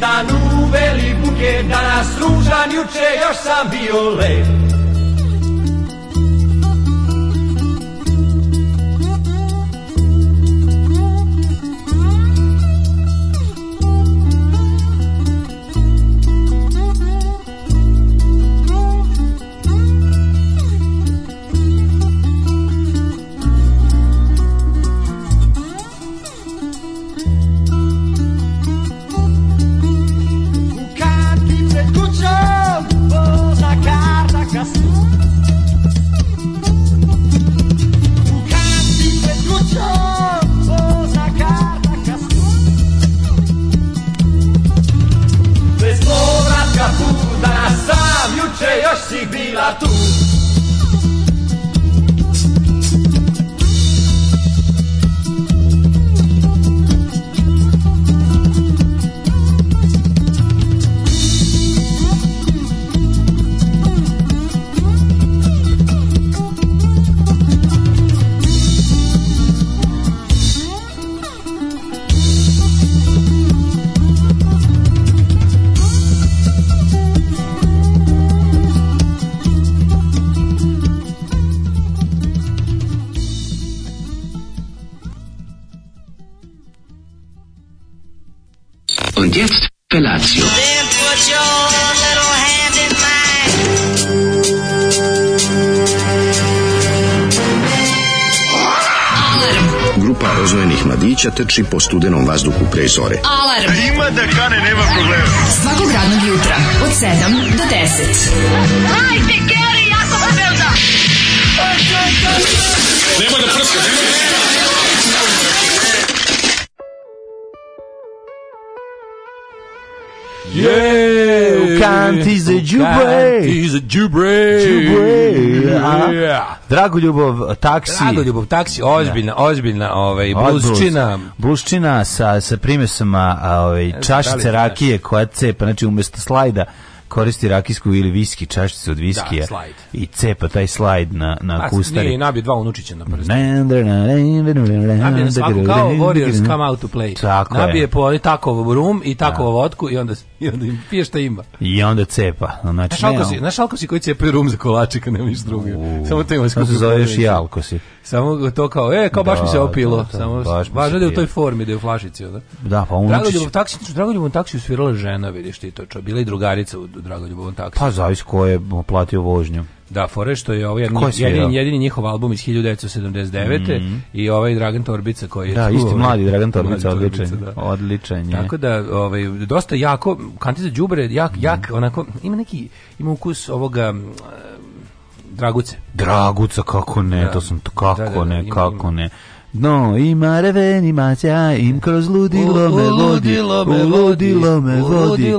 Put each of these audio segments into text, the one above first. Dan u veli buke, danas ružan, juče još sam bio lep. si bila tu mladića trči po studenom vazduhu pre zore. Alarm! A ima da kane, nema problema. Svakog radnog jutra, od 7 do 10. Hajde, Geri, jako se velda! Nemoj da prskaš, nemoj da Yeah! Kanti za džubre! Kanti za džubre! Džubre! Drago ljubov, taksi. Drago ljubav taksi, ozbiljna, da. ozbiljna, ovaj, bluščina. Bluščina sa, sa primjesama ovaj, da čašice rakije koja cepa, znači umesto slajda koristi rakijsku ili viski, čašicu od viskija da, i cepa taj slajd na, na A, kustari. Nije nabije dva unučića na prstu. Nabio na svaku kao Warriors come out to play. Tako nabije je. po takovo rum i takovo da. vodku i onda, i onda im pije šta ima. I onda cepa. Znači, znaš, alkosi, znaš alkosi koji cepaju rum za kolačika, nema ništa drugo. Samo to ima skupno. zoveš i alkosi. Samo to kao, e, kao baš mi se da, opilo. Da, da, samo, baš važno da je u toj formi, da je u flašici. onda da pa on Dragoljubovom taksi Dragoljubovom taksi svirala žena, vidiš ti to. Čo, bila i drugarica u Dragoljubovom taksi Pa zavis ko je platio vožnju. Da, fore što je ovaj jedini, jedini, jedini njihov album iz 1979. Mm -hmm. i ovaj Dragan Torbica koji je... Da, isti ovaj mladi Dragan Torbica, mladi odličan, da. odličan je. Tako da, ovaj, dosta jako, Kantiza Đubre, jak, mm -hmm. jak, mhm. onako, ima neki, ima ukus ovoga Draguce. Draguca, kako ne, da. to sam, to kako da, da, da ne, kako ne. No, ima reven, ima im kroz ludilo me vodi, uludilo me vodi.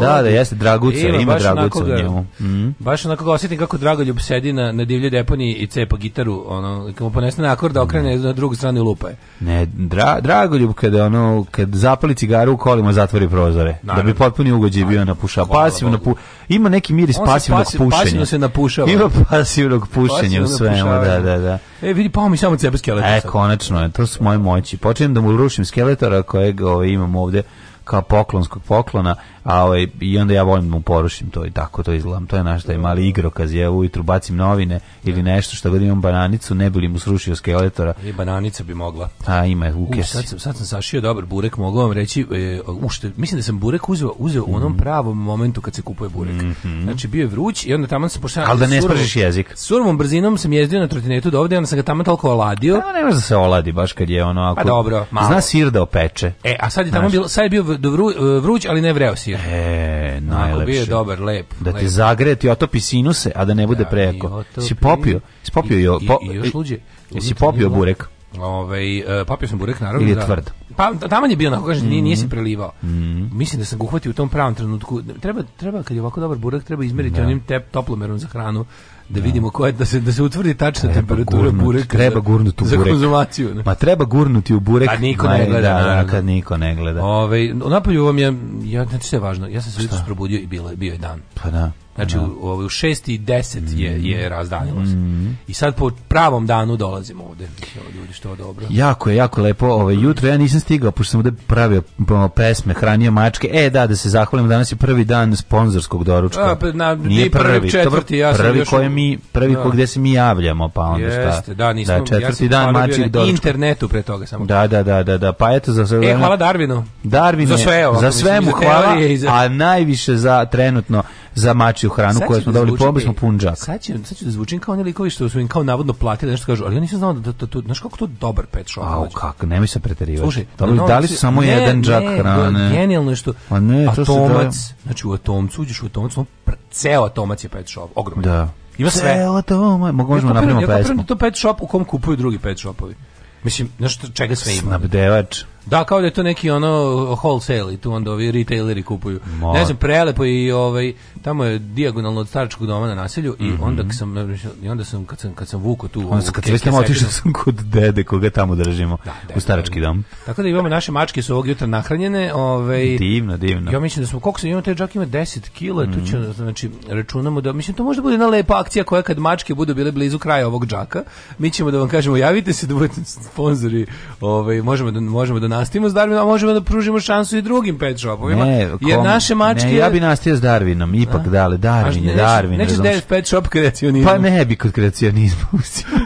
Da, da, jeste Draguca, ima, ima u njemu. Mm. Baš onako ga osjetim kako Dragoljub sedi na, na divlje deponiji i cepa gitaru, ono, kako ponese na akord da okrene mm. na drugu stranu lupa je. Ne, dra, Dragoljub kada ono, kad zapali cigaru u kolima, zatvori prozore. Naravno. Da bi potpuni ugođaj bio na puša. Pasivno pu, ima neki miris pasivnog pasi, pušenja. Pasivno se napušava. Ima pasivnog pušenja pasivno u svemu, da, da, da. E, vidi, pao mi samo cepa skeleta. E, konačno tačno je, to su moje moći. Počinjem da mu rušim skeletora kojeg ovaj, imam ovde kao poklonskog poklona A ovaj i onda ja volim da mu porušim to i tako to izgledam. To je naš taj mali igrokaz. Ja ujutru bacim novine ili da. nešto što god imam bananicu, ne bi li mu srušio skeletora. I bananica bi mogla. A ima ukes. U, sad sam sad sam sašio dobar burek, mogu vam reći, e, ušte, mislim da sam burek uzeo uzeo u onom mhm. pravom momentu kad se kupuje burek. Mm -hmm. Znači bio je vruć i onda tamo se pošao... Al da ne spražiš jezik. Survom brzinom sam jezdio na trotinetu do ovde, onda sam ga tamo toliko oladio. Pa ne može da se oladi baš kad je ono pa ako. Pa dobro, malo. Zna sir da opeče. E, a sad je tamo bilo, sad je bio vruć, ali ne vreo sir. E, najlepše. bio je dobar, lep. Da te zagreje, ti otopi sinuse, a da ne bude da, preko. Si popio? Si popio i, jo, po, i, i još luđe. Jesi popio burek? Ovaj uh, popio sam burek naravno. Ili je da. tvrd. Pa tamo je bio onako kaže mm -hmm. nije se mhm. prelivao. Mm -hmm. Mislim da sam ga uhvatio u tom pravom trenutku. Treba treba kad je ovako dobar burek treba izmeriti da. onim tep toplomerom za hranu da vidimo koja da se da se utvrdi tačna temperatura gurnut, bureka. Pa treba gurnuti u burek. Za pa konzumaciju. Ne? Ma treba gurnuti u burek. Kad niko ne gleda, da, da, kad niko ne gleda. Ovaj napolju vam je ja znači sve važno. Ja sam se jutros probudio i bilo je bio je dan. Pa da. Znači u, u 6 i 10 je, mm-hmm. je razdaljilo se. Mm. I sad po pravom danu dolazimo ovde. Evo Ljudi, što dobro. Jako je, jako lepo. Ove, ovaj, mm-hmm. jutro ja nisam stigao, pošto sam ovde pravio pesme, hranio mačke. E, da, da se zahvalim, danas je prvi dan sponzorskog doručka. A, pa, na, Nije prvi, četvrti, ja sam prvi još... Koje mi, prvi da. gde se mi javljamo, pa onda Jeste, Da, nismo, da, četvrti ja dan mačih doručka. internetu pre toga samo. Da, da, da, da, da. Pa eto za sve. E, hvala Darvinu. Darvinu. Za sve, ovako, za sve mu hvala, za a najviše za trenutno za mačju hranu koju smo da dobili pomoć smo džak. Sad ću, sad ću da zvučim kao oni likovi što su im kao navodno platili nešto kažu, ali ja nisam znao da to, da, to, da, znaš kako to dobar pet shop. Au, kako, nemoj se preterivati. Slušaj, Dobili, no, dali samo ne, jedan džak ne, hrane. Genijalno je što A ne, to atomac, se da... znači u atomcu uđeš u atomac, ceo atomac je pet shop, ogromno. Da. Ima sve. Ceo to, možemo napravimo pesmu. Ja to pet shop u kom kupuju drugi pet shopovi. Mislim, znaš čega sve ima. Snabdevač. Da, kao da je to neki ono uh, wholesale i tu onda ovi retaileri kupuju. Ma. Ne znam, prelepo i ovaj, tamo je dijagonalno od staračkog doma na naselju i mm -hmm. onda sam, i onda sam, kad sam, kad sam vuko tu... Onda, kad sam otišao sam kod dede koga tamo držimo da, dede, u starački dom. Tako da imamo naše mačke su ovog jutra nahranjene. Ovaj, divno, divno. Ja mislim da smo, koliko sam imao, taj džak ima 10 kila, mm -hmm. tu mhm. će, znači, računamo da, mislim, to možda bude jedna lepa akcija koja kad mačke budu bile blizu kraja ovog džaka, mi ćemo da vam kažemo, javite se da budete sponzori, ovaj, možemo da, možemo da nastavimo s Darwinom, a možemo da pružimo šansu i drugim pet shopovima. Ne, kom, naše mačke... Ne, ja bi nastavio s Darwinom, ipak a? dale, Darwin je Darwin. Nećeš da pet shop kreacionizam. Pa ne bi kod kreacionizmu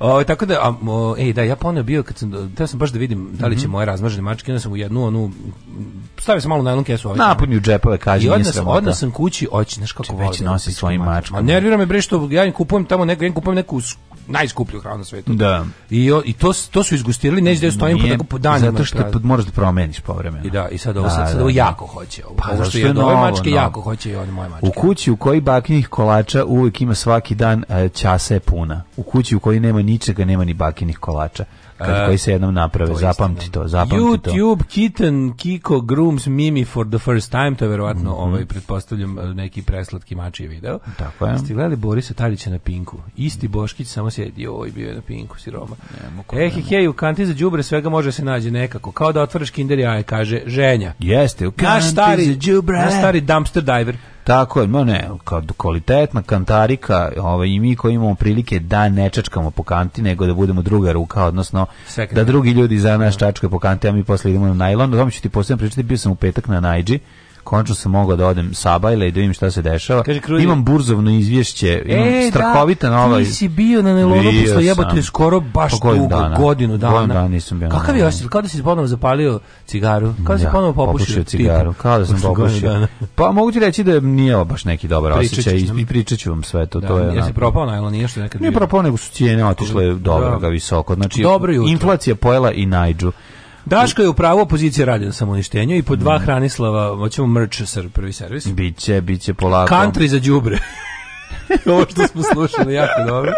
O, ovaj, tako da, a, o, ej, da, ja poneo bio, kad sam, teo sam baš da vidim da li će mhm. moje razmažene mačke, onda sam u jednu, onu, stavio sam malo na jednu kesu. Ovaj, Napuni u džepove, kaže, I odna sam, odnosam, sam kući, oći, znaš kako volim. Već nosi svojim mačkama. Ma nervira me bre što ja im kupujem tamo neko, ja im kupujem neku najskuplju hranu na svetu. Da. I, o, i to, to su izgustirali, ne znam stojim po, pa tako da po danima. Zato što prazno. moraš da promeniš povremeno. I da, i sad ovo, da, sad, da, ovo da. jako hoće. Ovo, pa, ovo što je od ove mačke novo. jako hoće i od moje mačke. U kući u kojoj bakinih kolača uvijek ima svaki dan e, časa je puna. U kući u kojoj nema ničega, nema ni bakinih kolača. Kad, koji se jednom naprave, to zapamti istina. to, da. zapamti YouTube, to. YouTube, Kitten, Kiko, Grooms, Mimi for the first time, to je verovatno, mm -hmm. ovaj, pretpostavljam, e, neki preslatki mači video. Tako je. Ste gledali Borisa Tadića na Pinku? Isti mhm. Boškić samo sjedi, oj, bio je na Pinku, siroma. Eh, he, u kanti za đubre svega može se nađe nekako, kao da otvoriš kinder jaje, kaže ženja. Jeste, u kanti stari, za đubre. Naš stari dumpster diver. Tako je, no ne, kvalitetna kantarika, ovaj, i mi koji imamo prilike da ne čačkamo po kanti, nego da budemo druga ruka, odnosno Second da drugi ljudi za nas da. čačkaju po kanti, a mi posle idemo na najlon. O tome ću ti posebno pričati, bio sam u petak na Najđi, Končno sam mogao da odem sa i da vidim šta se dešava. Kaže, Krulj, imam burzovno izvješće, e, imam e, strahovita da, nova. Ti si bio na Nelonu posle jebote skoro baš pa dugo, godinu dana. Godinu dana nisam bio. Kakav je osjećaj kada si ponovo zapalio cigaru? Kada ja, si ponovo popušio, popušio cigaru? Kada sam popušio? Pa mogu ti reći da nije baš neki dobar osjećaj i pričat ću vam sve to. Da, to je, jesi si propao najlon, nije što nekad Nije propao, nego su cijene otišle da. dobro ga visoko. Znači, dobro inflacija pojela i najđu. Daško je u pravu opozicija radi na samoništenju i po dva mm. Hranislava, hoćemo mrč prvi servis. Biće, biće polako. Country za đubre. Ovo što smo slušali, jako dobro.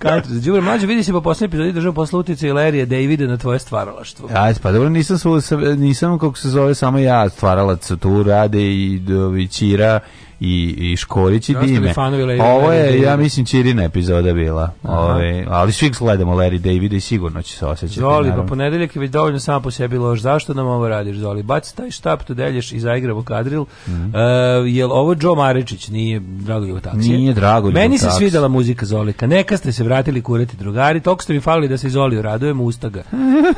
Country za Đubre. Mlađe, vidi se po posljednji epizodi državu posle utice i Lerije Davide na tvoje stvaralaštvo. Ajde, pa dobro, nisam, su, nisam kako se zove, samo ja stvaralac tu rade i, i Čira i, i Škorić i da, Dime. Fanovi, Ovo je, ja mislim, Čirina epizoda bila. Ove, ali svi gledamo Larry David i sigurno će se osjećati. Zoli, pa ponedeljak je već dovoljno samo po sebi loš. Zašto nam ovo radiš, Zoli? Baci taj štap, to delješ i zaigramo kadril. Mm -hmm. uh, jel ovo Joe Maričić? Nije, drago je Nije, drago blago Meni se svidela muzika Zolika. Neka ste se vratili kurati drugari, toliko ste mi falili da se Zoli radujemo ustaga.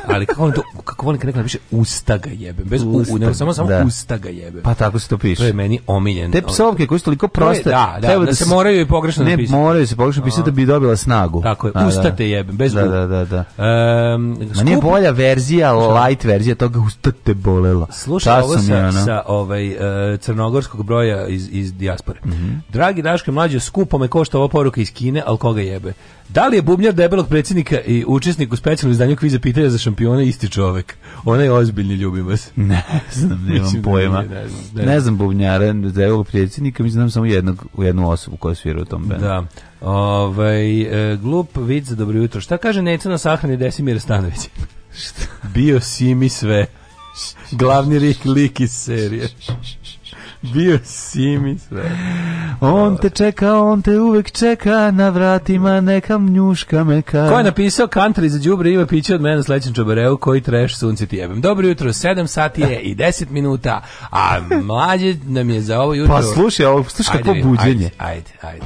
Ali kako on to kako on kad neko napiše ustaga jebem, bez ustaga, u, ne, samo samo da. ustaga jebem. Pa tako se to piše. To je meni omiljen. Te psovke koje su toliko proste. To je, da, da, da, da, se moraju i pogrešno ne, napisati. Ne, moraju se pogrešno pisati da bi dobila snagu. Tako je, da. ustate jebem, bez da, da, da, da. Um, Ma nije bolja verzija, light verzija toga ustate bolela. Slušaj, ovo sa, sa ovaj, e, crnogorskog broja iz, iz dijaspore. Mhm. Dragi Daško mlađe, skup skupo pa me košta ova poruka iz Kine, ali koga jebe? Da li je bubnjar debelog predsjednika i učesnik u specijalnom izdanju kviza pitanja za šampiona isti čovek? Ona je ozbiljni, ljubim vas. Ne znam, nemam da pojma. Ne, ne, ne znam bubnjara debelog predsjednika, mi znam da samo jednog, jednu osobu koja svira u tom bendu. Da. Ovaj, e, glup vic za dobro jutro. Šta kaže Neca na sahrani Desimir Stanović? Bio si mi sve. Glavni lik, lik iz serije. Bio si mi sve. On te čeka, on te uvek čeka, na vratima neka mnjuška meka. Ko je napisao country za đubre Iva Piće od mene sledećem čobareu koji treš sunce ti jebem. Dobro jutro, 7 sati je i 10 minuta, a mlađe nam je za ovo jutro... Pa slušaj, ovo, slušaj kako buđenje. Ajde, ajde, ajde.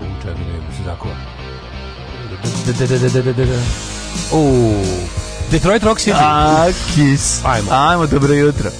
U, čekaj, da vidimo se zakova. Uuu. Detroit Rock City. A, kiss. Ajmo. Ajmo, dobro jutro.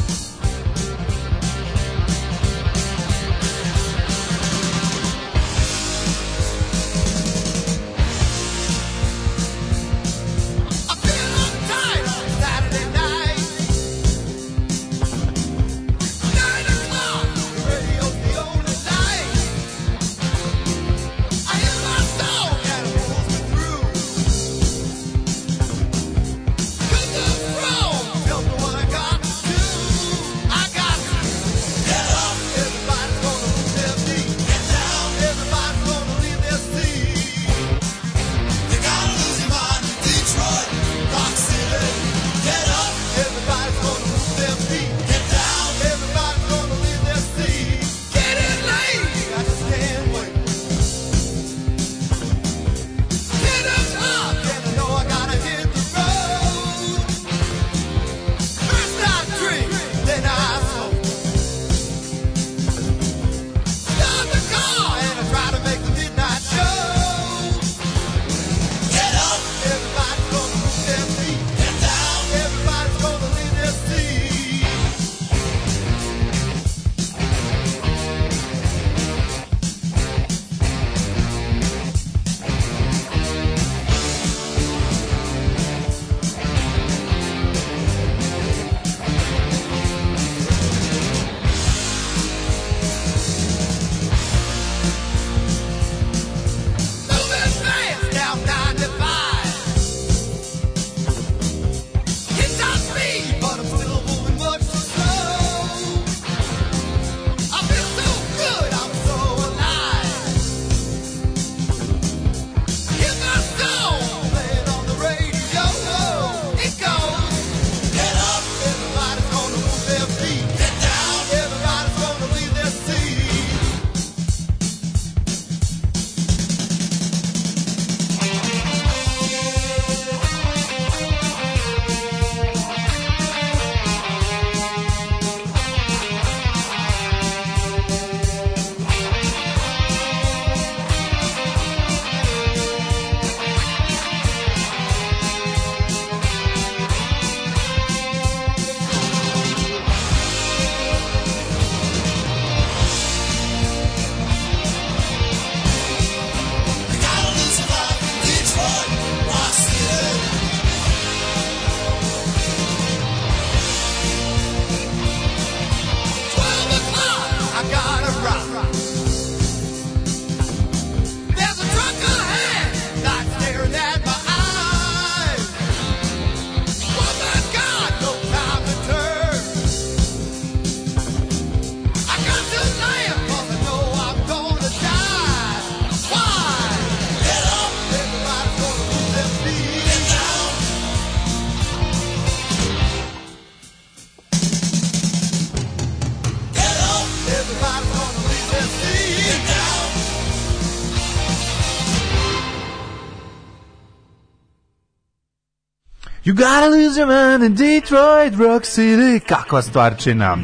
You gotta lose your mind in Detroit, Rock City. Kakva stvarčina.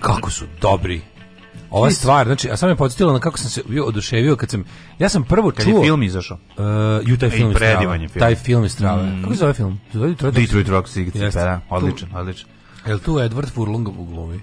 Kako su dobri. Ova Is. stvar, znači, a sam je podsjetila na kako sam se bio oduševio kad sam, ja sam prvo kad čuo... Kad je film izašao? Uh, ju, taj film I predivan je film. Taj film je strava. Mm. Kako se zove film? Zove Detroit, Detroit Rock City, pa da, odličan, odličan. Jel tu Edward Furlong u glumi?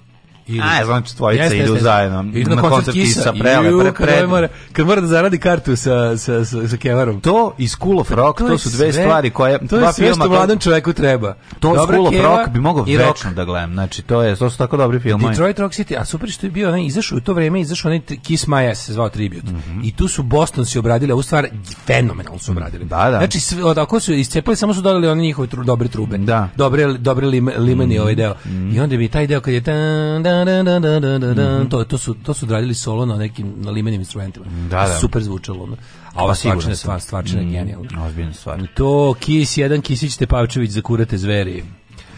Ili, A, ja znam četvorica jeste, idu jeste, zajedno. Idu na, na koncert, koncert Kisa, prele, pre, pre, kad, ovaj mora, kad mora da zaradi kartu sa, sa, sa, sa Kevarom. To i School of Rock, to, to, to su dve sve, stvari koje... To je sve što mladom čoveku treba. To Dobra School of Rock bi mogao večno da gledam. Znači, to, je, to su tako dobri film. Detroit Rock City, a super što je bio, onaj, izašao u to vreme, izašao onaj Kiss My Ass, se zvao Tribute. Mm -hmm. I tu su Boston si obradili, a u stvar fenomenalno su obradili. Da, da. Znači, sve, ako su iscepali, samo su dodali one njihove tru, dobre trube. Da. Dobre, dobre lim, limeni mm -hmm. ovaj deo. Mm -hmm. I onda bi taj deo kad je... Tan, dan, Da, da, da, mhm. to to su to su odradili solo na nekim na limenim instrumentima. Da, da. Super zvučalo. Ono. A ova stvarčina, stvar, stvarčina mm, genijalna. Ozbiljna stvar. To Kis jedan Kisić Tepavčević za kurate zveri.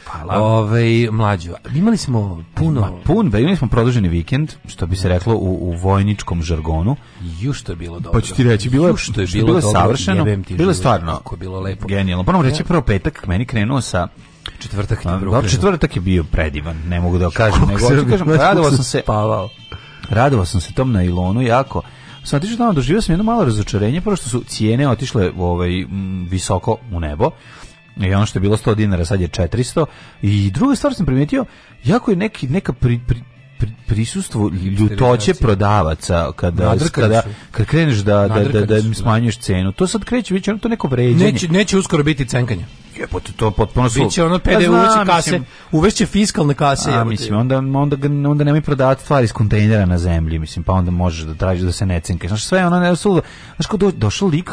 Hvala. Ove, mlađo, imali smo puno... Ma, pun, imali smo produženi vikend, što bi se mhm. reklo u, u vojničkom žargonu. Ju što je bilo dobro. Pa ću ti reći, bilo, što je bilo, bilo, bilo savršeno, bilo je stvarno, bilo lepo. Genijalno. Pa Ponovno reći, prvo petak meni krenuo sa Četvrtak je bio. Da, četvrtak je bio predivan, ne mogu da kažem, nego ti da kažem, radovao sam se. Spavao. Radovao sam se tom na Ilonu jako. Sam otišao tamo, doživio sam jedno malo razočarenje, pošto su cijene otišle ovaj, visoko u nebo. I ono što je bilo 100 dinara, sad je 400. I druga stvar sam primetio, jako je neki, neka pri, pri, prisustvu ljutoće prodavaca kada kada kad kreneš da da da da im smanjuješ cenu. To sad kreće već ono to neko vređanje. Neće neće uskoro biti cenkanje. Jebote, to potpuno su. Biće ono PDV pa uveće kase, uvešće fiskalne kase. A, mislim, onda, onda, onda nemoj prodavati stvari iz kontejnera na zemlji, mislim, pa onda možeš da tražiš da se ne cenkaš znači sve ono ne su... Znaš, kad do, došao lik,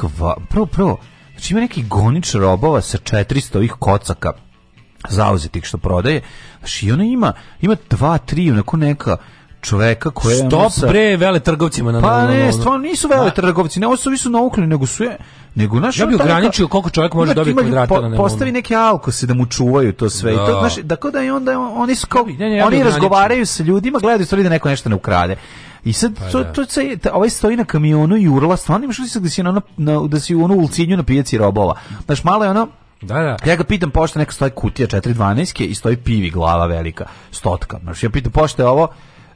prvo, pro znači ima neki gonič robova sa 400 ovih kocaka, zauzetih što prodaje. Znači, i ona ima, ima dva, tri, onako neka, čoveka koje Stop sa... bre vele trgovcima na Pa ne, stvarno nisu vele trgovci, ne, ovo su visu naukli, nego su je nego naš Ja bih ograničio koliko čovjek može dobiti kvadrata po, na nemo. Postavi neke alkose da mu čuvaju to sve da. i to znači da kod da i da onda oni su kao ne, ne, ja oni razgovaraju sa ljudima, gledaju stvari da neko nešto ne ukrade. I sad pa, to, da. to se ovaj stoji na kamionu i urla, stvarno imaš utisak da si na, na da si u onu ulcinju na pijaci robova. Znaš, malo je ono Da, da. Ja ga pitam pošto neka stoji kutija 412 ke i stoji pivi glava velika, stotka. Znači ja pitam pošto je ovo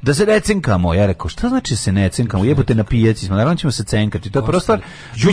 da se ne cenkamo. Ja rekao, šta znači da se ne cenkamo? Jebote na pijaci smo, naravno ćemo se cenkati. To je prosto...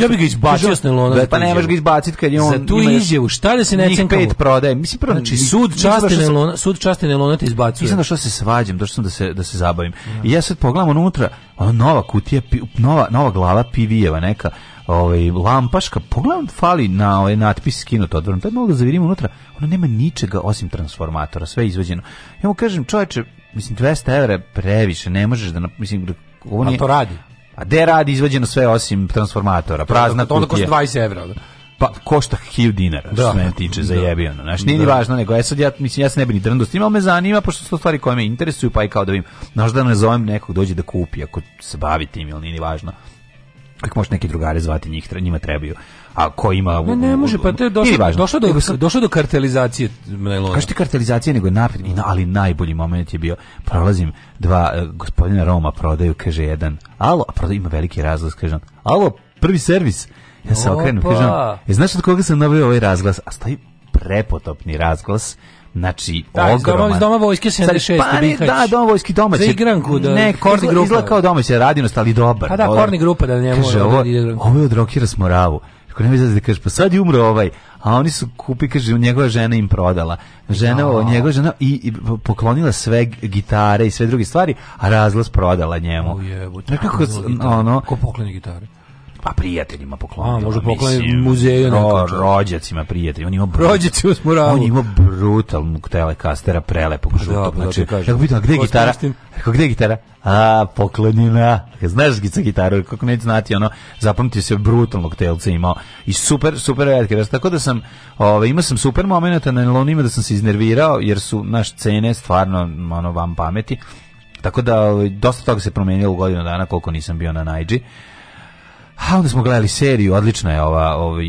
Ja bih ga izbacio s nelona. Da, da, pa ne možeš ga izbaciti kad je on... Za tu izjavu, šta da se ne cenkamo? pet prodaje. Mislim, prvo, znači, sud časte, časti nelona, sud časti nelona te izbacuje. da što se svađam, došao sam da se, da se zabavim. I ja sad pogledam unutra, ona nova kutija, nova, nova glava pivijeva neka ovaj, lampaška, pogledam, fali na ovaj natpis skinut odvrno, tad pa mogu da zavirim unutra, ono nema ničega osim transformatora, sve je izvađeno. Ja mu kažem, čovječe, mislim, 200 € je previše, ne možeš da, mislim, da, ovo nije... A to radi? A gde radi izvađeno sve osim transformatora, prazna to, to, to, kutija. To onda košta 20 evra, da? pa košta 1000 dinara da. što tiče za da. jebijano znači nije da. važno nego ja e, sad ja mislim ja se ne bi ni drndo s tim ali me zanima pošto su to stvari koje me interesuju pa i kao da vidim znaš da ne zovem nekog dođe da kupi ako se bavi tim ili nije važno ako možeš neki drugari zvati, njih, njima trebaju. A ko ima... Ne, ne može, pa te došlo, došlo, do, došlo do kartelizacije najlona. Kaži ti kartelizacije, nego napred, ali najbolji moment je bio, prolazim dva, e, gospodina Roma prodaju, kaže jedan, alo, a prodaju, ima veliki razlaz, kaže on, alo, prvi servis. Ja se okrenem, kaže on, e, znaš od koga sam nabio ovaj razglas? A stoji prepotopni razglas Znači, da, ogroman. Iz doma vojske 76. Pa, ne, da, doma vojski domaće. Za igranku, da, ne, korni grupa. Izgleda kao domaće, radinost, ali dobar. Pa da, korni grupa da ne može. Da ovo, ovo je od Rokira Smoravu ako ne da kažeš, pa sad je umro ovaj a oni su kupi kaže njegova žena im prodala žena o, njegova žena i, i, poklonila sve gitare i sve druge stvari a razlaz prodala njemu Ujebo, kako ono ko pokloni gitare Pa prijateljima poklonio. A, može poklonio muzeju Ro, rođacima, prijatelji. On ima rođacima s On ima brutalnu telekastera prelepog pa da, žutog. Pa, da znači, da kako pitam, gde je gitara? Kako gde je gitara? A, poklonjena. Znaš sa gitaru, kako neće znati, ono, zapamtio se brutalnog telca imao. I super, super redke. Tako da sam, ove, ovaj, imao sam super momenta na nelonima da sam se iznervirao, jer su naš cene stvarno, ono, vam pameti. Tako da, ovaj, dosta toga se promijenilo u godinu dana koliko nisam bio na Najdži. A onda smo gledali seriju, odlična je ova, ovaj,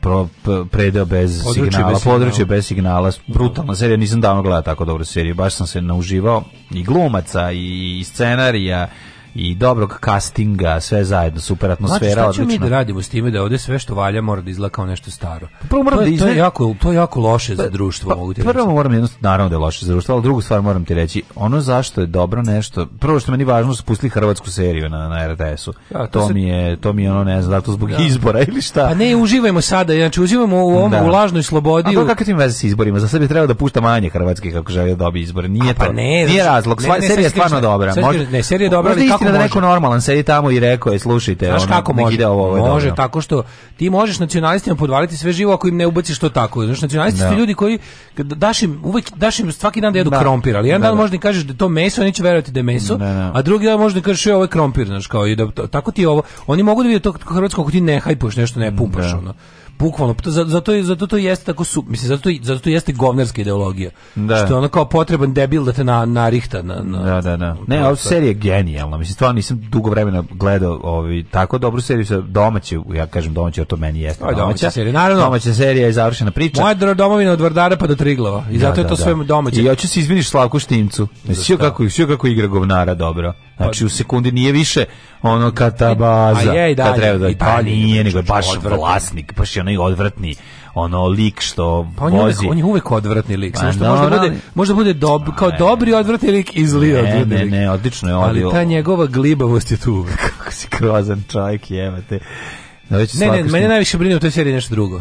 pro, predeo bez područje signala, bez područje signala. bez signala, brutalna serija, nisam davno gledao tako dobru seriju, baš sam se nauživao i glumaca i scenarija i dobrog castinga, sve zajedno, super atmosfera, znači, šta ćemo mi da radimo s time da ovde sve što valja mora da izgleda kao nešto staro? Prvo moram to, je, da izne... to, je jako, to je jako loše pa, za društvo, pa, mogu ti Prvo moram jednostavno, naravno da je loše za društvo, ali drugu stvar moram ti reći, ono zašto je dobro nešto, prvo što meni važno da su pustili hrvatsku seriju na, na RTS-u, ja, da, to, to se... mi je, to mi je ono, ne znam, da to zbog ja. Da. izbora ili šta. Pa ne, uživajmo sada, znači uživamo u, ovom, da. u lažnoj slobodi. A to kakve ti veze s izborima, za sebe treba da pušta manje hrvatskih kako želi da dobije izbore, nije A, pa to, ne, nije znači, razlog, ne, serija je stvarno dobra. Ne, serija je dobra, ali istina da neko normalan sedi tamo i rekao je, slušajte, Znaš ono, kako može? Ide ovo, ovo može, dobro. tako što ti možeš nacionalistima podvaliti sve živo ako im ne ubaciš to tako. Znaš, nacionalisti da. su ljudi koji daš im, uvek, daš im svaki dan da jedu da. krompir, ali jedan da, dan da. možda im kažeš da to meso, oni će verovati da je meso, da, da. a drugi dan možda im kažeš e, ovo je krompir, znaš, kao, i da, tako ti ovo. Oni mogu da vide to hrvatsko ako ti ne hajpuš, nešto ne pumpaš, ono bukvalno zato pa zato zato to jeste tako su mislim zato zato to jeste govnerska ideologija da. što je ono kao potreban debil da te na na rihta na, na da da da ne a serija je genijalna mislim stvarno nisam dugo vremena gledao ovaj tako dobru seriju sa domaće ja kažem domaće to meni jeste domaća, domaća serija naravno domaća serija je završena priča moja domovina od Vardara pa do Triglava i da, zato je da, to da, sve domaće i ja ću se izviniti Slavku Štimcu mislim kako sve kako igra govnara dobro Znači u sekundi nije više ono katabaza. E, a je i dalje. Treba da, i pa nije, znači, nego je baš odvratni. vlasnik, baš je onaj odvratni ono lik što pa on vozi. uvek, on je uvek odvratni lik, pa samo što no, možda, bude, možda bude dob, kao ne, dobri odvratni lik iz Lio. ne, odvratni ne, Ne, odlično je. Ali ta njegova glibavost je tu uvek. Kako si krozan čovjek, jevate. Da ne, ne, mene najviše brine u toj seriji nešto drugo.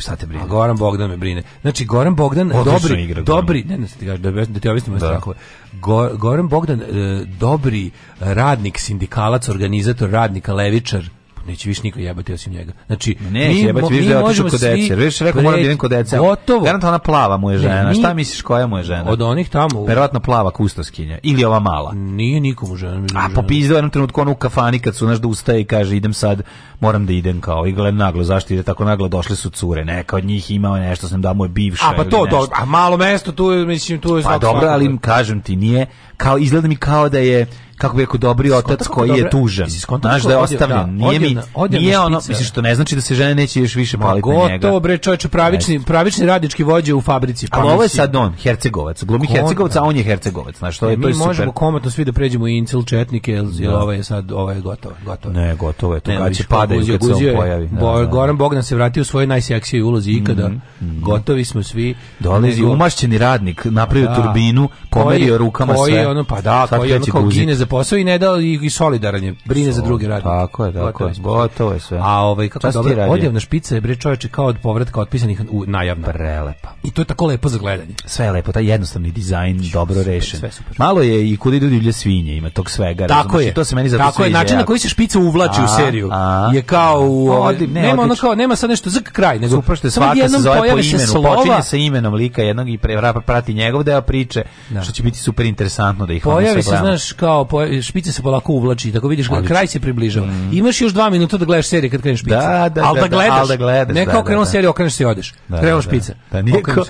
Šta te brine? A Goran Bogdan me brine. Znači, Goran Bogdan, Odlično dobri, igra, dobri, ne, ne, da ti gaži, da, da ti objasnim da. strahove. Go, Goran Bogdan, e, dobri radnik, sindikalac, organizator, radnika, levičar, neće više niko jebati osim njega. Znači, ne, mi, jebati, mi, mi da možemo kod dece. Veš, rekao, moram da idem kod dece. Gotovo. Garanta ona plava mu je žena. Ne, mi, Šta misliš koja mu je žena? Od onih tamo. Verovatno plava kustoskinja. Ili ova mala. Nije nikomu žena. A popizdao jednom trenutku ono u kafani kad su naš da ustaje i kaže idem sad, moram da idem kao. I gledam naglo, zašto ide tako naglo, došle su cure. Neka od njih imao nešto, sam da mu je bivša. A pa to, to, a malo mesto tu, mislim, tu je Pa dobro, ali kažem ti, nije, kao, izgleda mi kao da je kako bi rekao dobri otac koji je tužan. Znaš da je ostavljen. Nije mi nije ono misliš što ne znači da se žene neće još više paliti na njega. Gotovo bre čoveče pravični pravični radnički vođe u fabrici. Ali pa ovo je sad on Hercegovac. Glumi Hercegovac, a on je Hercegovac. Znaš što e, je to je super. Mi možemo komotno svi da pređemo i Incel četnike, jer da. ovo je sad ovo je gotovo, gotovo. Ne, gotovo je. To gaće i kad se on pojavi. Da, da. Goran Bogdan se vratio u svojoj najseksijoj ulozi ikada. Mhm, mhm. Gotovi smo svi. Dolazi umašćeni radnik, napravio turbinu, pomerio rukama sve. Koji ono pa da, koji je za da posao i ne dao i, i solidaran je, brine so, za druge radnike. Tako je, tako je, gotovo je sve. A ovaj, kako dobro, odjevna špica je, bre, čoveče kao od povratka otpisanih u najavna. Prelepa. I to je tako lepo za gledanje. Sve je lepo, taj jednostavni dizajn, Ču, dobro super, rešen. Sve super. Malo je i kud idu divlje svinje, ima tog svega. Tako razumeš, je. To se meni zato Tako je, način na koji se špica uvlači a, u seriju a, je kao u... Pa odi, ne, nema, ono kao, nema sad nešto za kraj, nego... Super što je svaka se zove po imenu, počinje sa imenom lika jednog i prati njegov deo priče, da. što će biti super interesantno da ih Pojavi se, znaš, kao pojavi, špica se polako uvlači, tako vidiš ga, kraj se približava. Mm. Imaš još 2 minuta da gledaš seriju kad kreneš špica. Da, da, da ali da, da, gledaš, al da gledaš. Ne da, kao da, krenuo seriju, okreneš se i odeš. Da, Krenula špica. Da, nije, kao,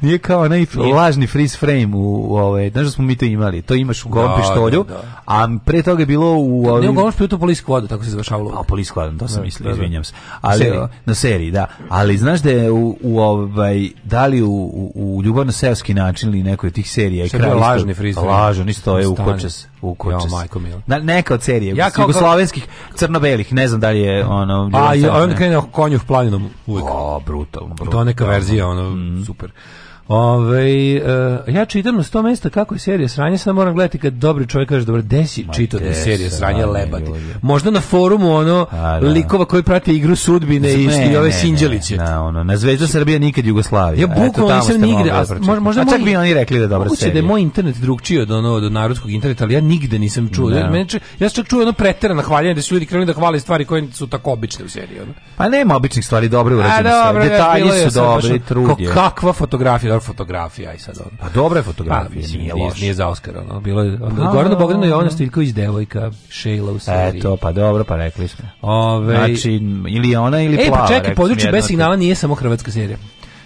nije kao onaj lažni freeze frame u, u ovaj, znaš da smo mi to imali. To imaš u golom pištolju, a pre toga je bilo u ovim... Ne u golom pištolju, police squadu, tako se završavalo. A police squadu, to sam mislio, izvinjam se. Ali na seriji, da. Ali znaš da je u, ovaj dali u u, ljubavno seoski način ili neke od tih serija i kraj lažni frizeri. Lažni stoje u kočas ukoče. Ja, majko mila. Na, neka od serije, ja kao, jugoslovenskih, crno-belih, ne znam da li je ono... A, i on krene konju u planinom uvijek. O, brutalno. brutalno. to neka verzija, ono, mm. super. Ove, uh, ja čitam na sto mesta kako je serija sranje, sad moram gledati kad dobri čovjek kaže, dobro, gde si čitao da serija sranje lebati? Možda na forumu ono A, da. likova koji prate igru sudbine i, ne, i ove Sinđeliće. Na, ono, na Zvezda Srbija nikad Jugoslavija. Ja bukvalno nisam nigde, da a, možda a pa čak bi oni rekli da je dobra serija. da je moj internet drugčiji od, ono, od narodskog interneta, ali ja nigde nisam čuo. Da. Mene, ja sam čak čuo ono preterano hvaljenje, da su ljudi krenuli da hvale stvari koje su tako obične u seriji. Ono. Pa nema običnih stvari, dobro urađene stvari. Detalji su dobri, trud Kakva fotografija najboljoj fotografija i sad ono. Pa dobra je fotografija, pa, nije, nije, loš. nije za Oscar ono. Bilo je onda pa, Gorana Bogdana i Jovana Stiljković devojka Sheila u seriji. Eto, pa dobro, pa rekli smo. Ove, znači ili ona ili e, pa plava. E, pa čekaj, područje bez signala nije samo hrvatska serija.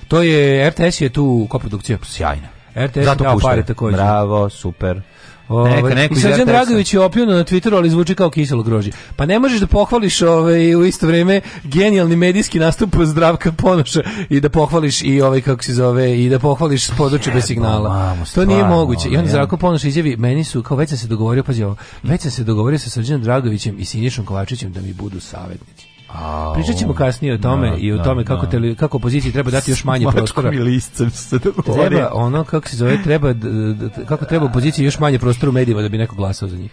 To je RTS je tu koprodukcija sjajna. RTS je dao pare takođe. Bravo, super. Ovaj neka, neko I Srđan Dragović je opljeno na Twitteru, ali zvuči kao kiselo grožje. Pa ne možeš da pohvališ ovaj u isto vrijeme genijalni medijski nastup Zdravka Ponoša i da pohvališ i ovaj kako se zove i da pohvališ područje bez pa, signala. Pa, mamo, stvarno, to nije moguće. I on Zdravko Ponoš izjavi meni su kao već sam se dogovorio, pazi ovo, već sam se dogovorio sa Srđanom Dragovićem i Sinišom Kovačićem da mi budu savjetnici. A, Pričat ćemo kasnije o tome da, i o da, tome da, kako, te, kako opoziciji treba dati još manje prostora. se Treba ono, kako se zove, treba, kako treba opoziciji još manje prostora u medijima da bi neko glasao za njih.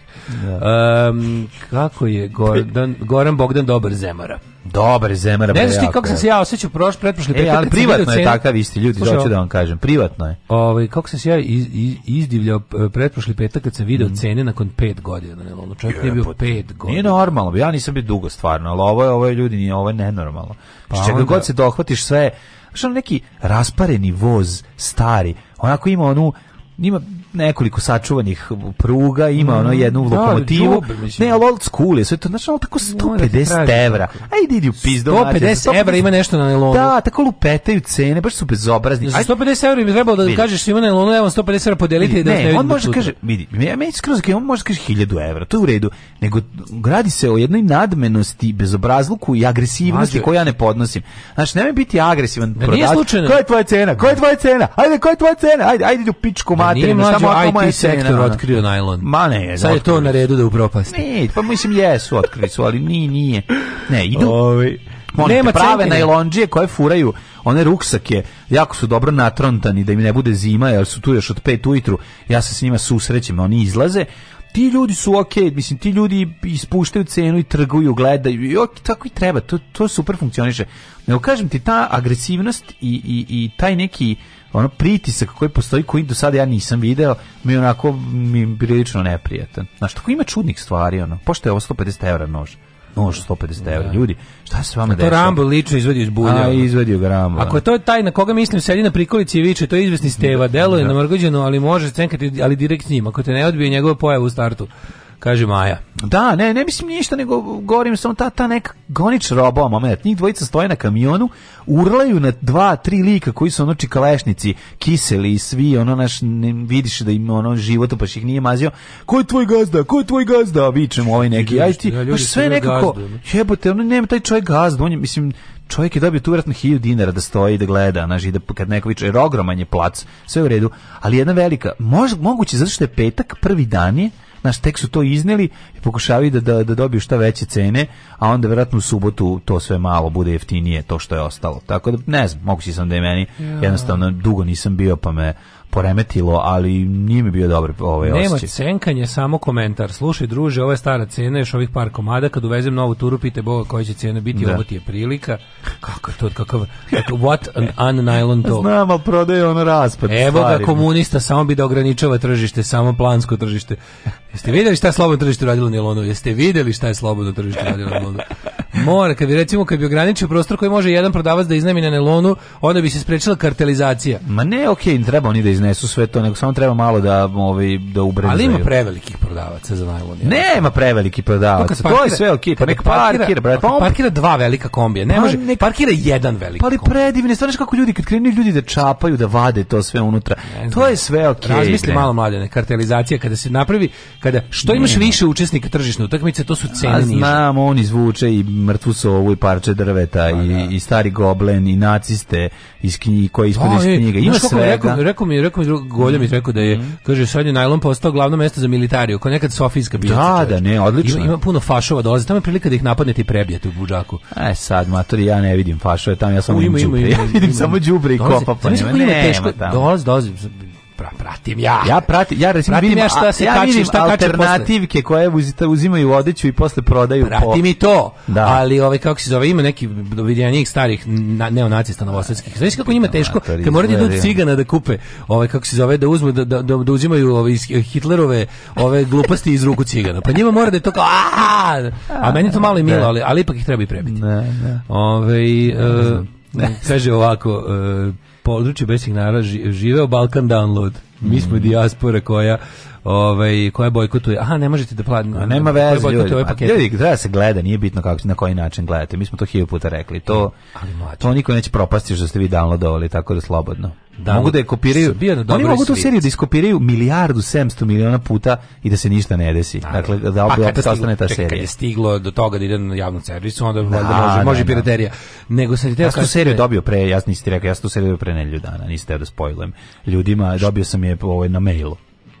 Um, kako je Gor, Goran Bogdan dobar zemara? Dobre Dobar Zemara. Ne znaš ti kako sam se ja osjećao prošle pretprošli petak. E, ali privatno je takav isti ljudi, hoću da vam kažem, privatno je. Ovaj kako sam se ja iz, iz, izdivljao pretprošli petak kad sam video mm. cene nakon 5 godina, ne, ono čovjek nije bio 5 godina. Nije normalno, ja nisam bio dugo stvarno, ali ovo je ovo je ljudi, nije ovo je nenormalno. Pa znači, čega onda... god se dohvatiš sve, što neki raspareni voz stari, onako ima onu ima nekoliko sačuvanih pruga, ima ono mhm. jednu da, lokomotivu. Džube, ne, ali old school je, sve to, znači, ono tako 150 da evra. Ajde, idi u pizdu. 150 evra ima nešto na nelonu. Da, tako lupetaju cene, baš su bezobrazni. Za 150 evra bi trebalo da vidi. kažeš ima nelonu, evo 150 evra podelite. Vidi, da ne, on može da kaže, vidi, ja meni skroz, da on može kaže 1000 evra, to je u redu, nego gradi se o jednoj nadmenosti, bezobrazluku i agresivnosti koju ja ne podnosim. Znači, nemoj biti agresivan. Da, nije slučajno. Koja je tvoja cena? Koja je tvoja cena? Ajde, koja je tvoja cena? Ajde, ajde, ajde u pičku materinu, šta samo IT sektor otkrio najlon. Ma ne, sad je to na redu da upropasti. Ne, pa mislim jesu otkrili su, ali ni nije. Ne, idu. Ovi. Ovaj, Molite, Nema prave najlonđije koje furaju one ruksake, jako su dobro natrontani da im ne bude zima, jer su tu još od pet ujutru, ja se s njima susrećem, oni izlaze, ti ljudi su ok, mislim, ti ljudi ispuštaju cenu i trguju, gledaju, i okay, tako i treba, to, to super funkcioniše. Nego kažem ti, ta agresivnost i, i, i taj neki ono pritisak koji postoji koji do sada ja nisam video mi je onako mi je prilično neprijatan znači tako ima čudnih stvari ono pošto je ovo 150 evra nož nož 150 evra da. ljudi šta se vama dešava to Rambo lično izvadio iz bulja a izvadio ga Rambo ako da. je to taj na koga mislim sedi na prikolici i viče to je izvesni Steva da, delo je namrgođeno ali može cenkati ali direkt s njim ako te ne odbije njegovu pojavu u startu kaže Maja. Da, ne, ne mislim ništa, nego govorim samo ta, ta neka gonič roba moment. Njih dvojica stoje na kamionu, urlaju na dva, tri lika koji su ono čikalešnici, kiseli i svi, ono naš, ne, vidiš da im ono života pa ih nije mazio. Ko je tvoj gazda? Ko je tvoj gazda? Vičemo ovaj neki. Aj ti, baš sve nekako, jebote, ono nema taj čovjek gazda, on je, mislim, čovjek je dobio tu vjerojatno 1000 dinara da stoji da gleda, znači da kad neko viče jer ogroman je plac, sve u redu, ali jedna velika, mož, moguće zato što je petak, prvi dan je, Znaš, tek su to izneli i pokušavaju da, da, da dobiju šta veće cene, a onda vjerojatno u subotu to sve malo bude jeftinije, to što je ostalo. Tako da, ne znam, mogući sam da je meni, ja. jednostavno dugo nisam bio, pa me poremetilo, ali nije mi bio dobar ovaj osjećaj. Nema cenkanje, samo komentar. Slušaj, druže, ova je stara cena, još ovih par komada, kad uvezem novu turu, pite Boga koja će cena biti, da. ovo ti je prilika. Kako to, kakav, kakav what an unnylon dog. Znam, ali prodaje on raspad. Evo ga komunista, samo bi da ograničava tržište, samo plansko tržište. Jeste videli šta je slobodno tržište radilo na Jeste videli šta je slobodno tržište radilo na Mora, kad bi recimo kad bi ograničio prostor koji može jedan prodavac da iznajmi na nelonu, onda bi se sprečila kartelizacija. Ma ne, okej, okay, treba oni da iznesu sve to, nego samo treba malo da ovaj da ubrenzaju. Ali ima prevelikih prodavaca za najlon. Nema preveliki prodavaca. To, to, je sve okej, okay, pa nek parkira, brate. Pa parkira dva velika kombija, ne pa može. Nek... Parkira jedan veliki. Pa ali predivne, stvarno kako ljudi kad krenu ljudi da čapaju, da vade to sve unutra. Ne, to je sve okej. Okay, Razmisli malo mlađe, kartelizacija kada se napravi, kada što imaš više učesnika tržišne utakmice, to su cene niže. Znam, on izvuče i mrtvu sovu i parče drveta A, pa i, da. i stari goblen i naciste iz knjige koji ispod da, iz knjiga. Ima svega. Rekao, rekao mi, rekao mi drug, Golja mi rekao da je mm. kaže pa je Najlon postao glavno mesto za militariju, kao nekad Sofijska bijaca. Da, da, ne, odlično. Ima, ima puno fašova dolaze tamo je prilika da ih napadnete i prebijete u budžaku. E sad, matori, ja ne vidim fašove, tamo ja samo ima, ima, ima, ima, vidim samo đubre i kopa. Znači, ima teško, dolazi, dolazi, pra, pratim ja. Ja pratim, ja recimo pratim, vidim ja šta se ja kači, šta alternativke koje uzimaju odeću i posle prodaju. Pratim po... i to. Da. Ali ovaj kako se zove, ima neki doviđenja njih starih na, neonacista novosadskih. Znaš kako njima teško, kad morate da idu cigana da kupe, ovaj kako se zove, da uzmu da, da, da, da uzimaju ove ovaj, Hitlerove ove gluposti iz ruku cigana. Pa njima mora da je to kao a, a meni to malo i milo, ali, ali ipak ih treba i prebiti. Ne, ne. Ove, ovaj, e, eh, kaže ovako, e, području bez signala živeo Balkan Download mi smo dijaspora koja ovaj koja bojkotuje. Aha, ne možete da platite. nema veze, ljudi. Ovaj paket. Ljudi, treba da se gleda, nije bitno kako na koji način gledate. Mi smo to hiljadu puta rekli. To e, ali to niko neće propasti što ste vi downloadovali, tako da slobodno. Da, mogu da je kopiraju. Oni mogu tu seriju da iskopiraju milijardu 700 miliona puta i da se ništa ne desi. Naravno. Dakle, da opet pa ostane ta serija. Kad je stiglo do toga da ide na javnom servisu, onda da, valjda može, da, može da. piraterija. Nego sam ti teo... Ja sam tu seriju dobio pre, ja nisam ti rekao, ja sam tu seriju dobio pre nedelju dana, niste da spojlujem ljudima. Dobio sam je je ovaj, na mailu.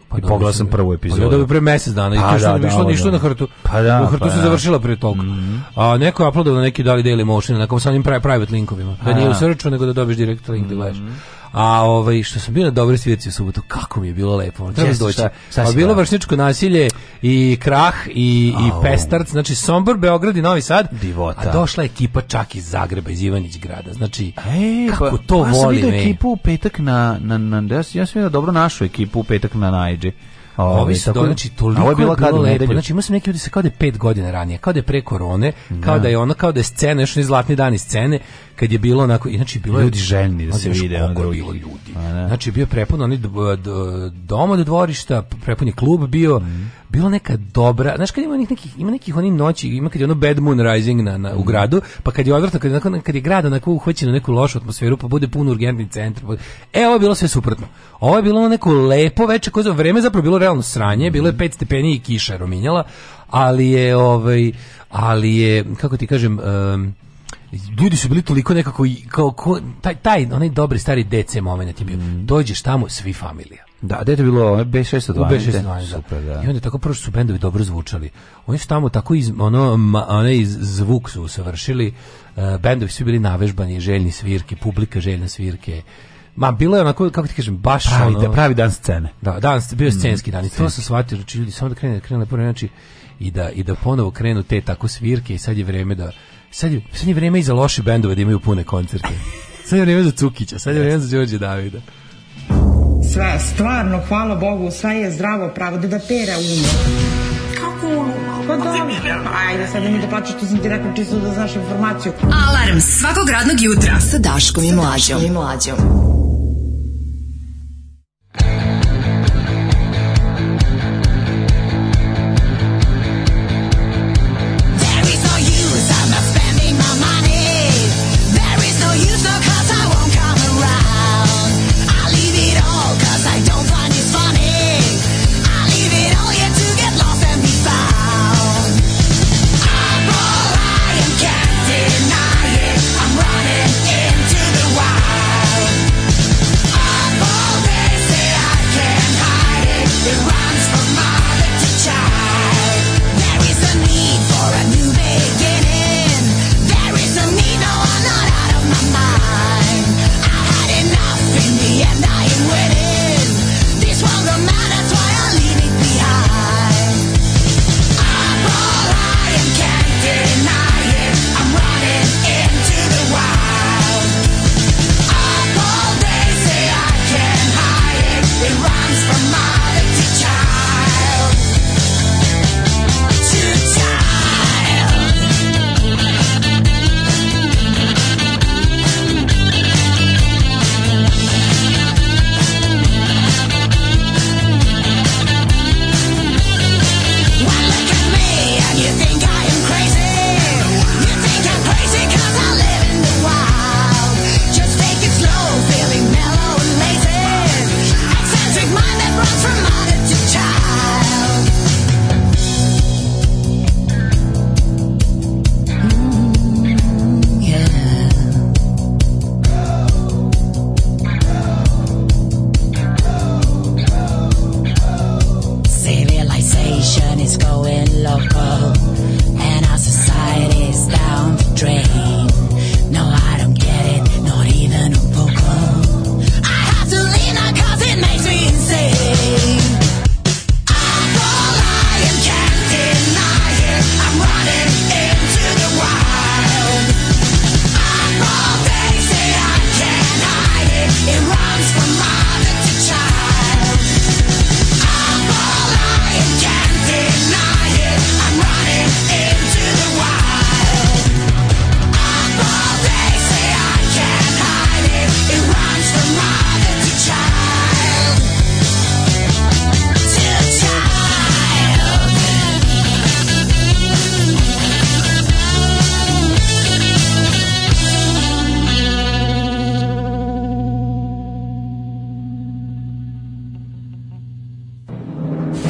Pa pogledao sam pa prvu epizodu. Pa dobro pre mjesec dana i pa, to što da, da, išlo ništa da. na hrtu. Pa da, na hrtu pa se da. završila pre toliko. Mm -hmm. A neko je uploadovao neki dali Daily Motion na kom samim private linkovima. Da nije u searchu nego da dobiš direkt link mm -hmm. da mhm. gledaš. A ovaj što sam bio na dobroj svirci u subotu, kako mi je bilo lepo. Treba da Jeste, doći. Šta, šta pa bilo vršničko nasilje i krah i Au. i pestarc, znači Sombor, Beograd i Novi Sad. Divota. A došla je ekipa čak iz Zagreba, iz Ivanić grada. Znači, e, pa, kako pa to pa, voli me. Ja sam ekipu u petak na na na na ja sam vidio dobro našu ekipu u petak na Najdži. Ovaj, Ovi su tako, da- znači toliko ovo je bilo, bilo lepo. Znači imao sam neki ljudi se kao da je pet godina ranije, kao da je pre korone, da. kao da je ono, kao da je scena, još ni zlatni dani scene, kad je bilo onako, znači bilo ljudi željni da se vide, ono je bilo ljudi. Da. Znači bio prepun oni doma do dvorišta, prepun je klub bio, mm. bilo neka dobra, znaš kad ima onih nekih ima nekih onih noći, ima kad je ono Bad Moon Rising na, na u mhm. gradu, pa kad je odvratno kad je, onako, kad je grad onako uhvaćen u neku lošu atmosferu, pa bude pun urgentni centar. Pa, e, ovo je bilo sve suprotno. Ovo je bilo neko lepo veče koje vreme zapravo bilo realno sranje, mm. bilo je 5 mhm. stepeni i kiša rominjala, ali je ovaj ali je kako ti kažem um, ljudi su bili toliko nekako kao, kao taj, taj onaj dobri stari DC moment je bio. Mm. Dođeš tamo svi familija. Da, gde je bilo B612? U B612, da. Super, da. I onda tako prvo su bendovi dobro zvučali. Oni su tamo tako iz, ono, ma, onaj zvuk su usavršili, uh, bendovi su bili navežbani, željni svirke, publika željna svirke. Ma bilo je onako kako ti kažem baš pravi, ono, da, pravi dan scene. Da, dan bio mm, scenski mm, dan. I to se shvatio, znači ljudi samo da krene, krene prvo znači i da i da ponovo krenu te tako svirke i sad je vreme da sad je, sad je vreme i za loše bendove da imaju pune koncerte. Sad je vreme za Cukića, sad je vreme za Đorđe Davida. Sva, stvarno, hvala Bogu, sva je zdravo pravo, da da pera umo. Kako umo? Pa dobro. Ajde, sad mi da plaćaš, to sam ti rekao čisto da znaš informaciju. Alarm svakog radnog jutra sa Daškom i Mlađom. Sa Daškom i Mlađom.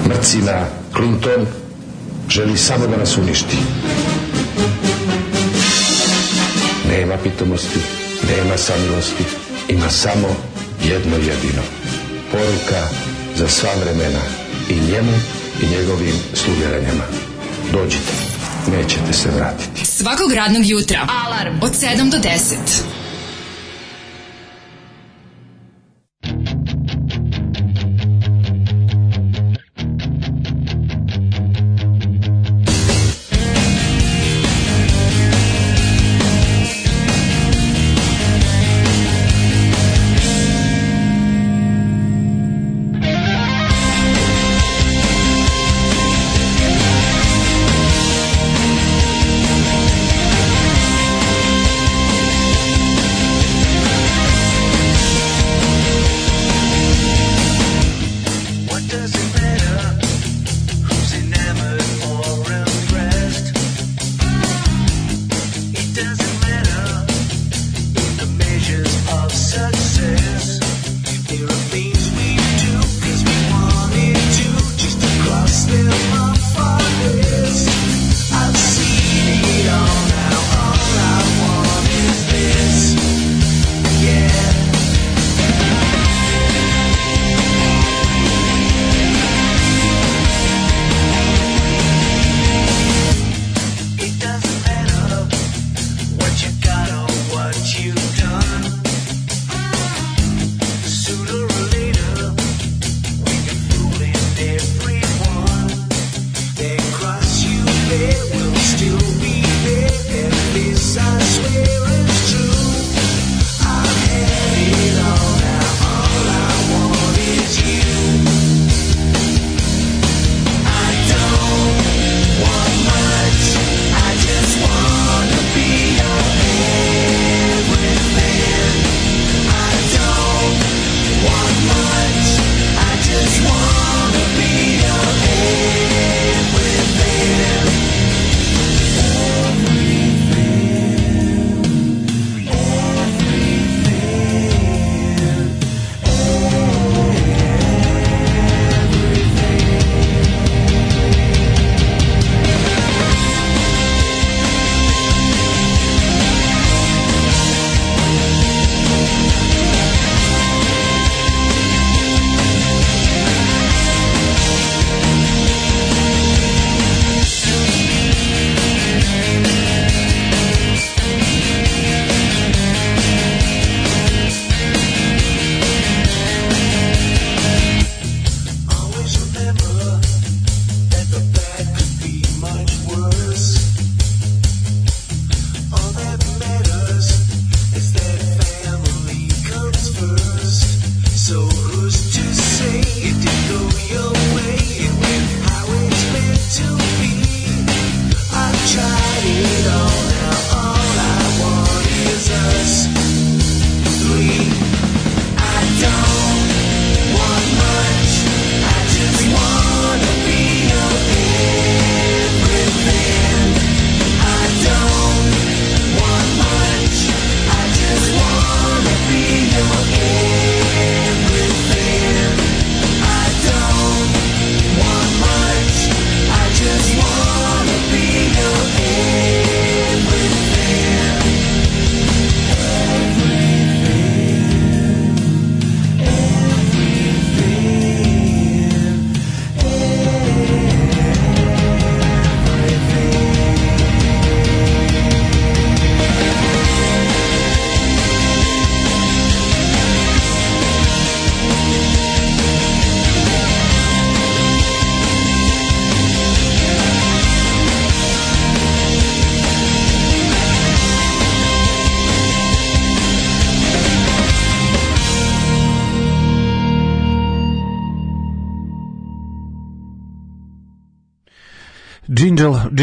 mrcina Clinton želi samo da nas uništi. Nema pitomosti, nema samilosti, ima samo jedno jedino. Poruka za sva vremena i njemu i njegovim slugeranjama. Dođite, nećete se vratiti. Svakog radnog jutra. Alarm od 7 do 10.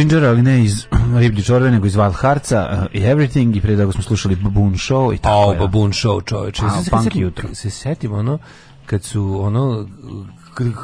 Ginger, ali ne iz Riblji čorve, nego iz Wild Heartsa eh, i Everything, i pre da smo slušali Baboon Show i tako. O, ja. Baboon Show, čovječe. A, punk jutro. Se setim, ono, kad su, ono,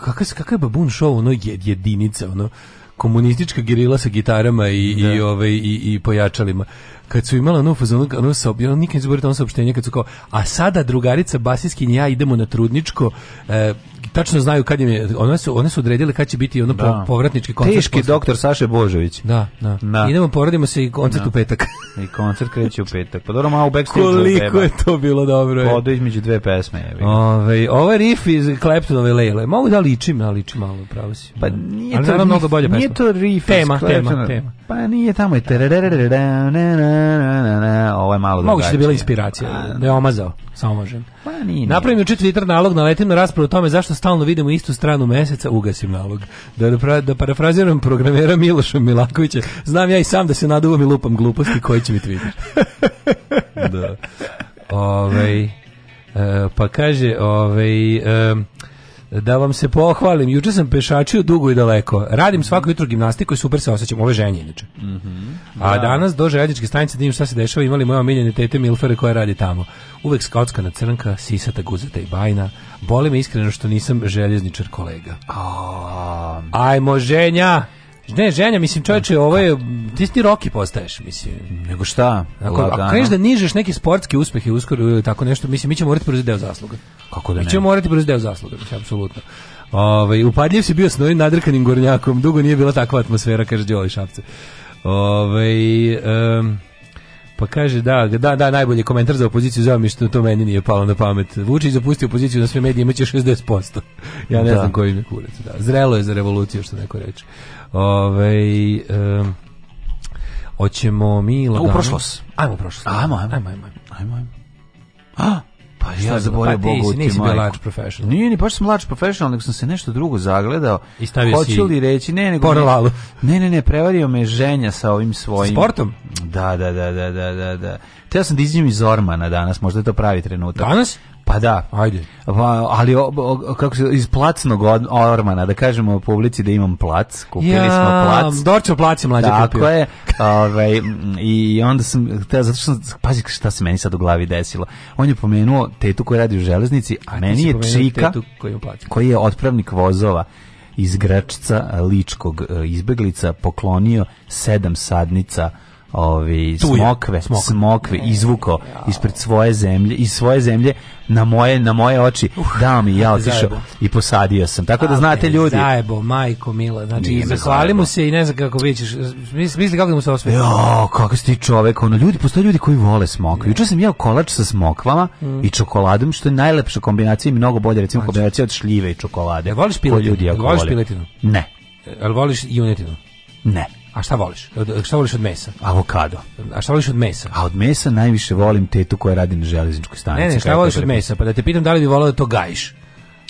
kakav, kakav je Baboon Show, ono, jedinica, ono, komunistička gerila sa gitarama i, da. i, ove, i, i pojačalima kad su imala ono fazonu, ono saopštenje, nikad ne zaboravite ono saopštenje, kad su kao, a sada drugarica basiskinja ja idemo na trudničko, e, tačno znaju kad im je, one su, one su odredile kad će biti ono da. povratnički koncert. Teški doktor Saše Božović. Da, da. da. Idemo, poradimo se i koncert da. u petak. I koncert kreće u petak. Pa dobro, malo u backstage Koliko je to bilo dobro. Podo između dve pesme. Je. Ove, ovaj, ovaj riff iz Claptonove Lejle. Mogu da ličim, na da liči malo, pravo si. Pa nije Ali to mnogo bolje pesma. Nije to riff tema, tema, tema. Pa nije tamo je ovo je malo Moguće da je bila inspiracija, da je omazao, samo možem. Pa nije. Napravim juče Twitter nalog, naletim na raspravu o tome zašto stalno vidimo istu stranu meseca, ugasim nalog. Da, da parafraziram programera Miloša Milakovića, znam ja i sam da se naduvam i lupam gluposti koji će mi Twitter. da. Ove, e, pa kaže, ovaj Da vam se pohvalim, juče sam pešačio dugo i daleko. Radim svako jutro gimnastiku i super se osjećam, ove ženje inače. Mm -hmm. A da. danas do željezničke stanice, da šta se dešava, imali moja omiljene tete Milfere koja radi tamo. Uvek skotska na crnka, sisata, guzata i bajna. Boli me iskreno što nisam željezničar kolega. Ajmo ženja! Ne, ženja, mislim čoveče, ovo je ti ti roki postaješ, mislim. Nego šta? Ako, ako kažeš da nižeš neki sportski uspeh i uskoro tako nešto, mislim mi ćemo morati preuzeti deo zasluga. Kako da ne? Mi ćemo morati preuzeti deo zasluga, mislim apsolutno. Ovaj upadljiv si bio s novim nadrkanim gornjakom, dugo nije bila takva atmosfera, kaže Đoli Šapce. Ovaj um, pa kaže da, da, da, najbolji komentar za opoziciju znam mi što to meni nije palo na pamet. Vučić zapusti opoziciju na sve medije, imaće 60%. ja ne da. znam koji mi kurac. Da. Zrelo je za revoluciju, što neko reče. Ove, ovaj, um, hoćemo mi lagano... U prošlost. Ajmo u prošlost. Ajmo, ajmo. Ajmo, ajmo. ajmo, ajmo. A, pa ja, ja zaboravio pa, Bogu ti, nisi bio large professional. Nije, ni baš sam large professional, nego sam se nešto drugo zagledao. I stavio Hoću li reći, ne, nego... Porlalu. Ne, ne, ne, prevario me ženja sa ovim svojim... Sportom? Da, da, da, da, da, da. da. Teo sam da izđem iz Ormana danas, možda je to pravi trenutak. Danas? Pa da. Ajde. Pa, ali o, o, kako se iz placnog ormana, da kažemo u publici da imam plac, kupili ja, smo plac. Dorčo plac je mlađe Tako kupio. je. Ovaj, I onda sam, te, zato što sam, pazi šta se meni sad u glavi desilo. On je pomenuo tetu koja radi u železnici, a, a meni je čika koji, koji je otpravnik vozova iz Gračca, ličkog e, izbeglica, poklonio sedam sadnica ovi Tuja, smokve, smokve, smokve e, izvuko ispred svoje zemlje, iz svoje zemlje na moje na moje oči uh, dao mi ja otišao i posadio sam. Tako da znate ljudi. Zajebo, majko mila. Znači zahvalimo se i ne znam kako vidiš. Misli kako da mu se osveti. Jo, kako si ti čovek, ono ljudi, postoje ljudi koji vole smokve. Juče sam jeo kolač sa smokvama mm. i čokoladom što je najlepša kombinacija i mnogo bolje recimo znači. kombinacija od šljive i čokolade. Ja voliš piletinu? Ljudi, ja voliš piletinu? Ne. Al voliš junetinu? Ne. A šta voliš? Od, šta voliš od mesa? Avokado. A šta voliš od mesa? A od mesa najviše volim tetu koja radi na železničkoj stanici. Ne, ne, šta voliš od mesa? Pa da te pitam da li bi volao da to gajiš.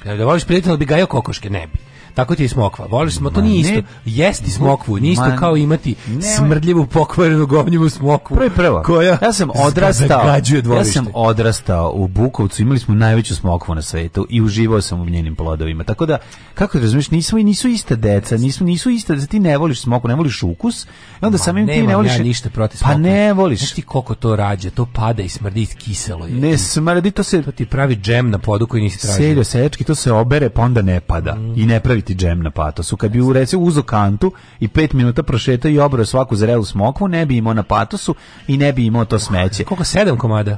Da, da li voliš prijatelj, da bi gajao kokoške, ne bi. Tako ti je smokva. Volili smo, to Ma, nije isto. Jesti smokvu, nije isto kao imati ne, smrdljivu, pokvarenu, govnjivu smokvu. Prvo prvo. Koja ja sam odrastao. Ja sam odrastao u Bukovcu, imali smo najveću smokvu na svetu i uživao sam u njenim plodovima. Tako da, kako ti razumiješ, i nisu ista deca, nismo nisu ista, da ti ne voliš smokvu, ne voliš ukus, i onda Ma, samim ti ne voliš... Ja ništa protiv pa smokve. Pa ne voliš. Znaš ti koliko to rađa, to pada i smrdi kiselo. Je. Ne smrdi, to se... To ti pravi džem na podu koji nisi tražio. Seljo, sečki, to se obere, pa onda ne pada. Mm. I ne pravi ti džem na patosu. Kad bi u reci uzo kantu i 5 minuta prošetao i obrao svaku zrelu smokvu, ne bi imao na patosu i ne bi imao to smeće. Koliko sedam komada?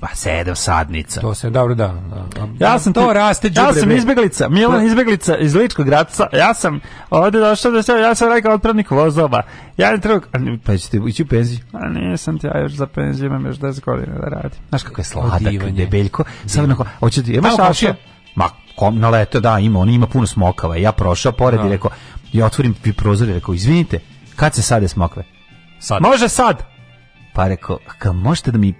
pa sedam sadnica. To se dobro da. Ja da, sam to raste đubre. Ja sam izbeglica, Milan izbeglica iz Ličkog gradca. Ja sam ovde došao da se ja sam rekao otpravnik vozova. Ja ne treba pa ćete ići u penziju. A nisam ti ja još za penziju imam još 10 godina da radim. Znaš kako je sladak, debeljko. Samo hoćete imaš ašo. Ma, kom, na leto, da, ima, on ima puno smokava. Ja prošao pored i da. rekao, ja otvorim prozor i rekao, izvinite, kad se sade smokve? Sad. Može sad! Pa rekao, ka možete da mi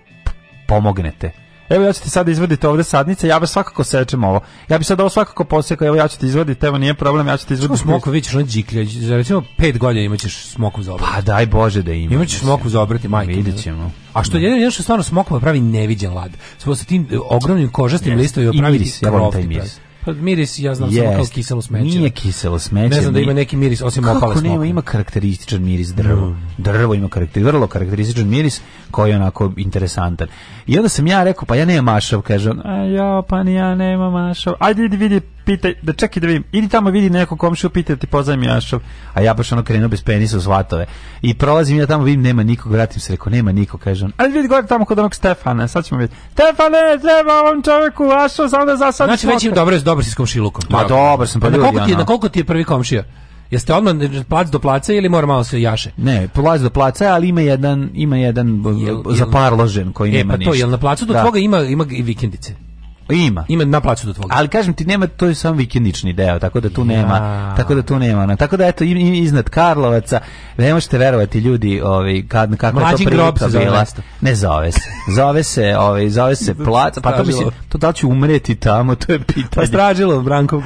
pomognete? Evo ja ću ti sad izvaditi ovde sadnice, ja baš svakako sečem ovo. Ja bi sad ovo svakako posekao, evo ja ću ti izvaditi, evo nije problem, ja ću ti izvaditi. Smoko vidiš, on džiklja, za recimo pet godina imaćeš smoku za obrati. Pa daj bože da ima. Imaćeš smoku za obrati, majke. Videćemo. A što da. jedan još stvarno smokama pa pravi neviđen lad. Sa tim ogromnim kožastim yes. listovima pravi miris, ja volim taj miris. Pa miris ja znam yes. samo kao kiselo smeće. Nije kiselo smeće. Ne znam da, da ima neki miris osim Kako opale nema, ima karakterističan miris drvo. Mm. Drvo ima karakter, vrlo karakterističan miris koji je onako interesantan. I onda sam ja rekao, pa ja nemam mašav, kaže on. A ja, pa ja nemam mašav. Ajde vidi pita, da čekaj da vidim, idi tamo vidi neko komšiju, pita da ti pozajmi jašov. A ja baš ono krenuo bez penisa u svatove. I prolazim ja tamo, vidim, nema nikog, vratim se, reko, nema nikog, kaže on. Ali vidi gore tamo kod onog Stefana, sad ćemo vidjeti. Stefane, treba ovom čoveku jašov, samo da zasad. Znači, već im dobro, dobro si s komšilukom. Pa dobro sam, pa ljudi, na koliko, ti, na koliko ti je prvi komšija? Jeste odmah plac do placa ili mora malo se jaše? Ne, plac do placa, ali ima jedan ima jedan jel, jel, zaparložen koji e, nema pa to, ništa. Jel na placu do da. tvoga ima ima i vikendice? Ima. Ima na placu do tvog Ali kažem ti nema to je samo vikendični deo, tako da tu ja. nema, tako da tu nema. na tako da eto iznad Karlovaca, ne možete verovati ljudi, ovaj kad kako Mlađi je to prilika se Zove ne zove se. Zove se, ovaj zove se plac, pa to mislim to da će umreti tamo, to je pa pitanje. Pa stražilo Brankov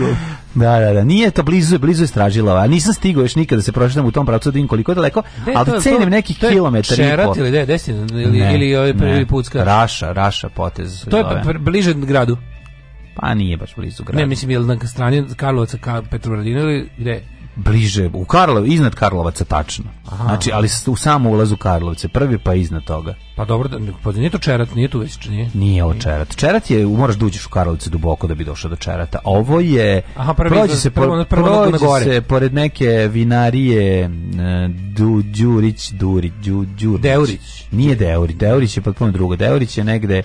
Da, da, da. Nije to blizu, blizu je Stražilova. A nisam stigao još nikada da se prošetam u tom pravcu da vidim koliko je daleko, de, ali to, cenim to, nekih to kilometara. Šerat ili de, desin, ili, ne, ili ovaj prvi Pucka. Raša, Raša potez. To je pa ove. bliže gradu. Pa nije baš blizu gradu. Ne, mislim, je li na strani Karlovaca, ka, Petrovaradina ili gde? bliže u Karlov iznad Karlovca tačno. Aha. Znači ali u samo ulazu Karlovce prvi pa iznad toga. Pa dobro, da, pa nije to Čerat, nije tu već, nije. Nije ovo Čerat. Čerat je, moraš da uđeš u Karlovce duboko da bi došao do Čerata. Ovo je, Aha, prvi prođe izlaz, se, prvo, prvo, prođe na gore. se pored neke vinarije e, du, Đurić, Duri, Đu, Đurić. Deurić. Nije Deurić, Deurić je potpuno drugo. Deurić je negde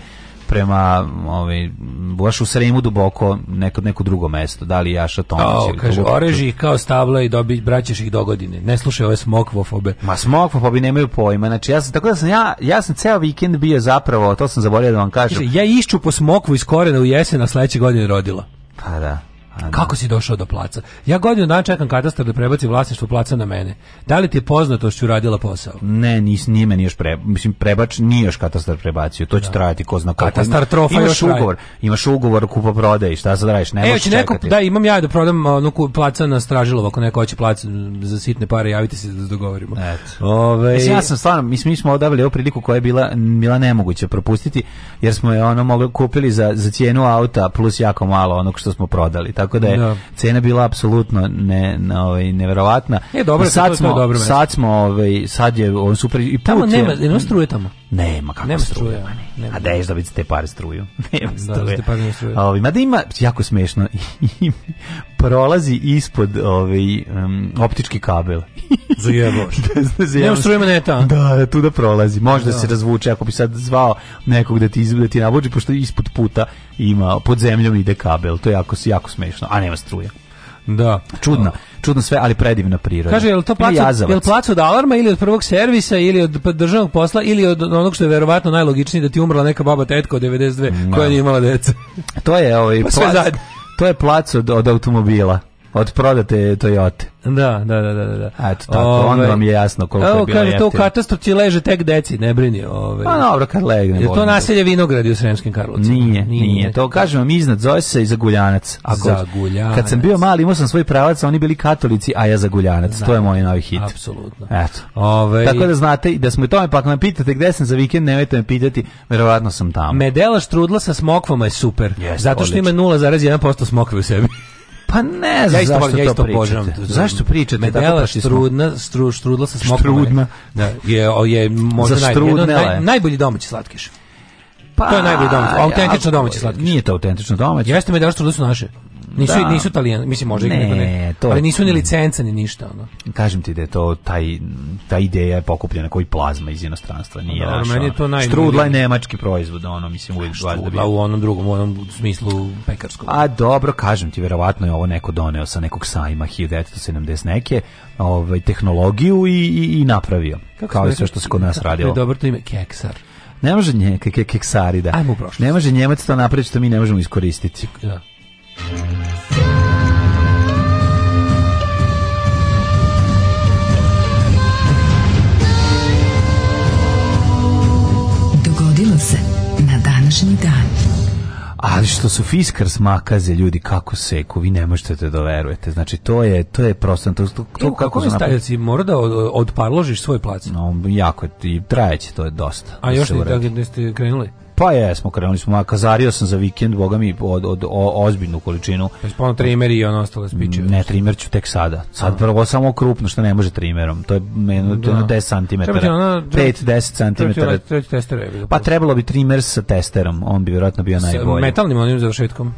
prema ovaj baš u Sremu duboko neko neko drugo mesto, da li Jaša Tomić ili kaže oreži kao stabla i dobi braćeš ih do godine. Ne slušaj ove smokvofobe. Ma smokvofobi nemaju pojma. Znači ja sam tako da sam ja ja sam ceo vikend bio zapravo, to sam zaboravio da vam kažem. Kaže, ja išću po smokvu iz korena u jesen, a sledeće godine rodila. Pa da. Kako si došao do placa? Ja godinu dana čekam katastar da prebaci vlasništvo placa na mene. Da li ti je poznato što ću radila posao? Ne, nis, nije meni još pre, mislim, prebač, nije još katastar prebacio. To će da. trajati ko zna koliko. Katastar trofa imaš još ugovor. Traje. Imaš ugovor kupo prodaje, šta sad radiš? Ne e, možeš neko, čekati. Da, imam ja da prodam onu placa na Stražilovo, ako neko hoće placa za sitne pare, javite se da dogovorimo. Eto. Ove... Mislim, ja sam stvarno, mislim, mi smo odavili ovu priliku koja je bila, bila nemoguće propustiti, jer smo je ono mogli kupili za, za cijenu auta plus jako malo onog što smo prodali tako da je da. cena bila apsolutno ne, na ovaj, neverovatna. E, dobro, sad, to, smo, to dobro sad smo, ovaj, sad je on super i put tamo nema, nema struje tamo. Nema kako nema struje. struje ne, nema. A daješ da vidite pare struju. nema da, struje. Da, pare struje. Ovaj, mada ima, jako smešno, prolazi ispod ovaj, um, optički kabel. Zajeboš. da, da zajeboš. Nema struje maneta. Da, da, tu da prolazi. Možda da. se razvuče ako bi sad zvao nekog da ti, da ti navuđe, pošto je ispod puta ima, pod zemljom ide kabel, to je jako, jako smešno, a nema struje. Da. Čudno, čudno sve, ali predivna priroda. Kaže, je li to placu, je li placu od alarma ili od prvog servisa ili od državnog posla ili od onog što je verovatno najlogičnije da ti umrla neka baba tetka od 92 no. koja da. nije imala deca. To je ovaj pa plac, to je plac od, od automobila od prodate Toyota. Da, da, da, da, da. Eto tako, ove, onda ovaj, vam je jasno koliko evo, je bilo. Evo kaže to u katastru ti leže tek deci, ne brini, Ove. Ovaj. Pa dobro, kad legne. Je to naselje Vinogradi u Sremskim Karlovcima. Nije, nije, nije, To kažem vam iznad zove se i Zaguljanac. Ako Zaguljanac. Kad sam bio mali, imao sam svoj pravac, oni bili katolici, a ja Zaguljanac. Da, to je moj novi hit. Apsolutno. Eto. Ove, ovaj- tako da znate da smo i tome, pa ako me pitate gde sam za vikend, nemojte me pitati, verovatno sam tamo. Medela štrudla sa smokvama je super, Jest, zato što odlično. ima 0,1% smokve u sebi. Pa ne znam ja isto, zašto ja isto to pričate. zašto pričate? Medela strudna, stru, strudla sa smokom. Strudna. Da, je, je možda naj, jedno, naj, najbolji domaći slatkiš. Pa, to je najbolji domaći, autentično domaći slatkiš. Nije to autentično domaći. Jeste medela strudla su naše. Nisu da. nisu italijan, mislim može ne, ne, to, ali nisu ni licence ni ništa ono. Kažem ti da je to taj ta ideja je pokupljena koji plazma iz inostranstva, pa nije da, naša. Meni je to naj Strudla je nemački proizvod, ono mislim uvijek valjda bi. u onom drugom, u onom smislu pekarskom. A dobro, kažem ti, verovatno je ovo neko doneo sa nekog sajma 1970 neke, ovaj tehnologiju i, i, i napravio. Kako kao i sve što se kod nas radilo. Dobro, to ime keksar. Ne može nje, ke, ke, keksari, da. Ajmo u prošlost. Ne može Njemac to napraviti što mi ne možemo iskoristiti. Da. Dogodilo se na današnji dan. Ali što su fiskars makaze ljudi kako seku, vi ne možete da verujete. Znači to je to je prosto to, to, to kako su stajci mora da od, odparložiš svoj plac. No jako je, i trajeće to je dosta. A da još ne, da, da ste krenuli. Pa jesmo, krenuli smo, a kazario sam za vikend, boga mi, od, od, o, ozbiljnu količinu. Pa spavno trimer i ono ostalo spiče. Ne, trimer ću tek sada. Sad prvo samo krupno, što ne može trimerom. To je menu, da. 10 cm. 5-10 cm. Pa trebalo bi trimer sa testerom, on bi vjerojatno bio najbolji. Sa metalnim onim završetkom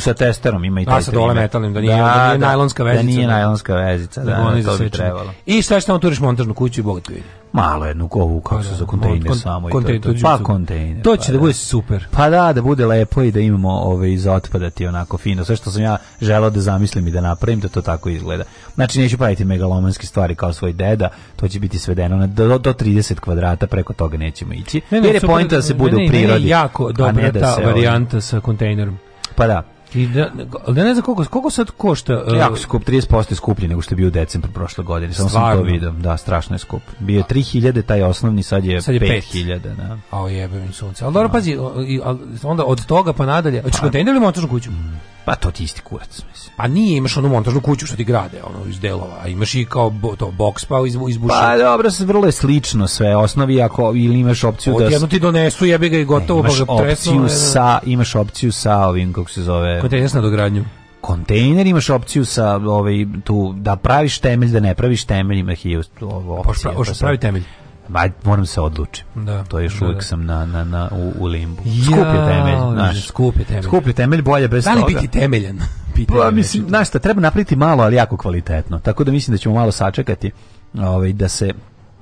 sa testerom ima i da, taj. A sa dole metalnim da nije, da, da nije da, najlonska da vezica. Da nije najlonska vezica, da, da, da to bi trebalo. I šta što turiš montažnu kuću i bogat vidi. Malo jednu kovu kako pa se za kontejner kon, samo kontejner, i to. to, pa kontejner. To pa, pa će pa, da bude super. Pa da, da bude lepo i da imamo ove ovaj, iz otpada ti onako fino. Sve što sam ja želeo da zamislim i da napravim da to tako izgleda. Znači neću praviti megalomanske stvari kao svoj deda, to će biti svedeno na do, do 30 kvadrata, preko toga nećemo ići. Ne, ne, jer je poenta da se bude u prirodi. Ne, jako dobra ta varijanta sa kontejnerom. Pa da. I da, da ne znam koliko, koliko sad košta... Uh, jako e, skup, 30% skuplji nego što je bio u decembru prošle godine, samo sam to vidio. Da, strašno je skup. Bio je 3000, taj osnovni, sad je, sad je 5000. Da. A jebe mi sunce. Ali dobro, da. pazi, al, onda od toga pa nadalje, hoćeš pa. kontejner ili montažnu kuću? Mm. Pa to ti isti kurac, mislim. Pa nije, imaš onu montažnu kuću što ti grade, ono, iz delova, a imaš i kao bo, to, box pa iz, Pa dobro, vrlo je slično sve, osnovi ako ili imaš opciju Odjedno da... Odjedno ti donesu, jebi ga i gotovo, ne, imaš boga, opciju presno, sa, imaš opciju sa ovim, kako se zove... Kontejnersna dogradnju kontejner, imaš opciju sa ovaj tu da praviš temelj, da ne praviš temelj, ima hiljadu opcija. Pa, pa pravi temelj. Ma, moram se odlučiti. Da. To je još da, da. uvijek da. sam na, na, na, u, u limbu. Skup je temelj. Naš. Skup je temelj. Skup je temelj, bolje bez toga. Da li biti temeljan? Pitanje pa, mislim, znaš šta, treba napriti malo, ali jako kvalitetno. Tako da mislim da ćemo malo sačekati ovaj, da se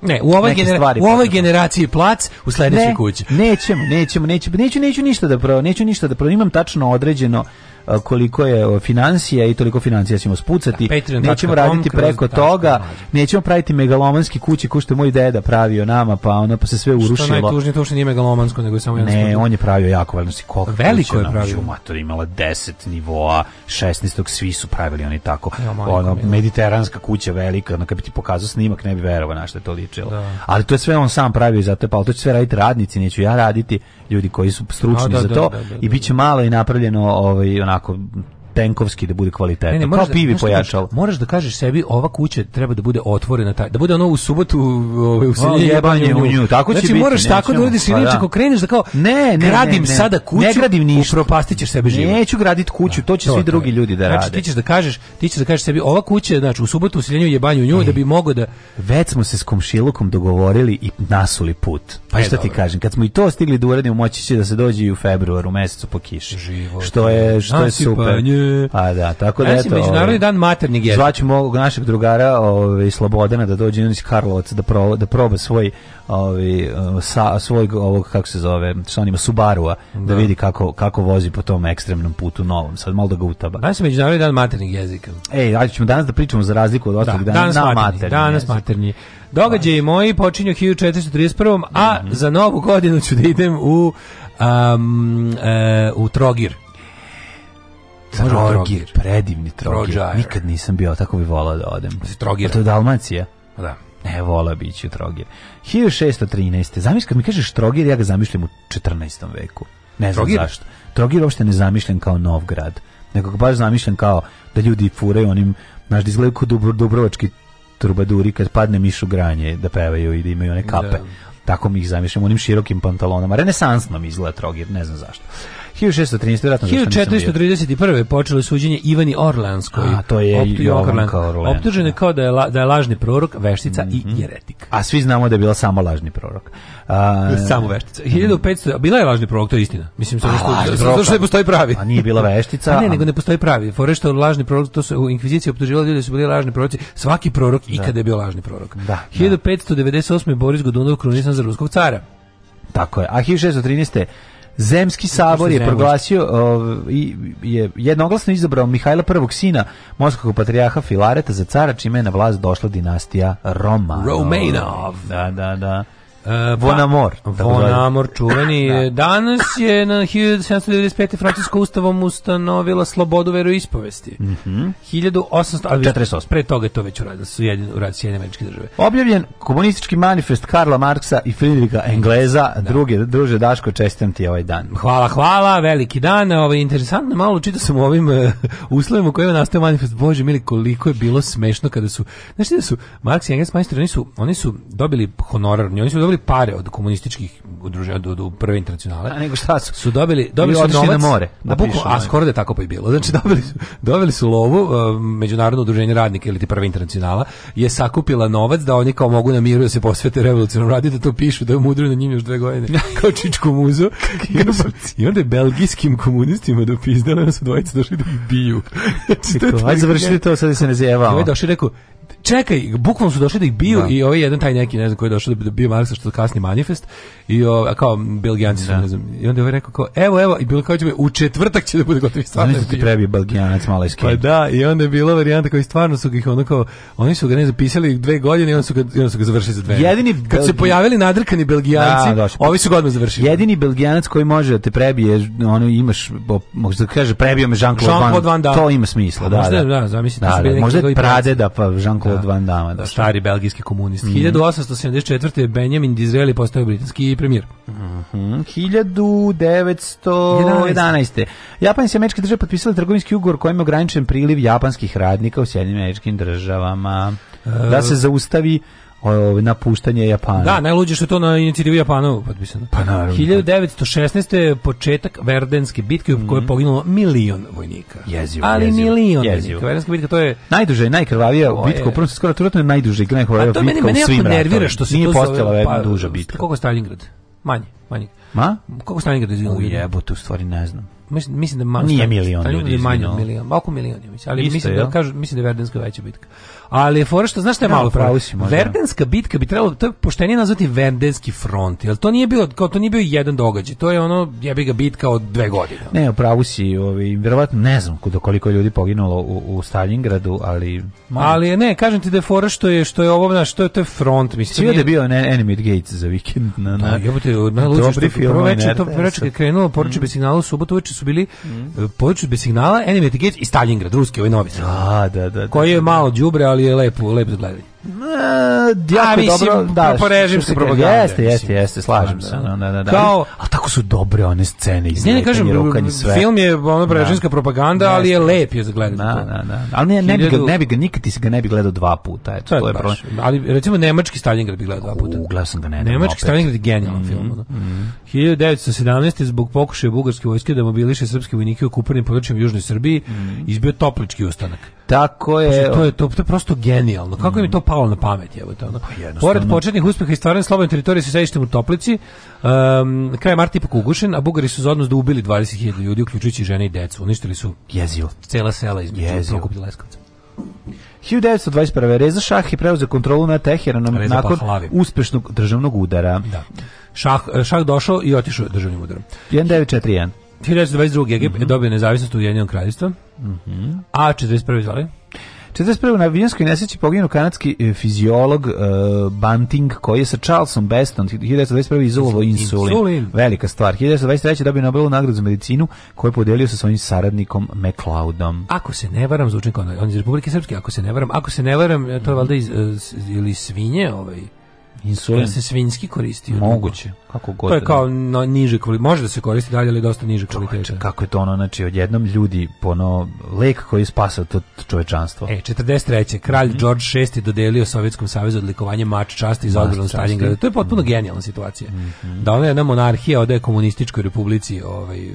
ne, u ovoj, genera u ovoj generaciji plac, u sledećoj ne, kući. Nećemo, nećemo, nećemo, neću, neću ništa da pro, neću ništa da pro, imam tačno određeno koliko je financija i toliko financija ćemo spucati. Da, nećemo raditi preko da, toga, da, da. nećemo praviti megalomanski kuće ko što je moj deda pravio nama, pa ono pa se sve urušilo. Što najtužnije to što nije megalomansko, nego je samo jedno. Ne, on je pravio jako veliko koliko. Veliko je pravio. Mater imala 10 nivoa, 16. svi su pravili oni tako. Ja, ono mediteranska kuća velika, na kad bi ti pokazao snimak ne bi verovao na šta to ličilo. Da. Ali to je sve on sam pravio i zato je pa to će sve raditi radnici, neću ja raditi, ljudi koji su stručni A, da, za to i biće malo i napravljeno ovaj onako tenkovski da bude kvalitetno. Ne, ne, moraš Kao da, pivi da pojačalo. Možeš da kažeš sebi ova kuća treba da bude otvorena taj, da bude ono u subotu ovaj, u, u o, jebanje u nju. Tako će znači, biti. moraš nećemo, tako da uradiš ili pa, da. krećeš da kao ne, ne, gradim ne, sada kuću. Ne gradim ništa. Upropastićeš sebe život. Neću graditi da, kuću, to će to, svi drugi ljudi da znači, rade. Znači ti ćeš da kažeš, ti ćeš da kažeš sebi ova kuća znači u subotu usiljenju jebanje u nju da bi mogao da već smo se s komšilukom dogovorili i nasuli put. Pa e, šta ti kažem, kad smo i to stigli da uradimo moći će da se dođe i u februaru, mesecu po kiši. Što je što je pa, super. A pa da, tako da eto. Međunarodni ovaj, dan maternjeg jezika. Zvaću mog našeg drugara, ovaj Slobodana da dođe iz Karlovca da proba, da proba svoj ovaj sa svog ovog kako se zove, sa onima Subarua, da. da vidi kako kako vozi po tom ekstremnom putu novom. Sad malo da ga utaba. Danas je međunarodni dan maternjeg jezika. Ej, ajde ćemo danas da pričamo za razliku od da, ostalih da, dana danas na maternji. maternji danas maternji. Događaji moji počinju 1431. a mm -hmm. za novu godinu ću da idem u um, e, u Trogir. Trogir. Predivni Trogir. Nikad nisam bio, tako bi volao da odem. Trogir. Pa to je Dalmacija. Da. Ne, vola bit ću Trogir. 1613. Zamiš, kad mi kažeš Trogir, ja ga zamišljam u 14. veku. Ne znam trogir. zašto. Trogir uopšte ne zamišljam kao nov grad. Nego ga baš zamišljam kao da ljudi furaju onim, znaš, da izgledaju kao dubro, dubrovački trubaduri kad padne mišu granje da pevaju i da imaju one kape. Da. Tako mi ih zamišljam, onim širokim pantalonama. Renesansno mi izgleda Trogir, ne znam zašto. 1613, vjerojatno 1431. Da počelo suđenje Ivani Orlanskoj. A, to je Optu, Jovanka Orleanska. Optužen je kao da je, la, da je lažni prorok, veštica mm -hmm. i mhm. jeretik. A svi znamo da je bila samo lažni prorok. A, samo veštica. 1500, bila je lažni prorok, to je istina. Mislim, se što, zato što ne pa- postoji pravi. A pa nije bila veštica. Pa a ne, nego ne postoji pravi. Forešta što lažni prorok, to su u inkviziciji optuživali ljudi da su bili lažni proroci. Svaki prorok da. ikada je bio lažni prorok. Da, 1598. Da. Boris Godunov krunisan za ruskog cara. Tako je. A 1613. Zemski sabor je proglasio i je jednoglasno izabrao Mihajla prvog sina Moskog patrijarha Filareta za cara čime je na vlast došla dinastija Romanov. Romanov. Da, da, da. Uh, e, Bonamor. Bonamor, pa, čuveni. da. Danas je na 1795. Francusko ustavom ustanovila slobodu veroispovesti. Mm -hmm. 1848. Pre toga je to već uradilo su jedin urad Sjedine američke države. Objavljen komunistički manifest Karla Marksa i Friedricha Engleza. Da. Druge, druže Daško, čestam ti ovaj dan. Hvala, hvala, veliki dan. Ovaj, interesantno, malo čitao sam u ovim uh, uslovima u kojima nastao manifest. Bože, mili, koliko je bilo smešno kada su... Znaš da su Marks i Engels majstori, oni su, oni su dobili honorar, oni su dobili dobili pare od komunističkih udruženja do, do prve internacionale. A nego šta su? Su dobili, dobili su novac, da na more. Da buku, a skoro da je tako pa i bilo. Znači mm. dobili su, dobili su lovu, uh, Međunarodno udruženje radnika ili ti prve internacionala je sakupila novac da oni kao mogu na miru da se posvete revolucionom radu, da to pišu da je mudro na njim još dve godine kao čičku muzu. I onda, je belgijskim komunistima dopizdala da su dvojice došli da ih biju. Znači, ajde završite to, sad se ne zajevamo. Ovo je došli rekao, čekaj, bukvalno su došli da ih biju da. i ovaj jedan taj neki, ne znam koji je došao da bio Marksa što kasni manifest i o, kao Belgijanci su, da. ne znam. I onda je ovaj rekao kao, evo, evo, i bilo kao će u četvrtak će da bude gotovi stvarno. Znači ti prebije Belgijanac malo iz Pa da, i onda je bila varijanta koji stvarno su ih onako, oni su ga ne zapisali dve godine i onda su ga, i onda su ga završili za dve. Jedini Kad Belgi... se pojavili nadrkani Belgijanci, da, došli. Da, ovi su ga odmah završili. Jedini Belgijanac koji može da te prebije, ono imaš, možda kaže, prebio me Jean-Claude Jean Van, Van da. to ima smisla. Da, možda, da, da, da, da, da, da, da, da, da, da, da, da, od da. Van Dama. Da. da, stari belgijski komunist. Mm -hmm. 1874. Benjamin Disraeli postao britanski premijer. Mm -hmm. 1911. Japan i američke države potpisali trgovinski ugovor kojim je ograničen priliv japanskih radnika u Sjedinim američkim državama. E, da se zaustavi o, ovaj, ovaj, napuštanje Japana. Da, najluđe što je to na inicijativu Japana potpisano. Da. Pa naravno. 1916. je početak Verdenske bitke u kojoj je mhm. poginulo milion vojnika. Jezivo, Ali jezivo, milion jezivo. Verdenska bitka to je... Najduže, najkrvavija to bitka je... u prvom svjetskom ratu, to je najduže, najkrvavija bitka meni, meni u svim ratovima. nervira što se Nije to postala zove, jedna pa, duža bitka. Koliko Stalingrad? Manje, manje. Ma? Koliko Stalingrad je izginulo? Jebote, u stvari ne znam. Mislim, mislim da manje... Nije milion ljudi. Manje milion, oko milion, mislim. Ali Isto, mislim, da, kažu, mislim da je Verdenska veća bitka. Ali fora što znaš šta je da, malo pravo. Da. Verdenska bitka bi trebalo to je poštenije nazvati Verdenski front, jer to nije bilo kao to nije bio jedan događaj. To je ono jebi ga bitka od dve godine. Ne, u pravu si, ovaj verovatno ne znam koliko ljudi poginulo u, u Stalingradu, ali ali ne, kažem ti da je fora što je što je ovo na što je to je front, mislim. Sve da je bio ne, Enemy Gates za vikend na pa, na. Da, jebote, na luđu što prvo večer to prvo kad krenulo poruče mm. bez signala, subotu uveče su bili mm. E, poruče bez signala Enemy Gates i Stalingrad, ruski ovaj novi. Da, da, da, da. Koji je malo đubre, ali je lepo, lepo da E, jako a, dobro, da, porežim se propaganda. Jeste, jeste, jeste, slažem se. Da, da, da, da, da. Kao, a tako su dobre one scene iz ne, ne kažem, Film je ono prerežimska da. propaganda, ali je lep je za gledati. Da, da, da. Ali ne, ne, bi ga, ne bi ga, nikad ti ga ne bi gledao dva puta, eto, to je problem. Ali recimo nemački Stalingrad bi gledao dva puta. Uglavnom sam ga ne. Nemački Stalingrad je genijalan mm, film. Mm. Da. 1917 zbog pokušaja bugarske vojske da mobiliše srpske vojnike u okupanim područjima južne Srbije, mm. izbio toplički ustanak. Tako je. Znači, to je to, to je prosto genijalno. Kako im to palo na pamet, evo to. Ono. Pa Pored početnih uspeha i stvarne slobodne teritorije su sedištem u Toplici, um, kraj Marti ipak ugušen, a Bugari su za odnos da ubili 20.000 ljudi, uključujući žene i decu. Uništili su jezio, cela sela između jezio. Prokopila Leskovca. 1921. Reza Šah je preuzeo kontrolu nad Teheranom Reza nakon Pahlavi. uspešnog državnog udara. Da. Šah, eh, šah došao i otišao državnim udarom. 1941. 1922. Egipat mm -hmm. je dobio nezavisnost u Jedinom kraljstvu. Mm -hmm. A 41. izvali? 41. na avijanskoj nesreći poginu kanadski e, fiziolog uh, e, Bunting, koji je sa Charlesom Beston 1921. izolovo insulin. insulin. Velika stvar. 1923. dobio Nobelovu nagradu za medicinu, koju je podelio sa svojim saradnikom McLeodom. Ako se ne varam, zvučnik da- on, on iz Republike Srpske, ako se ne varam, ako se ne varam, to je valjda iz, iz, e, ili svinje, ovaj, Insulin. Ja se svinjski koristio. Moguće. Kako god. To je da. kao na niže kvalitete. Može da se koristi dalje, ali dosta niže kvalitete. kako je to ono, znači, odjednom ljudi, ono, lek koji je spasao to čovečanstvo. E, 43. Kralj mm George VI dodelio Sovjetskom savezu odlikovanje mač časti iz odbranu Stalingrada. To je potpuno mm genijalna situacija. Mm -hmm. Da ona jedna monarhija ode komunističkoj republici, ovaj,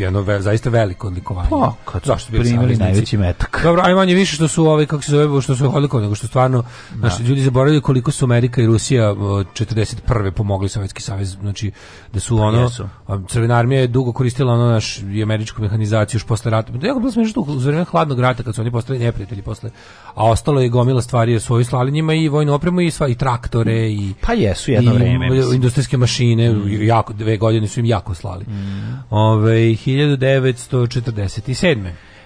jedno ve, zaista veliko odlikovanje. Pa, kad Zašto bili primili najveći metak. Dobro, ali manje više što su ovaj kako se zove, što su holokovni, nego što stvarno da. naši ljudi zaboravili koliko su Amerika i Rusija 41. pomogli Sovjetski savez, znači da su pa ono jesu. Crvena armija je dugo koristila ono naš i američku mehanizaciju još posle rata. Da je bilo smešno u vreme hladnog rata kad su oni postali neprijatelji posle, a ostalo je gomila stvari jer su ovi slali njima i vojnu opremu i sva i traktore i pa jesu jedno i, vreme, industrijske mašine, mm. jako dve godine su im jako slali. Mm. Ove, ovaj, 1947.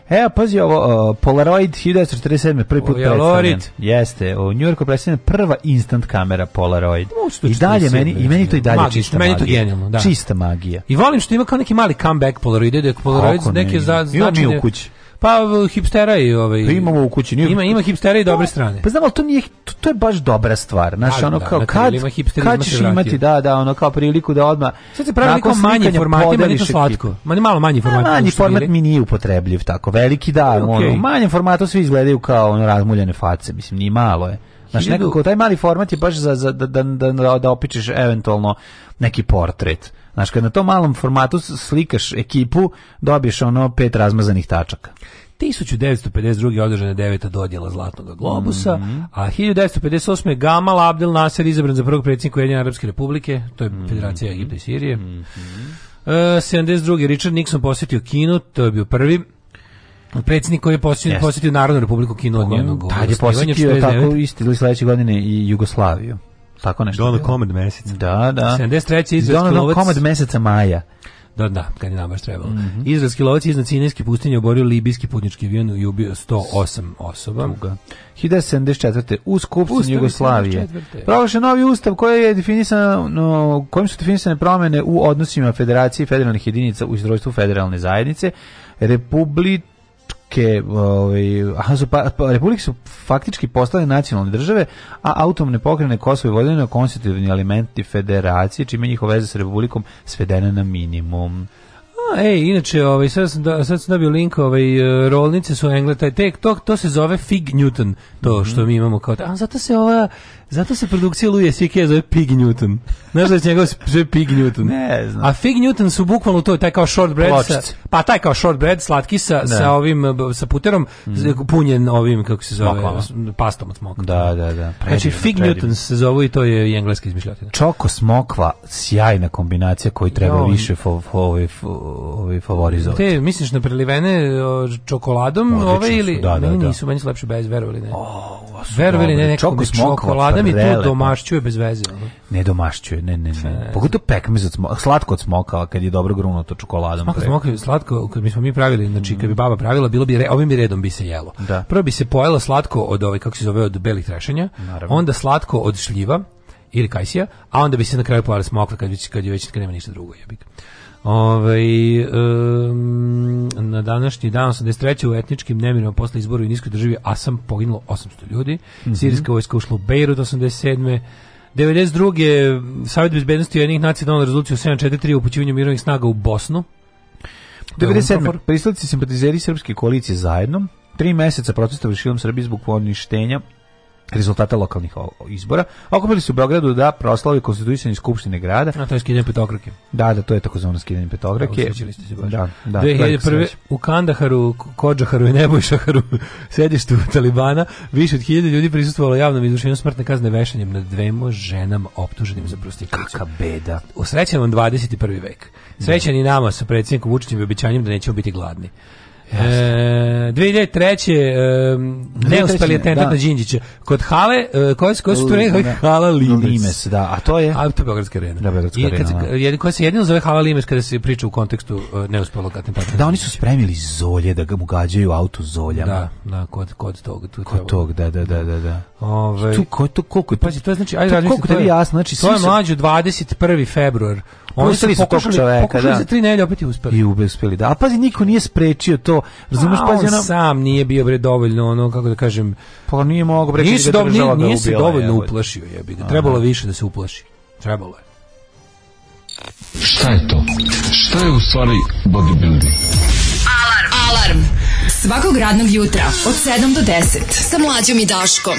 E, pazi ovo, uh, Polaroid 1947. prvi put predstavljen. Jeste, u New Yorku predstavljen prva instant kamera Polaroid. I dalje meni, i meni to i dalje Magično, čista meni magija. to genijalno, da. Čista magija. I volim što ima kao neki mali comeback Polaroid, da je Polaroid Kako neke ne, za, značine... u kući. Pa hipstera i ovaj. Pa imamo u kući, Ima ima hipstera i pa, dobre strane. Pa znamo to nije to, to je baš dobra stvar. Naš ono da, kao na kad ima kad ćeš imati da da ono kao priliku da odma. Sad se pravi kao manje formati, meni to slatko. Manje malo manji format. Manji format mi nije upotrebljiv tako. Veliki da, okay. E, ono, u manjem formatu izgledaju kao ono razmuljene face, mislim, ni malo je. Znaš, nekako taj mali format je baš za, za da, da, da, da, da opičeš eventualno neki portret. Znaš, kad na tom malom formatu slikaš ekipu, dobiješ ono pet razmazanih tačaka. 1952. održana deveta dodjela Zlatnog globusa, mm -hmm. a 1958. Gamal Abdel Nasser izabran za prvog predsjednika Ujedinjene Arabske republike, to je mm -hmm. Federacija Egipta i Sirije. Mm -hmm. uh, 72. Richard Nixon posjetio Kinu, to je bio prvi predsjednik koji je posjetio, yes. posjetio Narodnu republiku Kinu od njenog Tad je posjetio tako isti ili sledeće godine i Jugoslaviju. Tako nešto. Donald Komad meseca. Da, da. 73. izvest Donald Komad meseca maja. Da, da, kad je nam baš trebalo. Mm -hmm. Izraelski lovac iznad Sinajske pustinje oborio libijski putnički avion i ubio 108 osoba. Druga. 1974. u Skupštini Jugoslavije. Proglašen novi ustav koji je definisan, no, kojim su definisane promjene u odnosima Federacije federalnih jedinica u izdrojstvu federalne zajednice. Republik republike, ovaj, aha, su pa, pa, republike su faktički postale nacionalne države, a autonomne pokrene Kosovo i Vojvodina konstitutivni elementi federacije, čime njihova veza sa republikom svedena na minimum. A, ej, inače, ovaj, sad, sam da, sad sam dobio link, ovaj, rolnice su Engle, taj tek, to, to se zove Fig Newton, to mhm. što mi imamo kao... A zato se ova Zato se produkcija Louis C.K. zove Pig Newton. Znaš da će njegov zove Pig Newton? Ne znam. A Fig Newton su bukvalno to, taj kao shortbread sa, pa taj kao shortbread, slatki sa, sa ovim, sa puterom, mm. punjen ovim, kako se zove, Smokvama. pastom od smokva. Da, da, da. Znači, predivno, znači, Fig Newton se zove i to je i engleska izmišljotina. Čoko smokva, sjajna kombinacija koju treba jo, više fo, fo, ovaj fo, ovaj favorizovati. Te, misliš na prelivene čokoladom, Odlično ove ili? Da, da, meni da. nisu, meni su lepše bez, verovali ne. Oh, verovali ne, nekako čoko smokva, Ona mi tu domašćuje bez veze. Ne domašćuje, ne, ne, ne. Pogotovo pekmez od smoka, slatko od smoka, kad je dobro grunuto čokoladom. Smoka, smoka, slatko, kad bismo mi pravili, znači kad bi mm. baba pravila, bilo bi re, ovim bi redom bi se jelo. Da. Prvo bi se pojelo slatko od ove, ovaj, kako se zove, od belih trešanja, Naravno. onda slatko od šljiva ili kajsija, a onda bi se na kraju pojela smokva kad, kad je već kad nema ništa drugo jebik. Ove, ovaj, um, na današnji dan 83. u etničkim nemirima posle izbora u Niskoj državi Asam poginulo 800 ljudi. Mm -hmm. Sirijska vojska ušla u Bejrut 87. 92. Savjet bezbednosti jednih nacija donala rezoluciju 743 o upućivanju mirovnih snaga u Bosnu. 97. Pristalici simpatizeri srpske koalicije zajedno. Tri meseca protesta u Šilom Srbiji zbog poništenja rezultata lokalnih izbora. Okupili su u Beogradu da proslave konstituisanje skupštine grada. Na to je skidanje petokrake. Da, da, to je takozvano skidanje petokrake. Da, ste se baš. Da, da, 2001. u Kandaharu, Kodžaharu i Nebojšaharu, sedištu Talibana, više od hiljade ljudi prisustvovalo javnom izvršenju smrtne kazne vešanjem nad dvema ženama optuženim za prostituciju. Kaka beda. Osrećen vam 21. vek. Srećan i nama sa predsjednikom Vučićem i obećanjem da nećemo biti gladni. E, 2003. Um, neuspeli je tentat da. na Đinđića. Kod Hale, uh, koje, koje su tu rekli? Hala Limes. Limes, da. A to je? A to je Beogradska arena. Da, Beogradska arena. Kad, se, da. jed, koja se jedino zove Hala Limes kada se priča u kontekstu uh, neuspelog atentata. Da, oni su spremili zolje, da ga mu gađaju auto zoljama. Da, da, kod, kod tog. Tu kod tog, da, da, da, da. da. Ove, ovaj- tu, ko, to, koliko je? Pazi, to je znači, ajde, to, koliko to je jasno, znači, to je mlađo 21. februar Oni su pokušali, tog čoveka, pokušali da. za tri nedelje opet i uspeli. I uspeli, da. A pazi, niko nije sprečio to. Razumeš, pazi, on ono... sam nije bio bre dovoljno, ono, kako da kažem... Pa nije mogao bre, nije, da nije, nije se dovoljno je, uplašio, jebi ga. Trebalo da. više da se uplaši. Trebalo je. Šta je to? Šta je u stvari bodybuilding? Alarm! Alarm! Svakog radnog jutra od 7 do 10 sa mlađom i Daškom.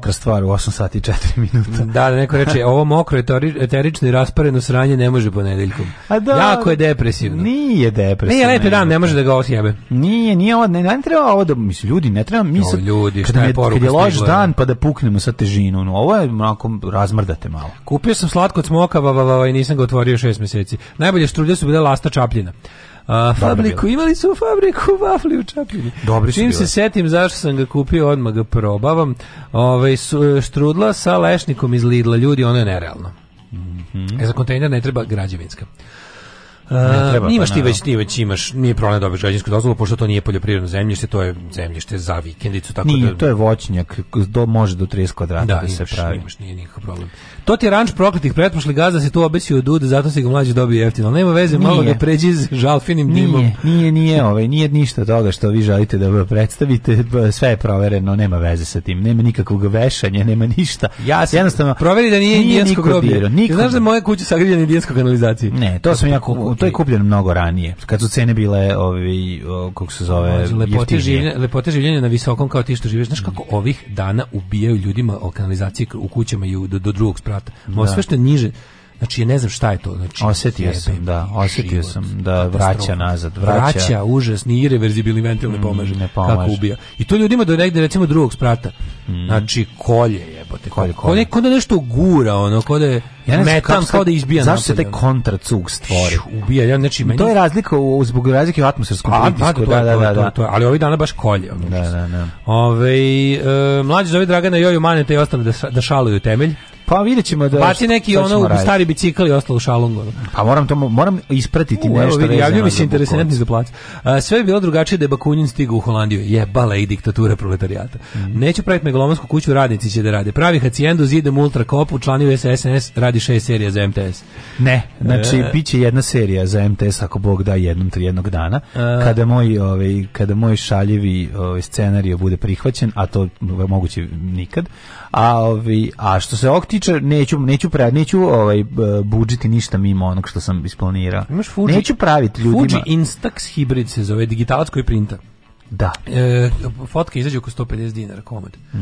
mokra stvar u 8 sati i 4 minuta. Da, da, neko reče, ovo mokro eterično i raspareno sranje ne može ponedeljkom. A da, jako je depresivno. Nije depresivno. Nije lepi dan, ne može da ga osjebe. Nije, nije ovo, ne, ne treba ovo da, mislim, ljudi, ne treba mi sad, ljudi, kada, je, poruka? kad je loš dan, pa da puknemo sa težinom. no, ovo je onako, razmrdate malo. Kupio sam slatko od smoka, va, va, va, i nisam ga otvorio šest meseci. Najbolje štrudlje su bile lasta čapljina. A, fabriku, imali su fabriku vafli u Čapljini. Dobri Čim se setim zašto sam ga kupio, odmah ga probavam. Ove, ovaj, su, e, štrudla sa lešnikom iz Lidla, ljudi, ono je nerealno. Mm -hmm. E, za kontejner ne treba građevinska. Ne treba, imaš pa, ti već, ti već imaš, nije problem da dobiješ građansku dozvolu, pošto to nije poljoprivredno zemljište, to je zemljište za vikendicu. Tako nije, da, to je voćnjak, do, može do 30 kvadrata da, da imaš, se pravi. Da, Imaš, nije nikakav problem. To ti je ranč prokletih pretprošli gazda se tu obesio u dude, zato se ga mlađi dobije jeftino. Ali nema veze, nije. malo ga pređi s žalfinim nije, dimom. Nije, nije, ovaj, nije ništa toga što vi želite da predstavite, sve je provereno, nema veze sa tim, nema nikakvog vešanja, nema ništa. Ja sam, jednostavno proveri da nije, nije indijansko groblje. Znaš da moje kuće sagrijane indijanskoj kanalizacije? Ne, to sam ja to je kupljeno mnogo ranije, kad su cene bile ovi, ovaj, kako se zove, lepote življenja, lepote življenja na visokom kao ti što živiš. Znaš kako ovih dana ubijaju ljudima o kanalizaciji u kućama i do, do drugog sprata. Ovo da. sve što niže, Znači, ja ne znam šta je to. Znači, osetio sam, da, osetio život, sam da vraća nazad. Vraća, vraća užas, ni irreverzibilni ventil ne mm, pomaže, ne pomaže. Kako ubija. I to ljudima do negde, recimo, drugog sprata. Mm. Znači, kolje je jebote. Ko, ko, je, kod da nešto gura, ono, ko da je ja ne znam kao da izbija Zašto se taj kontracug stvori? Ubija, ja, znači, meni... To je razlika u, zbog razlike u atmosferskom pa, pritisku. Da, da, da, da, da, Ali ovih dana baš kolje. Ono, da, da, da. Ove, e, mlađe zove Dragana Joju Maneta i ostane da, da šaluju temelj. Pa videćemo ćemo da... Baci neki ono stari bicikl i ostalo u šalungu. Pa moram, to, moram ispratiti u, nešto. vidi javljaju mi se interesantni za plac. Sve bi bilo drugačije da je Bakunin stigao u Holandiju. Jebala i diktatura proletarijata. Mm. Neću praviti megalomansku kuću, radnici će da rade pravi hacijendu, zidem ultra kopu, članio se SNS, radi šest serija za MTS. Ne, znači, e, bit će jedna serija za MTS, ako Bog da jednom, tri jednog dana, e, kada moj, ovaj, kada moj šaljivi ovaj, scenarij bude prihvaćen, a to moguće nikad, a, ovaj, a što se ovog tiče, neću, neću, pra, neću ovaj, budžiti ništa mimo onog što sam isplanirao. Imaš Fuji, neću praviti ljudima. Fuji Instax hibrid se zove, digitalac koji printa. Da. E, fotke izađu oko 150 dinara komad. Mm,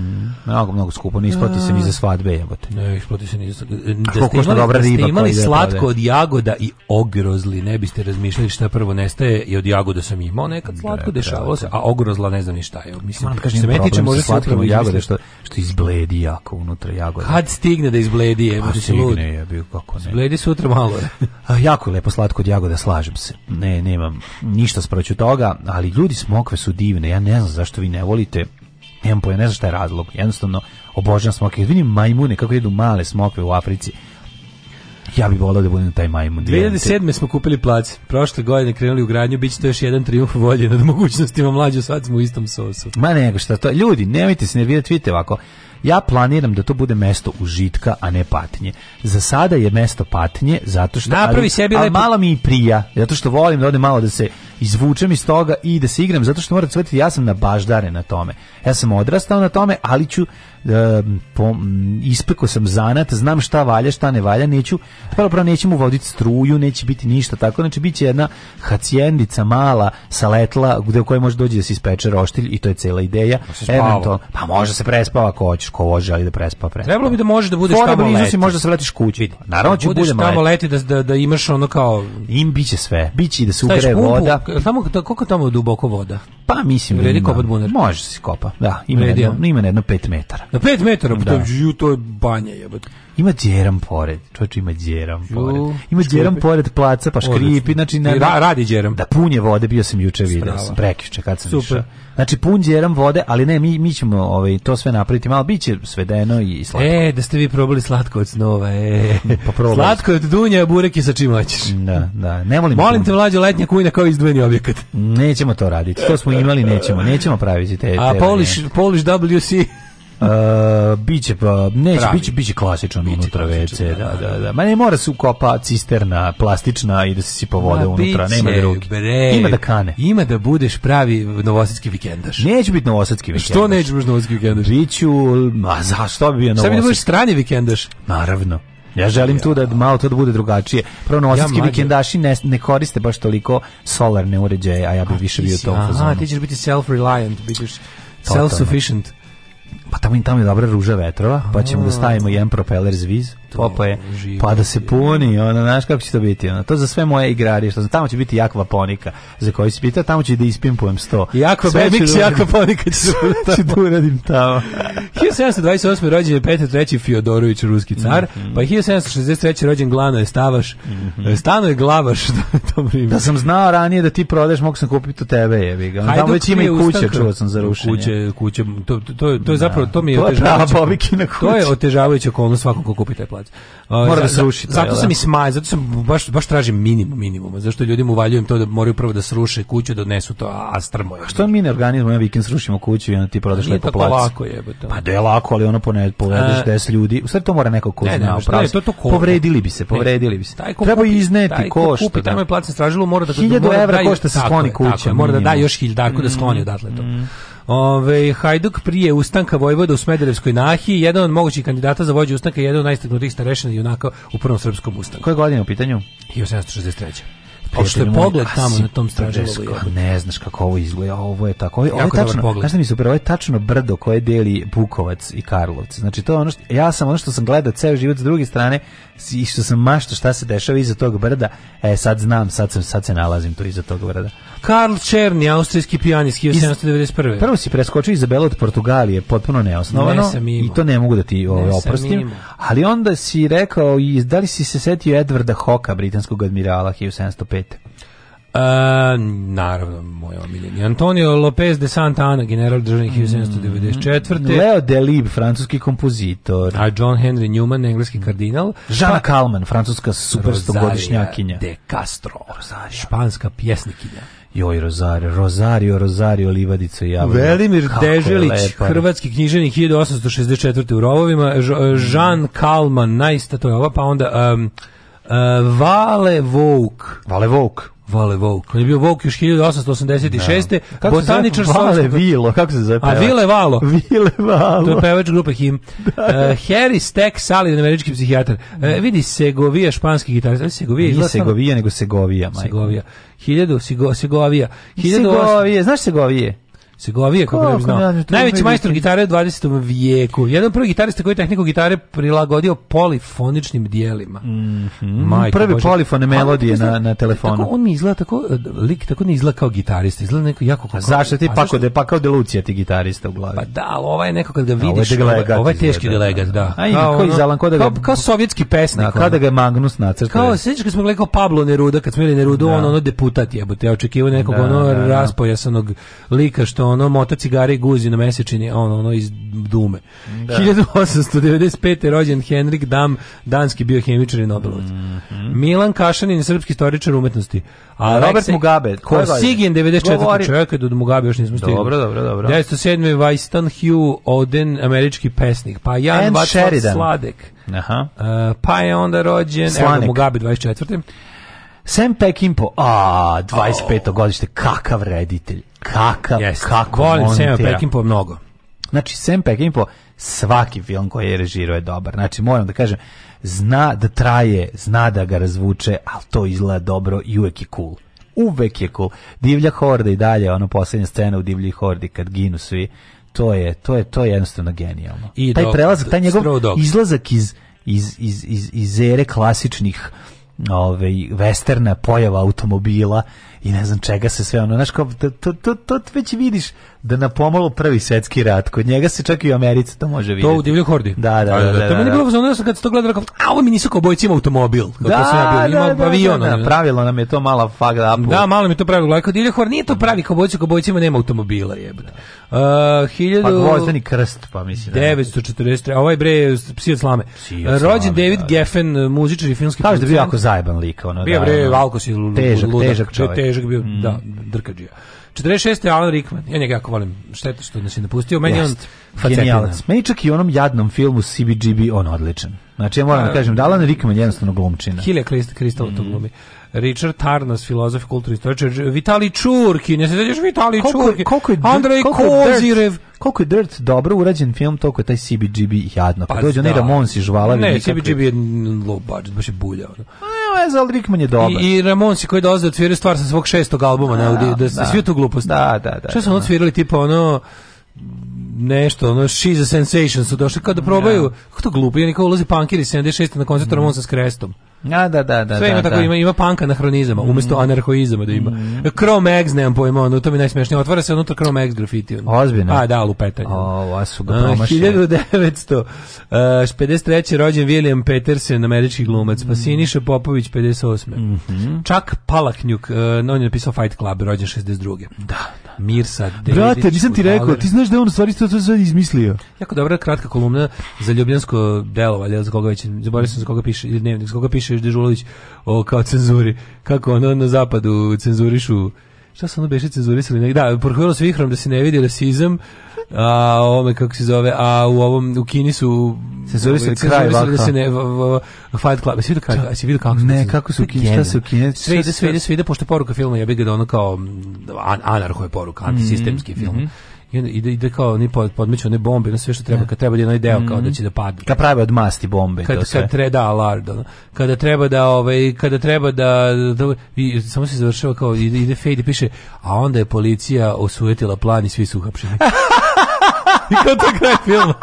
mnogo, mnogo skupo, ne isplati se ni za svadbe, jebote. Ne, isplati se ni za... Da, da ste pa imali, dobra pa riba da ste imali slatko od jagoda i ogrozli, ne biste razmišljali šta prvo nestaje i od jagoda sam imao nekad slatko, dešavalo se, a ogrozla ne znam ni šta je. Mislim, Moram da kažem, se metiče, može se jagode što, što izbledi jako unutra jagoda. Kad stigne da izbledi, može pa da se lud. je, bio kako ne. Izbledi sutra malo. a, jako je lepo slatko od jagoda, slažem se. Ne, nemam ništa sproću toga, ali ljudi smokve su divne. Ja ne znam zašto vi ne volite. Nemam pojma, ne znam šta je razlog. Jednostavno, obožavam smokve. Vidim majmune kako jedu male smokve u Africi. Ja bih volao da budem taj majmun. 2007. smo kupili plac. Prošle godine krenuli u gradnju, bit će to još jedan triumf volje nad mogućnostima mlađe, sad smo u istom sosu. Ma nego šta to. Ljudi, nemojte se nervirati, vidite ovako. Ja planiram da to bude mesto užitka, a ne patnje. Za sada je mesto patnje, zato što... Napravi ali, sebi ali malo mi i prija, zato što volim da ode malo da se izvučem iz toga i da se igram, zato što moram shvatiti, ja sam na baždare na tome. Ja sam odrastao na tome, ali ću uh, po, ispeko sam zanat, znam šta valja, šta ne valja, neću, prvo pravo nećemo uvoditi struju, neće biti ništa tako, znači bit će jedna hacijendica mala sa letla gde u kojoj može doći da se ispeče roštilj i to je cela ideja. Da Eventualno, pa može se prespava ako hoćeš, ko hoće, ali da prespa, prespa. Trebalo bi da možeš da budeš Fora tamo leti. možeš da se vratiš kući. Naravno da, da će budeš tamo leti da, da, da imaš ono kao im biće sve, biće i da se ugreje voda tamo, koliko tamo je duboko voda? Pa mislim vredi kopat bunar. Može se kopa. Da, ima vredi, jedno, ima jedno 5 metara. Na 5 metara, da. Pa to je to je banja jebote. Ima đeram pored. To znači ima đeram pored. Ima đeram pored placa, pa škripi, znači na, ra, radi đeram. Da punje vode, bio sam juče video, sam prekiče kad sam išao. Znači pun đeram vode, ali ne mi mi ćemo ovaj to sve napraviti, malo biće svedeno i slatko. E, da ste vi probali slatko od snova, e. pa probali. Slatko od dunja, burek sa čim hoćeš. Da, da. Ne molim. Molim te mlađe letnja kujna kao izdvojeni objekat. Nećemo to raditi. To smo imali nećemo, nećemo praviti te. A Polish, Polish WC Uh, biće pa neć biće biće klasično unutra WC da da da, da da da ma ne mora se ukopa cisterna plastična i da se sipa voda unutra biće, nema da ruke bre, ima da kane ima da budeš pravi novosadski vikendaš neće biti novosadski vikendaš što neće biti novosadski vikendaš biću ma zašto bi bio novosadski bi da budeš strani vikendaš naravno Ja želim ja. tu da malo to da bude drugačije. Prvo novosadski ja, vikendaši ne, ne koriste baš toliko solarne uređaje, a ja bih više bio to. Aha, ti ćeš biti self-reliant, bićeš self-sufficient. Pa tamo tamo je dobra ruža vetrova, pa ćemo da stavimo jedan propeler zviz, popa pa da se puni, ona, znaš kako će to biti, ona. to za sve moje igrarije, što tamo će biti akvaponika, za koju se pita, tamo će da ispimpujem sto. I akva sve miks i će ću, da ću da uradim tamo. 1728. rođen je Petar III. Fiodorović, ruski car, mm -hmm. pa 1763. rođen Glano je Stavaš, mm -hmm. Stano je Glavaš, da sam znao ranije da ti prodeš, mogu sam kupiti od tebe, jebiga, Tamo već ima i kuće, čuo sam za rušenje. Kuće, kuće, to, to, to, to je da. zapravo zapravo to mi je otežavajuće. To je otežavajuća okolnost svakom ko kupi taj plac. Mora da sruši. Za, zato sam da? i smaj, zato sam baš baš tražim minimum minimuma. Zašto ljudima uvaljujem to da moraju prvo da sruše kuću, da odnesu to, a strmo je. Što mi ne organizujemo na vikend srušimo kuću i onda ti prodaš lepo plac. Lako jebote. Pa da je lako, ali ono pone povedeš 10 ljudi. U stvari to mora neko ko ne, zna, ne, ne, to, to ko, povredili bi se, povredili bi se. Taj ko Treba kupi, izneti taj ko košta. Kupi da. tamo je plac na stražilu, mora da 1000 evra košta se skloni kuća. Mora da da, da još 1000 da mm. skloni odatle to. Mm. Ove, Hajduk prije ustanka Vojvoda u Smederevskoj nahiji, jedan od mogućih kandidata za vođu ustanka, jedan od najistaknutijih starešina junaka u prvom srpskom ustanku. Koje godine u pitanju? 1763. A što je pogled tamo na tom stražilovu Ne znaš kako ovo izgleda, ovo je tako. Ovo, ovo je tačno, znaš mi super, ovo je tačno brdo koje deli Bukovac i Karlovac. Znači to je ono što, ja sam ono što sam gledao ceo život s druge strane i što sam mašto šta se dešava iza tog brda, e sad znam, sad, sam, sad se nalazim tu iza tog brda. Karl Černi, austrijski pijanist, 1791. Prvo si preskočio Izabela od Portugalije, potpuno neosnovano ne i to ne mogu da ti ovaj, ne oprostim. Ali onda si rekao, i da li si se setio Edvarda Hoka, britanskog admirala 1705 naravno, moj omiljeni. Antonio Lopez de Santa Ana, general državnih 1794. Mm. Leo Delib, francuski kompozitor. A John Henry Newman, engleski kardinal. Žana pa- Kalman, francuska superstogodišnjakinja. de Castro, Rosario. španska pjesnikinja. Joj, Rosario, Rosario, Rosario, Livadica i Javlja. Velimir Kako Deželić, hrvatski knjiženik 1864. u Rovovima, Jean mm. Kalman, najsta to je ova, pa onda um, uh, Vale Vouk. Vale Vouk. Vale Vouk. Koji je bio Vouk još 1886. Da. Kako se zove? Vale Vilo, kako se zove? Pevač? A Vile Valo. Vile Valo. To je pevač grupe Him. Da. Uh, Harry Stack Salin, američki psihijatar. Uh, vidi Segovija, španski gitarista. Segovija Nije Segovija, nego Segovija, majko. Segovija. 1000 Sego, Segovija. 1800... Segovije, znaš Segovije? Segovije, kako bi znao. Najveći majstor gitare u 20. vijeku. Jedan prvi gitarista koji je tehniku gitare prilagodio polifoničnim dijelima. Mm -hmm. Prvi polifone melodije pa, pa, na, pa, na telefonu. Tako, on mi izgleda tako, e, lik tako ne izgleda kao gitarista, izgleda neko jako kao... zašto ti pa, pako, da, pa kao delucija ti gitarista u glavi? Pa da, ali ovaj neko kad ga vidiš, ovo je, ovaj, teški delegat, da. da. A ima, kao, izalan, kao, da ga, kao, kao sovjetski pesnik. Da, kao da ga je Magnus nacrtao. Kao, sjećaš kad smo gledali kao Pablo Neruda, kad smo bili Nerudu, da. on ono deputat jebote, ja očekivao nekog da, ono raspojasanog lika što ono mota cigare i guzi na mesečini, ono, ono iz Dume. Da. 1895. rođen Henrik Dam, danski biohemičar i Nobelovac. Mm -hmm. Milan Kašanin, srpski istoričar umetnosti. A Robert Alexei Mugabe. Sigin, 94. Govori. čovjek, do Mugabe još nismo stigli. Dobro, dobro, dobro. 1907. Vajstan Hugh Oden, američki pesnik. Pa Jan Vatslav Sladek. Aha. Uh, pa je onda rođen, Slanek. evo Mugabe 24. Sam Peckinpo, a, 25. Oh. godište, kakav reditelj, kakav, yes. kako Volim montira. Sam Peckinpo mnogo. Znači, Sam Peckinpo, svaki film koji je režirao je dobar. Znači, moram da kažem, zna da traje, zna da ga razvuče, ali to izgleda dobro i uvek je cool. Uvek je cool. Divlja horda i dalje, ono posljednja scena u Divlji hordi kad ginu svi, to je, to je, to je jednostavno genijalno. I taj dok, prelazak, taj njegov izlazak iz, iz, iz, iz, iz ere klasičnih ovaj westerna pojava automobila i ne znam čega se sve ono, znaš, kao, to, to, to, to već vidiš da na pomalo prvi svetski rat, kod njega se čak i u Americi to može vidjeti. To u divljoj hordi. Da da, da, da, da. To meni da. bilo ono kad se to gledalo, kao, a ovo mi nisu kao bojci, ima automobil. Kao da, to sam ja bio, ima avion. Da, pravilo nam je to mala faga apu. Da, malo mi to pravilo, gledalo, divljoj hordi nije to pravi kao bojci, kao bojcima nema automobila, jebate. Uh, 1000... Pa gvozdeni krst, pa mislim. 943, a ovaj bre, psi od slame. Rođen David Geffen, muzičar i filmski producent. da bio jako zajeban lik, ono. Bio bre, alkos i težak, težak čovjek. Ježak bio mm. da drkađija. 46. Alan Rickman. Ja njega jako volim. Šteta što nas je napustio. Meni Jest. on genijalac. Meni čak i u onom jadnom filmu CBGB on odličan. Znači ja moram da kažem da Alan Rickman je jednostavno glumčina. Hilja Kristal mm. to glumi. Richard Tarnas, filozof kulturni istoričar, Vitali Čurki, ne se sećaš Vitali koliko, Čurki, koliko je, Andrej koliko Kozirev. Dirt, koliko je Dirt dobro urađen film, toliko je taj CBGB jadno. Kad pa dođe onaj da Monsi žvalavi. Ne, CBGB je budget, baš je bulja. Ono veze, ali Rickman je dobar. I, i Ramonsi koji dolaze da otviraju stvar sa svog šestog albuma, da, ne, da, da, svi tu glupost. Da, da, da. Šta su da, ono da. otvirali, tipa ono nešto, ono, She's a Sensation su došli kao da probaju, da. kako to glupo, ja nikako ulazi punkiri 76. na koncertu mm. Ramonsa s Krestom. A, da, da, da. Sve ima da, tako, da. ima, ima panka anahronizama, umjesto mm. anarhoizama da ima. Mm. Chrome X, nemam pojma, ono, to mi najsmešnije. Otvara se unutra Chrome X grafiti. Ozbiljno. A, pa, da, lupetanje. O, a su ga promašili. 1953. Uh, e, rođen William Petersen, američki glumac, pa mm. pa Siniša Popović, 58. Mm -hmm. Čak Palaknjuk, uh, e, on je napisao Fight Club, rođen 62. Da, da, da. Mirsa Dedić. Brate, nisam ti rekao, ti znaš da on stvari to, to sve izmislio. Jako dobra kratka kolumna za ljubljansko delo, ali za koga već, zaboravio sam za koga piše, ili ne, za koga piše piše još Dežulović o kao cenzuri, kako ono na zapadu cenzurišu šta su ono beše cenzurisali negdje, da, prohvalo se vihrom da se ne vidi rasizam, a ome kako se zove, a u ovom u Kini su cenzurisali ovaj, kraj da se ne v, v, Fight Club, jesi vidio kako, jesi vidio kako su ne, kako su Kini, šta su Kini, sve ide, sve ide, sve ide, pošto poruka filma je bi ga da ono kao anarho je poruka, mhm, antisistemski mm -hmm. film. Mm -hmm i onda ide, ide kao oni podmeću one bombe, na sve što treba, da. kad treba da je onaj deo kao da mhm. će da padne. Kad prave od masti bombe kad, to sve. Kad treba, da, lard, da. ono. Kada treba da, ovaj, kada treba da, da i, samo se završava kao, ide, ide fade i piše, a onda je policija osujetila plan i svi su uhapšeni. I kao to kraj filma.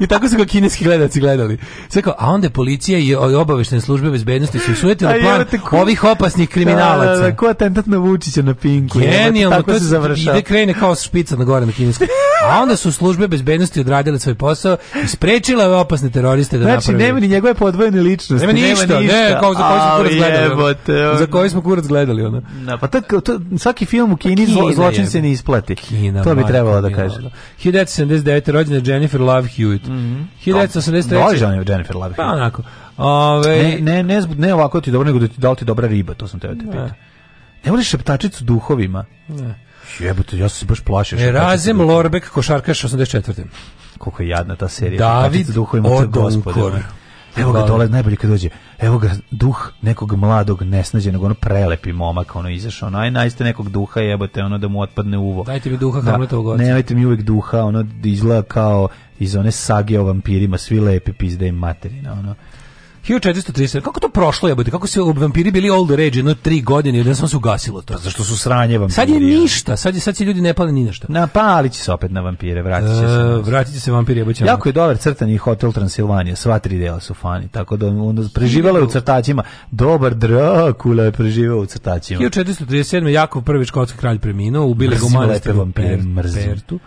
I tako su ga kineski gledaci gledali. Sve kao, a onda policija i obaveštene službe bezbednosti su usujetili plan ko... ovih opasnih da, kriminalaca. Da, da, da, ko atentat na Vučića na Pinku. Genijalno, tako to se završava. Ide krene kao špica na gore na kineski. A onda su službe bezbednosti odradile svoj posao i sprečile ove opasne teroriste da znači, naprave. Znači, nema ni njegove podvojene ličnosti. Nema ništa, ne, kao za koji smo kurac gledali. Ono. Za da, koji smo kurac gledali, ono. Na, pa tako, to, svaki film u Kini pa Kina, zločin se ne isplati. Kina, to bi trebalo da kažem. 1979. rođena Jennifer Love Hewitt it. Mm -hmm. 1983. Doležan je Jennifer Love. Pa onako. Ove... Ne, ne, ne, ne ovako ti dobro, nego da ti, da li ti dobra riba, to sam teo da te pitao. Ne voliš šeptačicu duhovima? Ne. Jebote, ja se baš plašim. Razem Lorbek, košarkaš 84. Koliko je jadna ta serija. David Odonkor. Evo ga dole, najbolje kad dođe. Evo ga duh nekog mladog, nesnađenog, ono prelepi momak, ono izašao. Naj, najste nekog duha jebote, ono da mu otpadne uvo. Dajte mi duha da, Hamletovog oca. Ne, dajte mi uvek duha, ono da izgleda kao iz one sage o vampirima, svi lepi pizde im materina, ono. 1430. Kako to prošlo je, kako su vampiri bili old rage, jedno tri godine, ili sam se ugasilo to. Pa zašto su sranje vampiri? Sad je ništa, sad, je, sad se ljudi ne pali ni na pali će se opet na vampire, vratit će se. Uh, vratit će se vampiri, jeboće. Jako je dobar crtan i Hotel Transilvanija, sva tri dela su fani, tako da onda preživala je u crtačima. Dobar Dracula je preživao u crtačima. 1437. Jakov prvi škotski kralj preminuo, ubili ga u manastiru Pertu.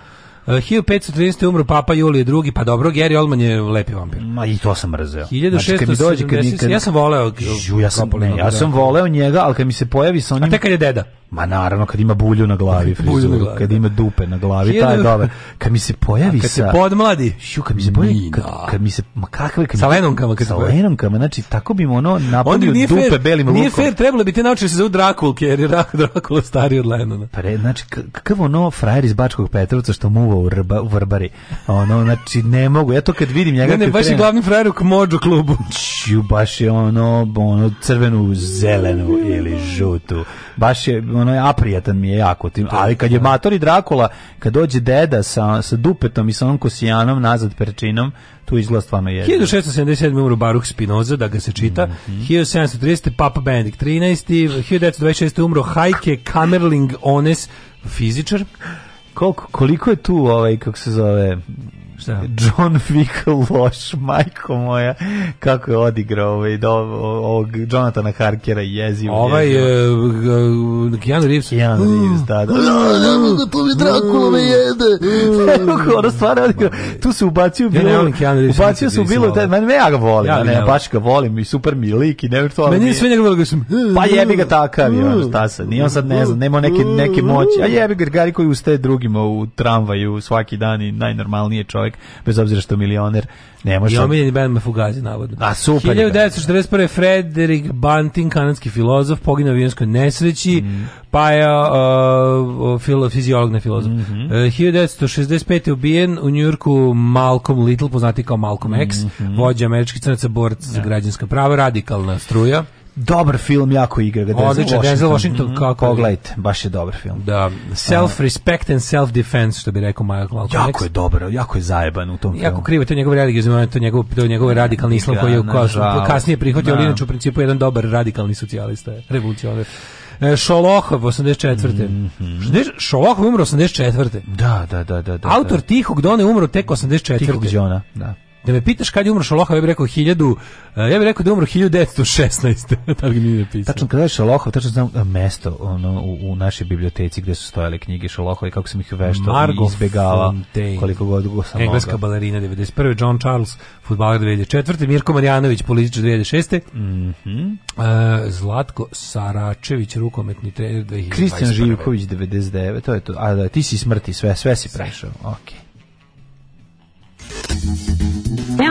Uh, eh, 1513. umro Papa Julije II, pa dobro, Gary Oldman je lepi vampir. Ma i to sam mrzeo. 1670, znači, kad kad, ja sam voleo... Žu, ja sam, ne, ja sam da. voleo njega, ali kad mi se pojavi sa onim... A tek kad je deda? Ma naravno, kad ima bulju na glavi, bulju na glavi. kad da. ima dupe na glavi, taj je dobar. Kad mi se pojavi kad sa... Kad se podmladi. Šu, kad mi se pojavi... Kad, kad mi se... Ma kakve... Kad sa lenonkama. Kad sa lenonkama, znači, tako bi mu ono napunio dupe fair, belim lukom. Nije fair, trebalo bi te naučiti da se zove Drakulke, jer je Drakula stariji od Lenona. Pa re, znači, kakav ono frajer iz Bačkog Petrovca što mu pivo u, rba, u Vrbari. Ono, znači, ne mogu. Ja to kad vidim njega... Ne, ne, baš je glavni frajer u Kmođu klubu. Čiju, baš je ono, ono, crvenu, zelenu ili žutu. Baš je, ono, aprijatan mi je jako. Tim, ali kad je Matori Drakula, kad dođe deda sa, sa dupetom i sa onom kosijanom nazad perčinom, tu izgleda stvarno je. 1677. umro Baruch Spinoza, da ga se čita. Mm -hmm. 1730. Papa Benedikt 13. 1926. umro Heike Kamerling Ones, fizičar koliko, koliko je tu, ovaj, kako se zove, Šta? Da. John Wick loš, majko moja, kako je odigrao ovaj, do, ovog Jonathana Harkera jezivo. Ovaj, jezivo. Uh, Keanu Reeves. Keanu mm. Reeves, da, da. No, ne mogu, to mi mm. Dracula me jede. ono stvar odigrao. Tu se ubacio bilo... Ja ne volim Keanu Reeves. Ubacio se u bilo, da, da- meni ja ga volim, ja, ne, baš ga volim i super mi lik i nevjerojatno. Meni je sve njegov ga sam. Pa mm, jebi ga takav, je, ono, šta sad, nije on sad ne znam, nema neke, neke moći, a jebi ga gari koji ustaje drugima u tramvaju svaki dan i najnormalnije čovjek čovjek, bez obzira što milioner, ne može. I omiljeni band Mafugazi, navodno. A, super. 1941. Frederick Banting, kanadski filozof, poginuo u avijanskoj nesreći, mm. pa je uh, uh filo, fiziolog, ne filozof. Mm -hmm. uh, 1965. je ubijen u Njurku Malcolm Little, poznati kao Malcolm X, mm -hmm. vođa američkih crnaca, borac ja. za da. građanska prava, radikalna struja. Dobar film, jako igra ga Denzel Odličan, Washington. Denzel Washington, mm -hmm. kako Pogledajte, baš je dobar film. Da, self-respect and self-defense, što bi rekao Michael Malcolm Jako je dobro, jako je zajeban u tom jako filmu. Jako krivo, to je njegov religiozni to je njegov, to je njegov radikalni islam koji je kasnije prihvatio, ali da. inače u principu jedan dobar radikalni socijalista, revolucionar. Šolohov 84. Mm -hmm. Šolohov umro 84. Da, da, da, da. da Autor da. Tihog Done umro tek 84. Tihog Dona, da. Da me pitaš kad je umro Šolohov, ja bih rekao 1000, eh, ja bih rekao da je umro 1916. Tako da mi je pisao. Tačno kada je Šolohov, tačno znam eh, mesto ono, u, u našoj biblioteci gde su stojale knjige Šolohova i kako sam ih veštao Margo i izbegava Fontaine. koliko god go sam Engleska mogao. balerina 91. John Charles, futbaler 2004. Mirko Marjanović, političar 2006. Mm -hmm. uh, Zlatko Saračević, rukometni trener 2021. Kristijan Živković 99. To je to. A da, ti si smrti, sve, sve si prešao. Okej. Okay.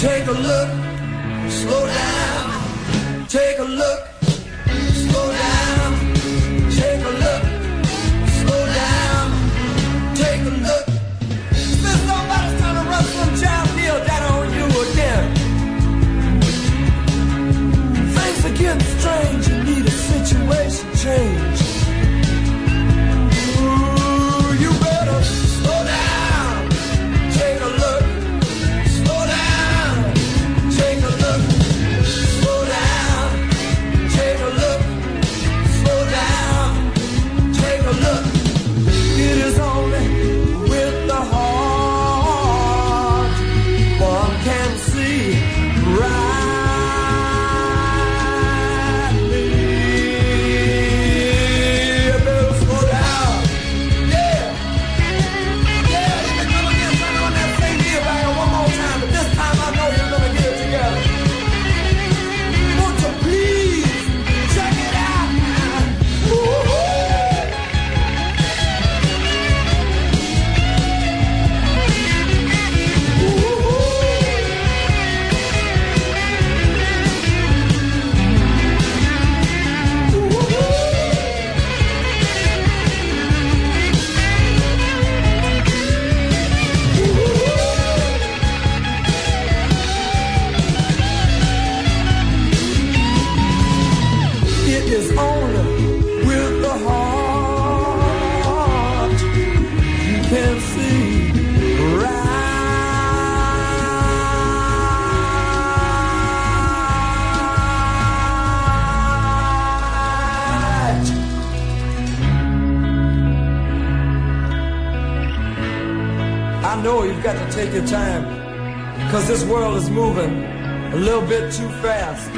Take a look, slow down. Take a look, slow down. Take a look, slow down. Take a look. Spend somebody's trying to rub some child deal down on you again. Things are getting strange. You need a situation change. I know you've got to take your time because this world is moving a little bit too fast.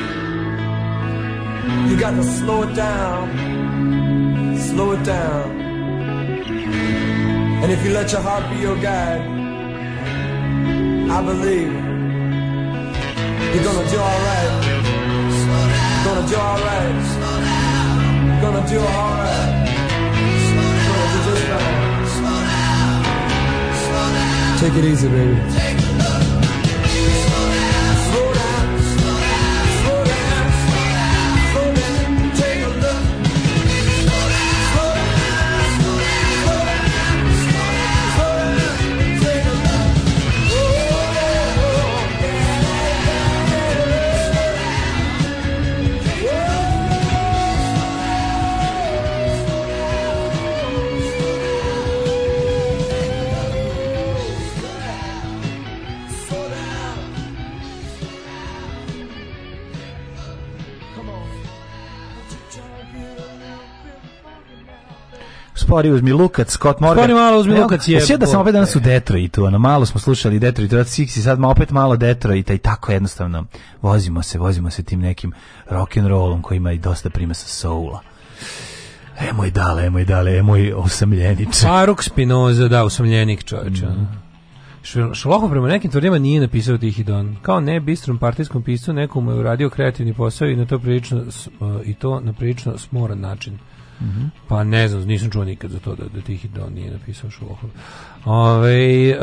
You got to slow it down, slow it down. And if you let your heart be your guide, I believe you're gonna do alright. Gonna do alright. Gonna do alright. Take it easy, baby. spori uzmi Lukac, Scott Morgan. Spori malo uzmi Lukac je. Sjeda sam opet danas u Detroitu, ono malo smo slušali Detroit Red Six i sad ma opet malo Detroita i tako jednostavno vozimo se, vozimo se tim nekim rock and rollom koji ima i dosta sa soula. E moj dale, e moj dale, e moj osamljeniče. Faruk Spinoza, da, osamljenik čovječa. Mm. Šlohov prema nekim tvrdima nije napisao Tihi Don. Kao ne bistrom partijskom pisu, nekomu je uradio kreativni posao i na to prilično, e, i to na prilično smoran način. -hmm. Pa ne znam, nisam čuo nikad za to da, da Tihi Don nije napisao Šulohov. Ove, e,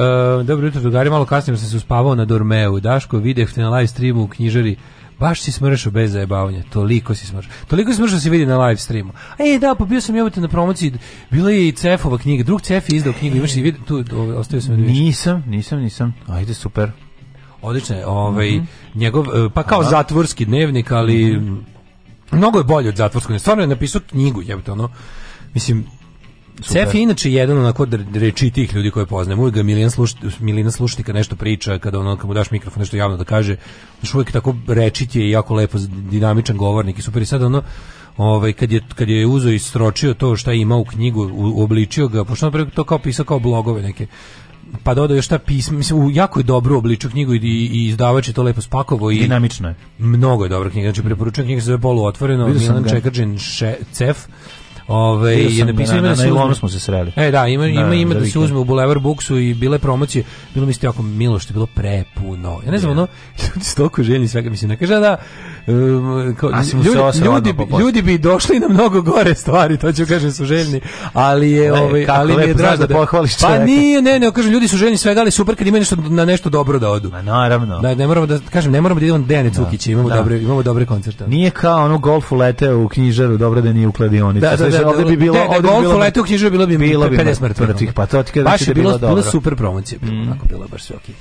dobro jutro, drugari, malo kasnije sam se uspavao na Dormeu. Daško, videh te na live streamu u knjižari baš si smršao bez zajebavanja, toliko si smršao. Toliko si smršao da se vidi na live streamu. E, da, pa bio sam jebote na promociji, bila je i Cefova knjiga, drug Cef je izdao knjigu, imaš i vidi, tu ostavio sam da Nisam, nisam, nisam, ajde, super. Odlično je, ovaj, mm -hmm. njegov, e, pa kao Aha. zatvorski dnevnik, ali... Mm -hmm mnogo je bolje od zatvorskog. Stvarno je napisao knjigu, jebote, ono. Mislim, Super. Cef je inače jedan onako reči tih ljudi koje poznajem. Uvijek ga Milina, slušti, Milina slušati kad nešto priča, kada ono, kad mu daš mikrofon nešto javno da kaže. Znaš, uvijek tako rečit je i jako lepo dinamičan govornik i super. I sad ono, ovaj, kad, je, kad je uzo i stročio to šta ima u knjigu, u, uobličio ga, pošto on to kao pisao kao blogove neke pa dodao još ta pisma, mislim, u jako je dobro obliču knjigu i, i izdavač je to lepo spakovo. I Dinamično je. Mnogo je dobra knjiga, znači preporučujem knjiga se zove Polu otvoreno, Milan Čekrđin Cef, Ovaj je napisano na, na, da na, na smo se sreli. E da, ima da, ima ima da se uzme u Boulevard Buksu i bile promocije, bilo mi jako milo što je bilo prepuno. Ja ne znam, ono ljudi stoku željni svega mislim. Ne kaže da um, kao, ljudi, ljudi, bi, ljudi bi došli na mnogo gore stvari, to ću kažem su željni, ali je e, ovaj ali mi je drago da, da pohvališ Pa nije, ne, ne, kažem ljudi su željni svega, ali super kad ima nešto na nešto dobro da odu. Ma naravno. Da ne moramo da kažem, ne moramo da idemo Dejane Cukića, imamo dobre imamo dobre koncerte. Nije kao ono golfu ulete u knjižaru, dobro da nije u kladionici. Da, da, da, ovde bi da- bilo da, da golf letu knjižu bilo bi bilo 50 mrtvih. Pa to ti kaže da baš je bilo bilo super promocija, bilo mm. tako bilo baš sve okej.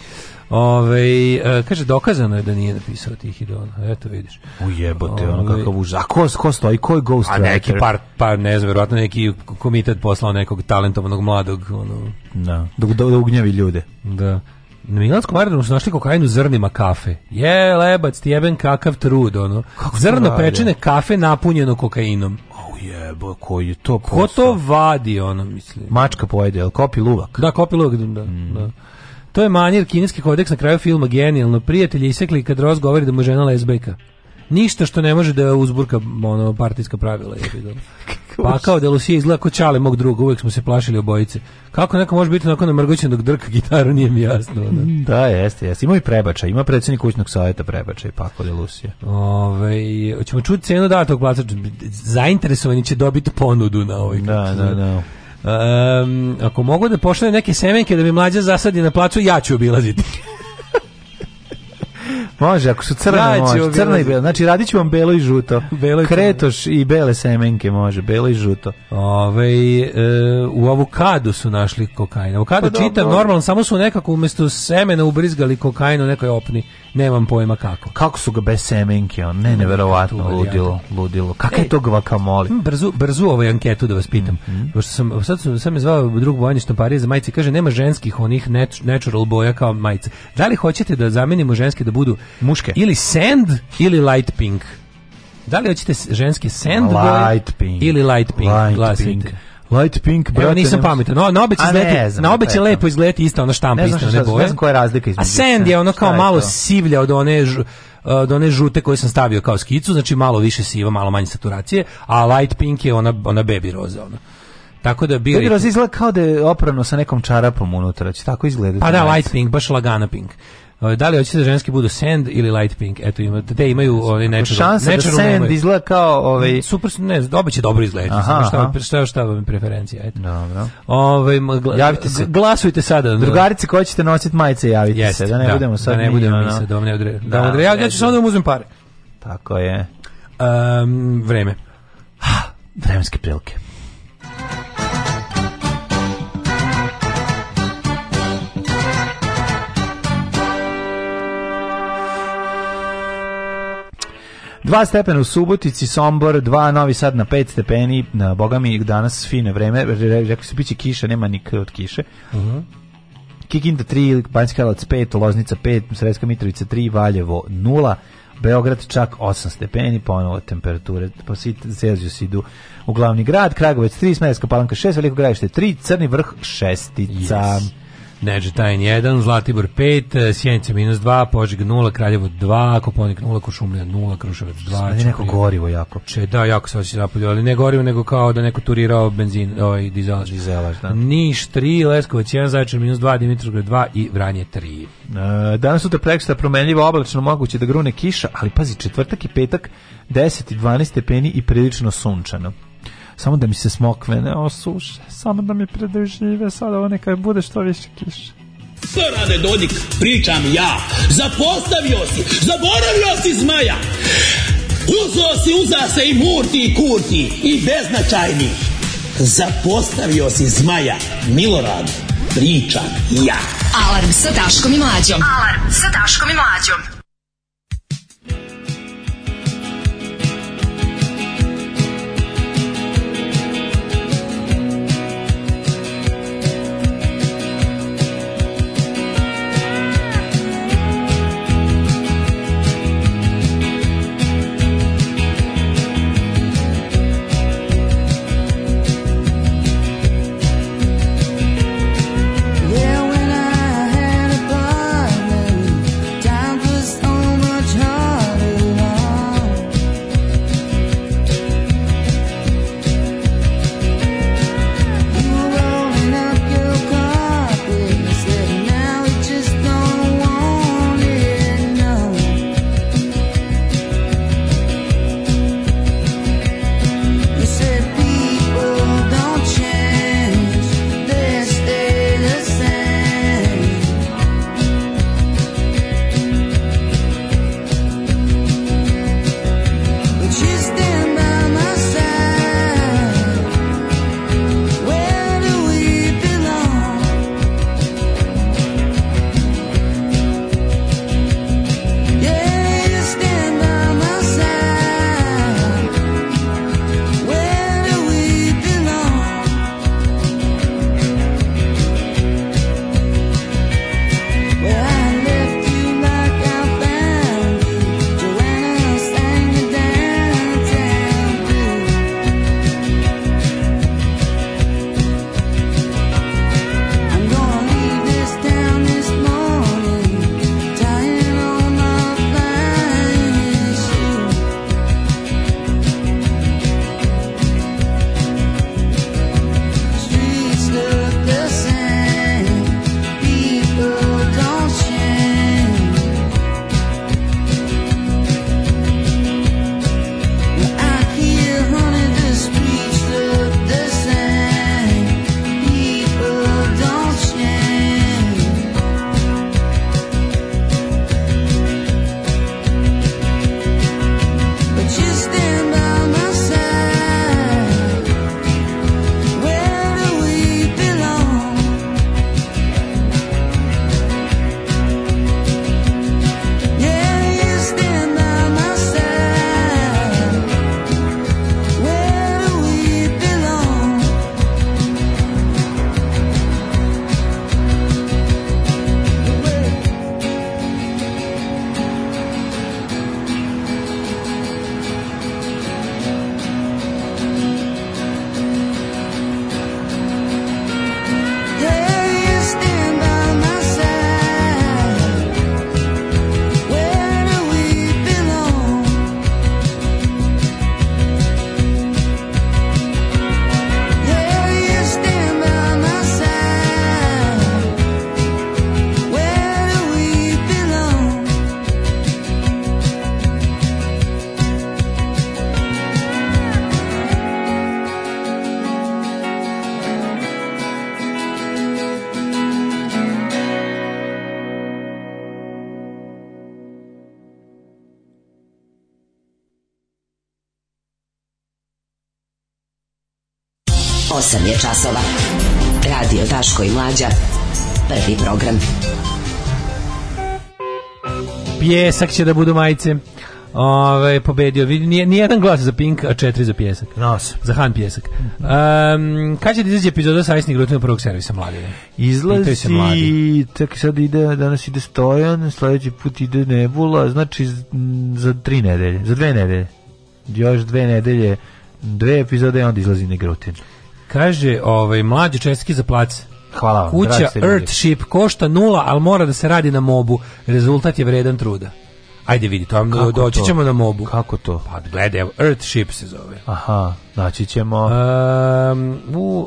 Ove, e, kaže, dokazano je da nije napisao tih ideona, Eto, vidiš. Ujebote, ono kakav užas. A ko, ko stoji? Ko je ghost A neki par, par, ne znam, verovatno neki komitet poslao nekog talentovanog mladog. Ono. Da, da, da ugnjavi ljude. Da. Na Milanskom aerodromu su našli kokain u zrnima kafe. Je, lebac, ti jeben kakav trud, ono. Kako Zrno pečene kafe napunjeno kokainom. Au jebo, koji je to posao? Ko to vadi, ono, mislim. Mačka pojede, jel kopi luvak? Da, kopi luvak, da, da. mm. da. To je manjer kineski kodeks na kraju filma genijalno. Prijatelji isekli kad Ross govori da mu žena lesbejka. Ništa što ne može da uzburka ono, partijska pravila. Je pa kao da Lucija izgleda ko čale mog druga, uvek smo se plašili obojice. Kako neko može biti onako namrgoćen dok drka gitaru, nije mi jasno. Ne? Mm, da, jeste, jeste. Ima i prebača, ima predsednik kućnog savjeta i pa kod Lucija. Ove, ovaj, ćemo čuti cenu datog placača. Zainteresovani će dobiti ponudu na ovaj. Da, da, da. Um, ako mogu da pošaljem neke semenke da mi mlađa zasadi na placu, ja ću obilaziti. Može, ako su crne, može. Crno i belo. Znači, radit vam belo i žuto. Belo i Kretoš i bele semenke može, belo i žuto. Ove, ovaj, e, u avokadu su našli kokain. Avokado pa, čitav, normalno, samo su nekako umjesto semena ubrizgali kokain u nekoj opni. Nemam pojma kako. Kako su ga bez semenke, on ne, neverovatno ludilo, ludilo. Kako je e, to guacamole? Brzo, brzo ovaj anketu da vas pitam. Mm -hmm. sam, sad sam, sam je zvao drugu bojanju štamparije za majice, kaže, nema ženskih onih natural boja kao majice. Da li hoćete da zamenimo ženske da budu muške? Ili sand ili light pink? Da li hoćete ženske sand light boje pink. ili light pink? Light glasite. pink. Light pink, brate. Evo nisam pametan. No, na obeć će, na obeć je lepo izgledati isto, ono štampa, ne znam ista boje. Ne znam koja je razlika između. A sand je ono kao je malo to? sivlja od one od one žute koje sam stavio kao skicu, znači malo više siva, malo manje saturacije, a light pink je ona, ona baby roza. Ona. Tako da bi Baby roza izgleda kao da je oprano sa nekom čarapom unutra, će tako izgleda. Pa da, light pink, baš lagana pink. Ovaj, da li hoćete da ženski budu sand ili light pink? Eto ima te imaju oni ovaj, nečeg. Šansa da sand izgleda kao ovaj mm, super ne, dobiće dobro izgledati. Aha, šta, šta, šta, šta vam preferencija, eto. Dobro. Ovaj javite se. Glasujte sada. Da. Drugarice ko ćete nositi majice, javite Jest, se, da ne da, budemo da sad da ne budemo mi se da odre. Da, da odre. Ja, ja ću samo da uzmem pare. Tako je. Um, vreme. Ha, ah, vremenske prilike. 2 stepena u Subotici, Sombor, 2 Novi Sad na 5 stepeni, na bogami danas fine vreme, rekli su biće kiša, nema nikad od kiše. Mhm. Uh -huh. Kikinda 3, Banjska Lovac 5, Loznica 5, Sredska Mitrovica 3, Valjevo 0. Beograd čak 8 stepeni, ponovo temperature, pa svi zezio se idu u glavni grad, Kragovec 3, Smedeska palanka 6, Veliko gradište 3, Crni vrh 6. Yes. Neđetajn 1, Zlatibor 5, e, Sjenica minus 2, Požeg 0, Kraljevo 2, Koponik 0, Košumlija 0, Kruševac 2. Sada je neko gorivo jako. Če, da, jako se osjeća napolju, ali ne gorivo, nego kao da neko turirao benzin, ovaj, dizelač. Dizelač, da. Niš 3, Leskovac 1, Zaječar minus 2, Dimitrovgrad 2 i Vranje 3. E, danas sutra prekšta promenljivo oblačno, moguće da grune kiša, ali pazi, četvrtak i petak 10 i 12 stepeni i prilično sunčano samo da mi se smokve ne osuše, samo da mi predožive sad ovo neka bude što više kiše. Sarade Dodik, pričam ja, zapostavio si, zaboravio si zmaja, uzo si, uza se i murti i kurti i beznačajni, zapostavio si zmaja, Milorad, pričam ja. Alarm sa Daškom i Mlađom. Alarm sa Daškom i Mlađom. časova. Radio Daško i Mlađa. Prvi program. Pjesak će da budu majice. Ove, pobedio. Nije, nijedan glas za Pink, a četiri za pjesak. Nos. Za Han pjesak. Um, kad će da izađe epizoda Sajsnih rutina prvog servisa mladine? Izlazi, se mladi. tak sad ide, danas ide Stojan, sledeći put ide Nebula, znači za tri nedelje, za dve nedelje. Još dve nedelje, dve epizode i onda izlazi Negrutin. Kaže, ovaj, mlađi česki za plac. Hvala vam. Kuća Earthship košta nula, ali mora da se radi na mobu. Rezultat je vredan truda. Ajde vidi, to vam doći ćemo na mobu. Kako to? Pa gledaj, evo, Earthship se zove. Aha, znači ćemo... Um, u,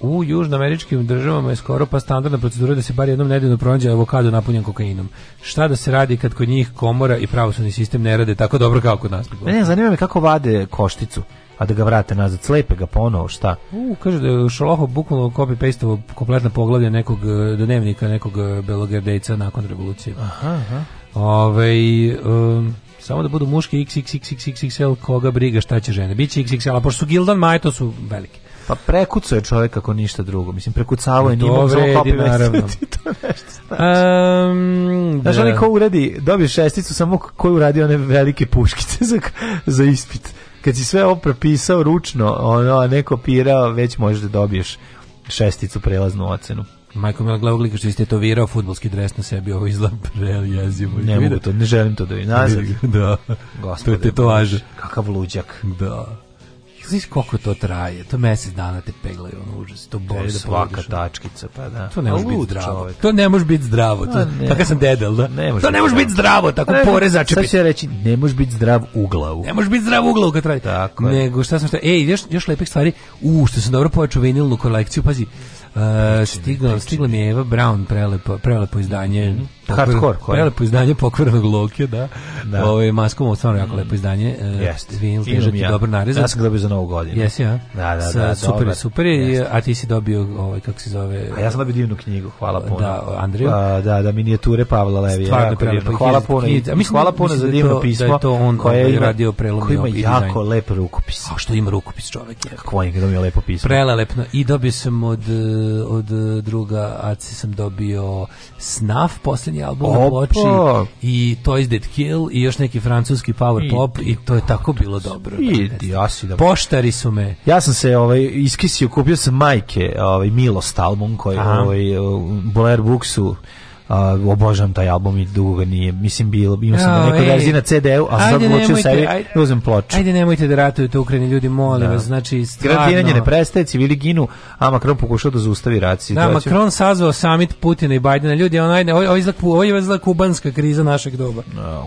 uh, u južnoameričkim državama je skoro pa standardna procedura da se bar jednom nedeljno pronađe avokado napunjen kokainom. Šta da se radi kad kod njih komora i pravosudni sistem ne rade tako dobro kao kod nas? Ne, zanima me kako vade košticu a da ga vrate nazad, slepe ga ponovo, šta? U, kaže da je Šaloho bukvalno copy pasteovo kompletna poglavlja nekog e, dnevnika nekog e, belogardejca nakon revolucije. Aha, aha. Ove, um, samo da budu muške XXXXXL, koga briga šta će žene. Biće XXL, a pošto su Gildan Maje, to su velike. Pa prekucao je čovek ako ništa drugo. Mislim, prekucavao je njima, pa samo copy naravno. to nešto znači. Um, Znaš, da. onaj ko uradi, dobije šesticu, samo ko uradi one velike puškice za, za ispit kad si sve ovo prepisao ručno, ono, a ne kopirao, već možeš da dobiješ šesticu prelaznu ocenu. Majko mi glavu glika što istetovirao futbolski dres na sebi, ovo izgleda prejezivo. Ne mogu to, ne želim to da vidim. Nazad. da. Gospode, to je tetovaž. Kakav luđak. Da. Znaš koliko to traje? To mjesec dana te peglaju, ono užas. To boli da svaka tačkica, pa da. To ne može biti zdravo. Čovjek. To ne može biti zdravo. To, pa ne, tako sam dedel, da? Ne može to ne može biti zdravo, tako ne, pore začepi. Sad će reći, ne može biti zdrav u glavu. Ne može biti zdrav u glavu kad traje. Tako Nego šta sam šta, ej, još, još lepih stvari. U, što sam dobro povećao vinilnu kolekciju, pazi. Uh, stigla, stigla mi je Eva Brown prelepo, prelepo izdanje mm -hmm hardcore koje. Prelepo izdanje pokvarenog Loke, da. da. Ovo je maskom stvarno jako mm. lepo izdanje. E, Jeste. Vinil težak i ja. dobro narezan. Ja sam dobio za novu godinu. Jesi ja. Da, da, da. super, dobar. super. Jest. A ti si dobio ovaj kako se zove? A ja sam dobio divnu knjigu, hvala puno. Da, Andriju. A, pa, da, da minijature Pavla Levija. Stvarno prelepo. Hvala puno. I, mislim, hvala puno za da divno to, pismo. Da je to on koje je radio prelomni ima jako lep rukopis. A što ima rukopis čovek? Koji je dobio lepo pismo. Prelelepno. I dobio sam od od druga Aci sam dobio Snaf posle je album Opa. na ploči i Toys That Kill i još neki francuski power pop i to je tako bilo dobro. Idi, ja si da... Poštari su me. Ja sam se ovaj, iskisio, kupio sam majke ovaj, Milost album koji ovaj, Blair Booksu uh, obožavam taj album i dugo ga nije. Mislim, bilo, imao sam no, neku verziju na CD-u, a sad odlučio sebi da uzem ploču. Ajde, nemojte da ratujete to Ukrajini, ljudi, molim da. vas, znači, stvarno... ne prestaje, civili ginu, a Macron pokušao da zaustavi rat. Da, Macron sazvao summit Putina i Bajdena, ljudi, onaj on, ajde, ovo je izlak, kubanska kriza našeg doba. No,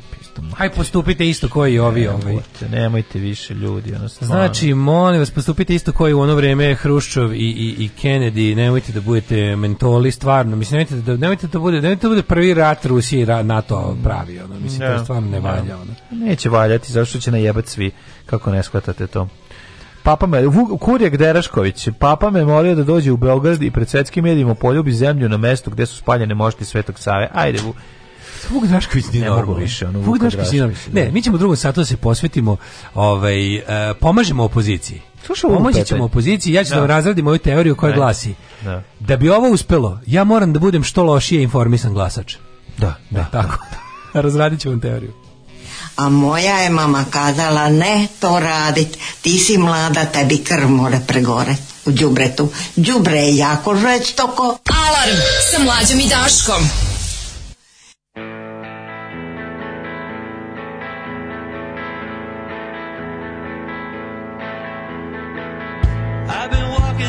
Aj postupite isto koji i ovi ovaj. Nemojte više ljudi, ono Znači, molim vas, postupite isto koji u ono vrijeme Hruščov i, i, i Kennedy, nemojte da budete mentoli stvarno. Mislim nemojte da nemojte da bude, nemojte da bude prvi rat Rusije i NATO pravi, ono. Mislim ne, to stvarno ne valja, ono. Neće valjati, zašto će najebati svi kako ne shvatate to. Papa me, Kurjak Derašković, papa me molio da dođe u Beograd i pred svetskim medijima poljubi zemlju na mestu gde su spaljene mošti Svetog Save. Ajde, Vuk Drašković nije ne normalno. više. Ono, Vuk Drašković nije normalno. Ne, mi ćemo drugom satu da se posvetimo, ovaj, uh, pomažemo opoziciji. Slušaj, pomoći ćemo opoziciji, ja ću da, da razradim moju teoriju koja ne. glasi. Da. da bi ovo uspelo, ja moram da budem što lošije informisan glasač. Da, e, da. E, tako. Da. Razradit ću teoriju. A moja je mama kazala, ne to radit, ti si mlada, tebi krv mora pregore u džubretu. Džubre je jako žveć toko. Alarm sa mlađom i Daškom.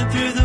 through the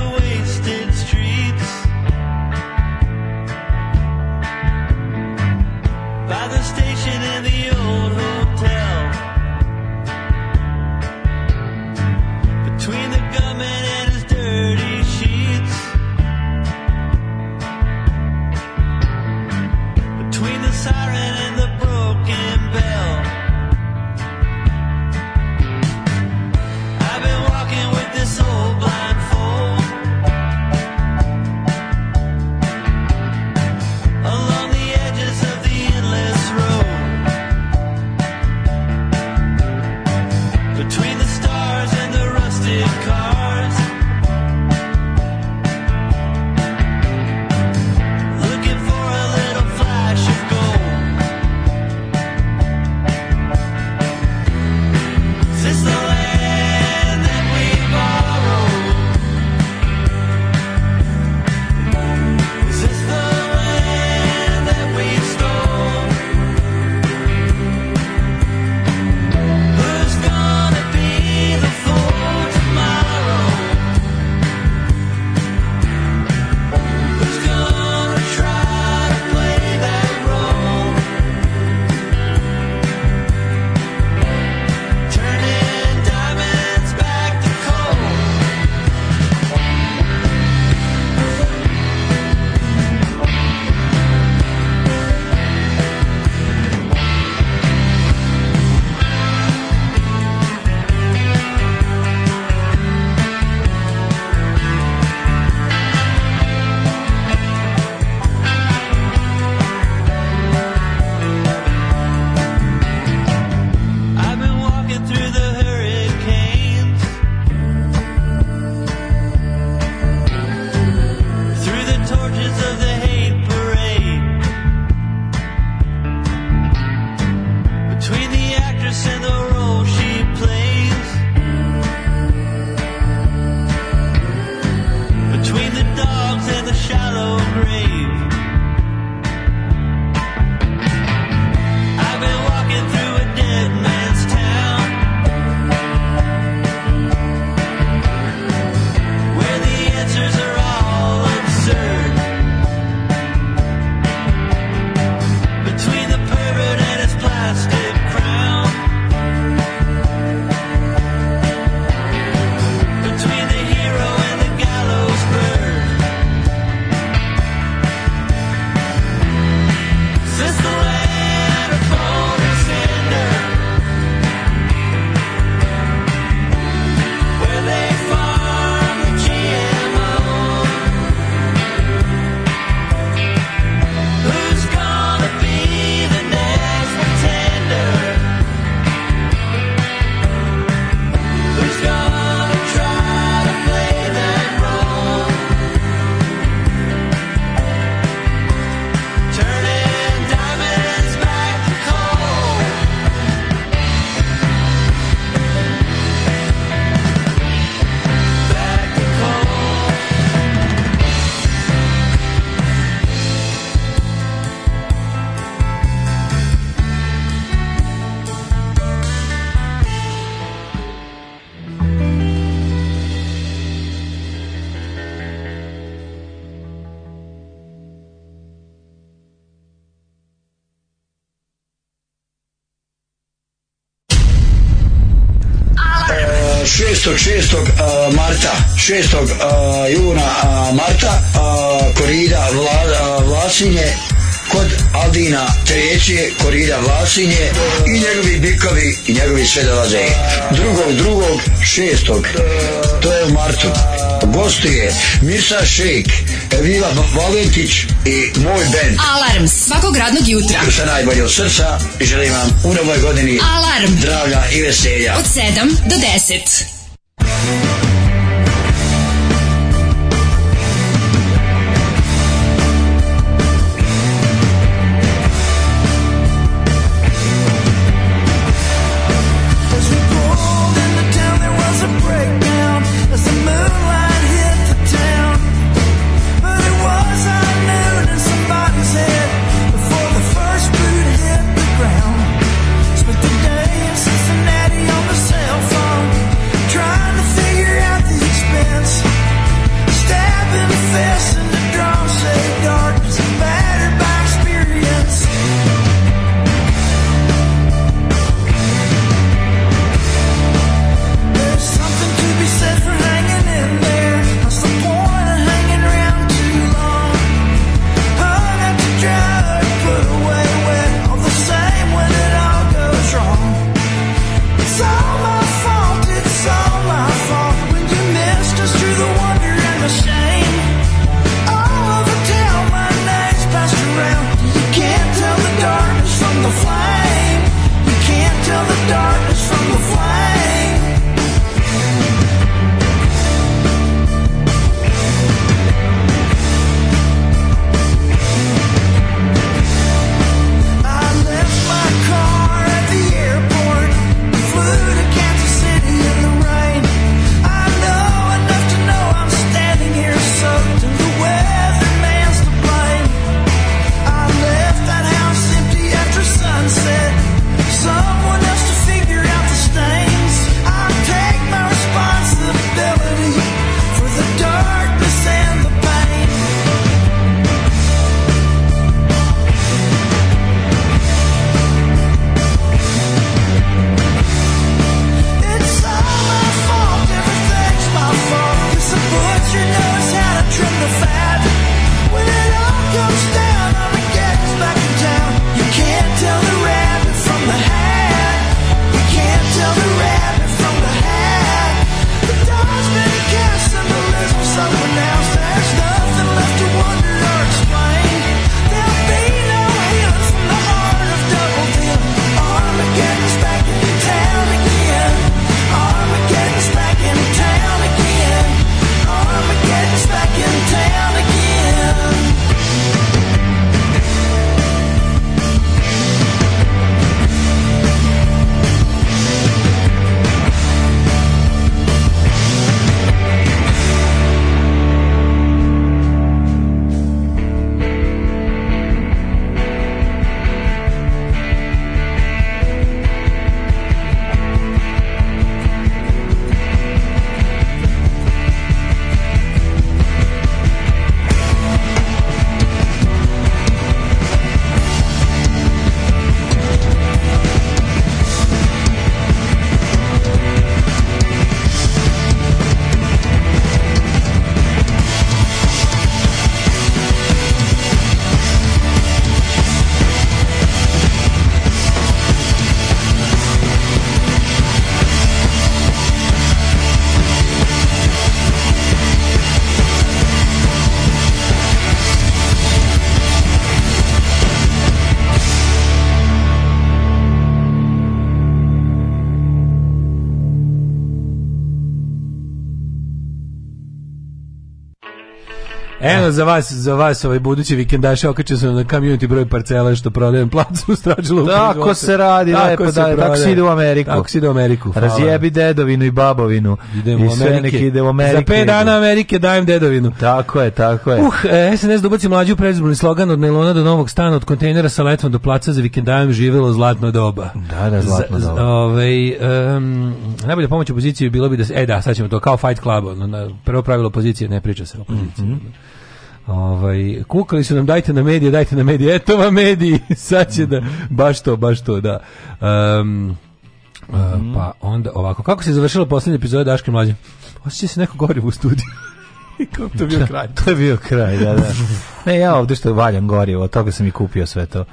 6. marta 6. juna marta korida Vla, Vlasinje kod Aldina treće korida Vlasinje i njegovi bikovi i njegovi sve dolaze drugog drugog šestog to je u martu gosti je Mirsa Šejk Viva Valentić i moj band Alarm svakog radnog jutra sa najbolje od srca i želim vam u novoj godini Alarm zdravlja i veselja od 7 do 10 ono za vas, za vas ovaj budući vikendaše okačio sam na community broj parcela što prodajem placu stražilo. Tako se radi, tako lepo da, tako se ide u Ameriku. Tako se ide u Ameriku. Hvala. Razjebi dedovinu i babovinu. Idemo I sve Neki ide u Amerike. Za 5 dana Amerike dajem dedovinu. Tako je, tako je. Uh, e, SNS dobaci mlađu predizborni slogan od nailona do novog stana, od kontejnera sa letvom do placa za vikendajem živelo zlatno doba. Da, da, zlatno doba. Z, ovaj, um, najbolja pomoć opoziciji bilo bi da se, e da, sad ćemo to, kao Fight Club, ono, prvo pravilo opozicije, ne priča se o opoziciji. Mm -hmm. Ovaj, kukali su nam dajte na medije, dajte na medije. Eto vam mediji, sad će da, baš to, baš to, da. Um, uh, pa onda ovako, kako se završila poslednja epizoda Daške mlađe? Osjeća se neko gorivo u studiju. Kako to je bio da, kraj. to je bio kraj, da, da. Ne, ja ovde što valjam gorivo, od toga sam i kupio sve to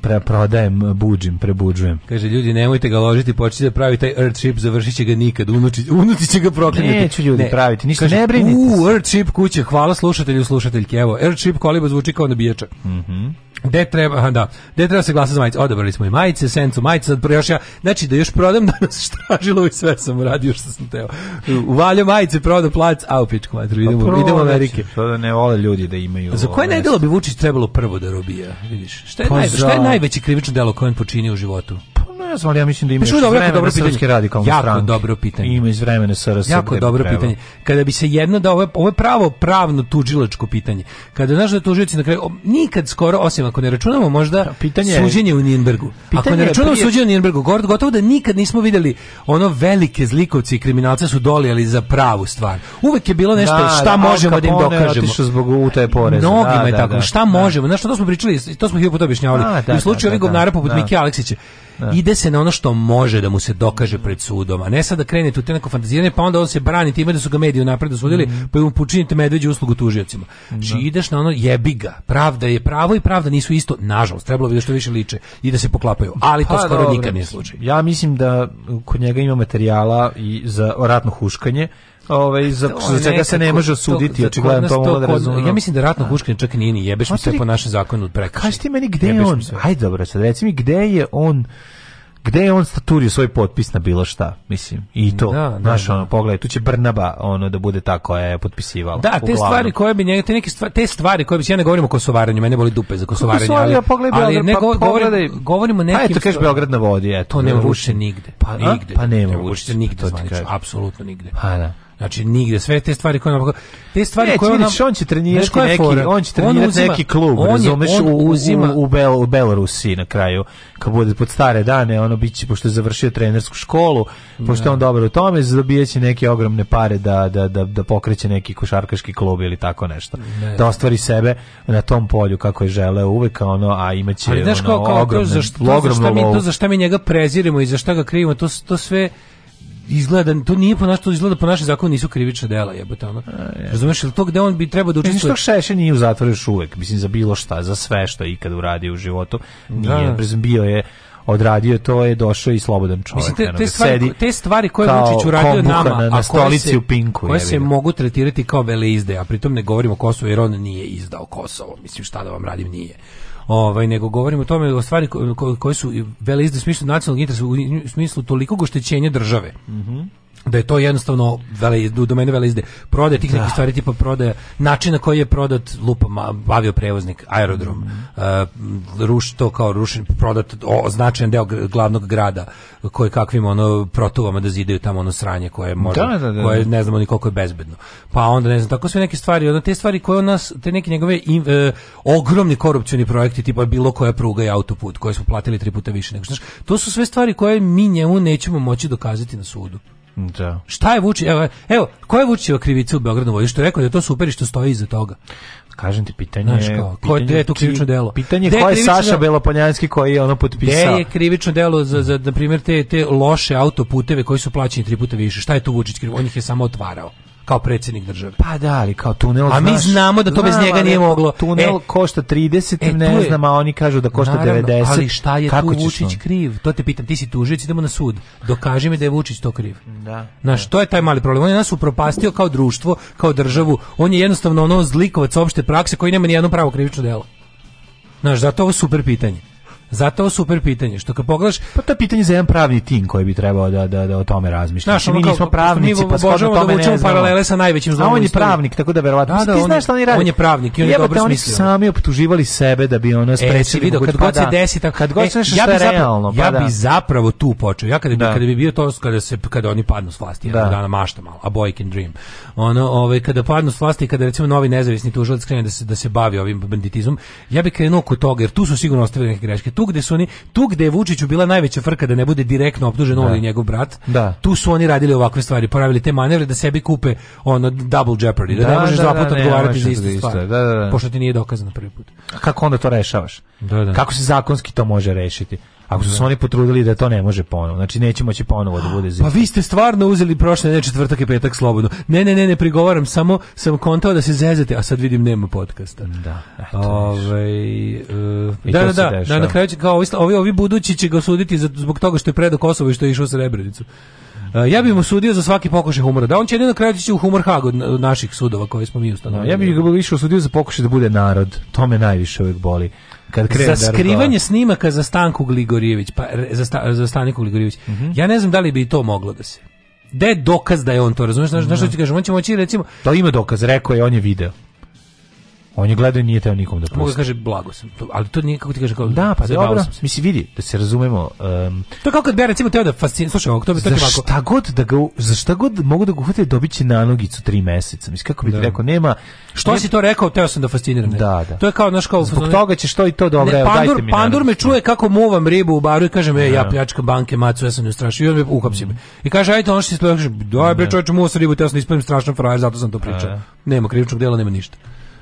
pre prodajem, buđim, prebuđujem. Kaže, ljudi, nemojte ga ložiti, počnite da pravi taj Earthship, chip će ga nikad, unuci, unuci će ga proklinjati. Neću ljudi ne. praviti, ništa Kaže, ne brinite. U, chip kuće, hvala slušatelju, slušateljke, evo, chip koliba zvuči kao nabijača. Mhm. Mm Gde treba, aha, da, gde treba se glasa za majice? Odabrali smo i majice, sencu majice, sad da još ja, znači da još prodam danas štražilo i sve sam uradio što sam teo. Uvalio majice, prodao plac, a u pičku matru, pa idemo, prvo, idemo Amerike. To da ne vole ljudi da imaju... Za koje najdelo ovaj, bi Vučić trebalo prvo da robija, vidiš? Šta je, pa naj, šta je najveće krivično delo koje on počinio u životu? Pa ne ali ja mislim da ima pa dobro, jako dobro pitanje. Radikalne jako stranke. dobro pitanje. Ima iz vremena SRS. Jako dobro treba. pitanje. Kada bi se jedno da ovo je, ovo je pravo pravno tuđilačko pitanje. Kada znaš da tužioci na kraju nikad skoro osim ako ne računamo možda da, pitanje suđenje u Nürnbergu. Ako ne računamo prije... suđenje u Nürnbergu, gotovo da nikad nismo videli ono velike zlikovci i kriminalce su dolijali za pravu stvar. Uvek je bilo nešto da, šta da, možemo da im dokažemo. zbog utaje poreza. Mnogima da, je da, tako. Šta možemo? Znaš što smo pričali, to smo hiljadu puta objašnjavali. U slučaju ovih govnara poput Mike Aleksića ne. Da. ide se na ono što može da mu se dokaže pred sudom, a ne sad da krene tu te neko fantaziranje, pa onda on se brani time da su ga mediji napred osudili, mm. pa mu počinite medveđu uslugu tužiocima. Znači da. ideš na ono jebi ga, pravda je pravo i pravda nisu isto, nažalost, trebalo bi da što više liče i da se poklapaju, ali to pa, skoro dobro. nikad nije slučaj. Ja mislim da kod njega ima materijala i za ratno huškanje, ovaj za za čega se ne može osuditi, očigledno to mora da Ja mislim da ratno huškanje čak nije ni jebeš mi sve po našem zakonu prekršaj. Kaži ti meni gde je on? Ajde dobro, sad reci mi gde je on gde je on staturio svoj potpis na bilo šta, mislim, i to, da, da, znaš, da, ono, pogledaj, tu će Brnaba, ono, da bude ta koja je potpisivala. Da, te uglavnom. stvari koje bi, njega, te neke stvari, te stvari koje bi, ja ne govorim o kosovaranju, mene boli dupe za kosovaranje, ali, ja pogledaj, ali pa ne, govorim, pogledaj, govorimo nekim... Pa eto, kažeš Beograd na vodi, eto. To nema da ruše nigde, pa, nigde, pa nema vuče nigde, apsolutno nigde. Pa da. Znači nigde sve te stvari koje on te stvari koje on on će trenirati neki on će trenirati on uzima, neki klub, on razumeš, u, uzima u, u, Bel, u Belorusiji na kraju kad bude pod stare dane, ono biće pošto je završio trenersku školu, pošto je on da. dobar u tome, dobijeće neke ogromne pare da, da, da, da pokreće neki košarkaški klub ili tako nešto. Ne. Da ostvari sebe na tom polju kako je želeo uvek ono, a imaće ono, kao, kao, ogromne, to, za šta, za šta mi, to za šta mi njega preziremo i za šta ga krivimo, to, to sve izgleda to nije po naš, to izgleda po našem zakonu nisu krivična dela jebote ono. Je. Razumeš li to gde on bi trebao da učestvuje? Što Šešelj nije u zatvoru još uvek, mislim za bilo šta, za sve što je ikad uradio u životu. Nije, da. da. bio je odradio to je došao i slobodan čovjek. Mislim, te, te, da stvari, te stvari koje Vučić uradio nama, na, na a koje se, u Pinku, koje se mogu tretirati kao izde a pritom ne govorimo o Kosovo jer on nije izdao Kosovo. Mislim, šta da vam radim, nije ovaj, nego govorimo o tome o stvari koje ko, ko, su vele izde u smislu nacionalnog interesa, u smislu tolikog oštećenja države. Mm da je to jednostavno vele do domene veleizde prodaje tih da. stvari tipa prodaja načina koji je prodat lupa avio prevoznik aerodrom mm -hmm. uh, ruš to kao rušen prodat o, značajan deo glavnog grada koji kakvim ono protuvama da zidaju tamo ono sranje koje može da, da, da, koje da. ne znamo ni koliko je bezbedno pa onda ne znam tako sve neke stvari onda te stvari koje u nas te neke njegove in, uh, eh, ogromni korupcioni projekti tipa bilo koja pruga i autoput koje smo platili tri puta više nego znaš to su sve stvari koje mi njemu nećemo moći dokazati na sudu Da. Šta je Vučić? Evo, evo, ko je Vučićeva krivica u Beogradu vojsku? Što je rekao da je to super i što stoji iza toga. Kažem ti pitanje, Znaš, kao, ko je, pitanje, je to krivično delo? Pitanje ko je Saša Belopanjanski koji je ono potpisao. Gde je krivično delo za, za na primjer te te loše autoputeve koji su plaćeni tri puta više? Šta je tu Vučić kriv? On ih je samo otvarao kao predsjednik države. Pa da, ali kao tunel, A znaš, mi znamo da to bez njega nije moglo. Tunel e, košta 30, e, ne je, znam, a oni kažu da košta naravno, 90. Ali šta je Kako tu Vučić on? kriv? To te pitam, ti si tužilac, idemo na sud. Dokaži mi da je Vučić to kriv. Da. Znaš, da. to je taj mali problem. On je nas upropastio kao društvo, kao državu. On je jednostavno ono zlikovac opšte prakse koji nema ni jedno pravo krivično delo. Znaš, zato ovo super pitanje. Zato super pitanje, što kad pogledaš... Pa to je pitanje za jedan pravni tim koji bi trebao da, da, da o tome razmišlja. Znaš, ono mi nismo pravnici, pa shodno da tome da ne znamo. paralele sa najvećim zlom. on je pravnik, tako da verovatno. Da, da, ti on, znaš šta oni rade. On je pravnik i on je dobro oni su sami optuživali sebe da bi ono e, sprečili. E, vidio, kad god se pa da. desi, tako, kad god e, se nešto što je realno. Pa ja da. bi zapravo tu počeo. Ja kada bi, kada bi bio to, kada, se, kada oni padnu s vlasti, da. dana mašta malo, a boy can dream. Ono, ovaj, kada padnu s vlasti, kada recimo novi nezavisni tužilac krene da se, da se bavi ovim banditizmom, ja bih krenuo kod toga, jer tu su sigurno ostavili neke greške tu gde su oni, tu gde je Vučiću bila najveća frka da ne bude direktno optužen on da. i njegov brat, da. tu su oni radili ovakve stvari, pravili te manevre da sebi kupe ono double jeopardy, da, da ne možeš da, dva da, puta odgovarati za da istu stvar, pošto ti nije dokazano prvi put. A kako onda to rešavaš? Da, da. Kako se zakonski to može rešiti? Ako su se da. oni potrudili da to ne može ponovo, znači nećemo moći ponovo da bude zimsko. Pa vi ste stvarno uzeli prošle ne četvrtak i petak slobodno. Ne, ne, ne, ne prigovaram, samo sam kontao da se zezate, a sad vidim nema podcasta. Da, eto. Ovaj uh, da, da, da, da, na kraju će kao ovi, ovi, ovi budući će ga osuditi zbog toga što je predao Kosovo i što je išao u Srebrenicu. E, ja bih mu sudio za svaki pokušaj humora. Da on će jedino kraju u humor Hag od naših sudova koje smo mi ustanovili. ja bih ga više osudio za pokušaj da bude narod. To me najviše uvijek boli. Kad za da skrivanje snimaka za Stanku Gligorijević, pa za, sta, za Stanku Gligorijević. Mm -hmm. Ja ne znam da li bi to moglo da se. Da je dokaz da je on to, razumiješ? Znaš, mm što ti kažem? On će moći recimo... To ima dokaz, rekao je, on je video. On je gledao i nije teo nikom da, da pusti. Mogu kaže blago sam, to, ali to nije kako ti kaže kao Da, pa dobro. Mislim vidi, da se razumemo. Um, to je kao kad bi recimo teo da fascin, slušaj, to bi to ovako. Šta god da ga za šta god mogu da ga uhvate dobiće na nogicu 3 meseca. Mislim kako bi ti da. rekao, nema Što ne, si to rekao, teo sam da fasciniram. Da, da. To je kao naš kao Zbog toga će što i to dobro, ne, pandur, dajte mi. Pandur me čuje kako muvam ribu u baru i kaže me ja da. pljačkam banke, macu, ja sam ne strašio i on me uhapsi me. Mm. I kaže ajde on što se kaže, daj bre čoveče, muvam ribu, teo sam da ispravim strašan frajer, zato sam to e. pričao. Nema krivičnog dela, nema ništa.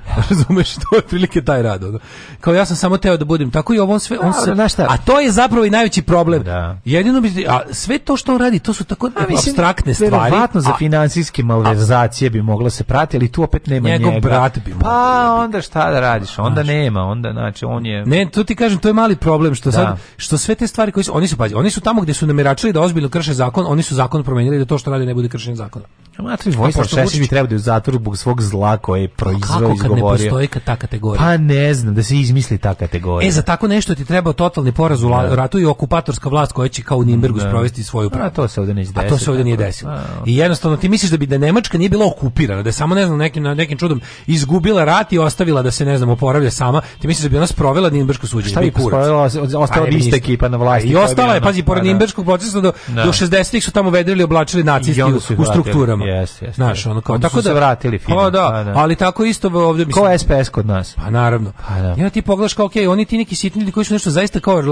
Razumeš, to je otprilike taj rad. Ono. Kao ja sam samo teo da budem tako i ovo sve on se šta? a to je zapravo i najveći problem. Da. Jedino bi a sve to što on radi, to su tako apstraktne stvari. Verovatno za financijske malverzacije bi moglo se pratiti, ali tu opet nema njega. Njegov brat bi. Pa da onda šta da radiš? Onda nema, onda znači on je Ne, tu ti kažem, to je mali problem što da. sad što sve te stvari koji su oni su pazi, oni su tamo gde su nameračili da ozbiljno krše zakon, oni su zakon promenili da to što rade ne bude kršenje zakona. Matri Vojislav Šešelj bi trebao da je u zatvoru zbog svog zla koje je pa proizveo govorio. ne postoji ta kategorija. Pa ne znam, da se izmisli ta kategorija. E, za tako nešto ti treba totalni poraz u da. ratu i okupatorska vlast koja će kao u Nimbergu da. sprovesti svoju pravu. A to se ovde ne A to se ovde nije da. desilo. A, I jednostavno ti misliš da bi da Nemačka nije bila okupirana, da je samo ne znam nekim, nekim čudom izgubila rat i ostavila da se ne znam oporavlja sama, ti misliš da bi ona sprovela Nimberško suđenje? Šta bi sprovela? Ostala bi ista ekipa na vlasti. I ostala je, pazi, pored pa da. Nimberškog procesa do, da. do 60-ih su tamo vedrili oblačili nacisti u, u strukturama. Yes, yes, Znaš, ono kao, tako se da, vratili. Pa da, pa da, ali tako isto ovde kao SPS kod nas. Pa naravno. Pa, da. Ja ti pogledaš kao, ok, oni ti neki sitni ljudi koji su nešto zaista kao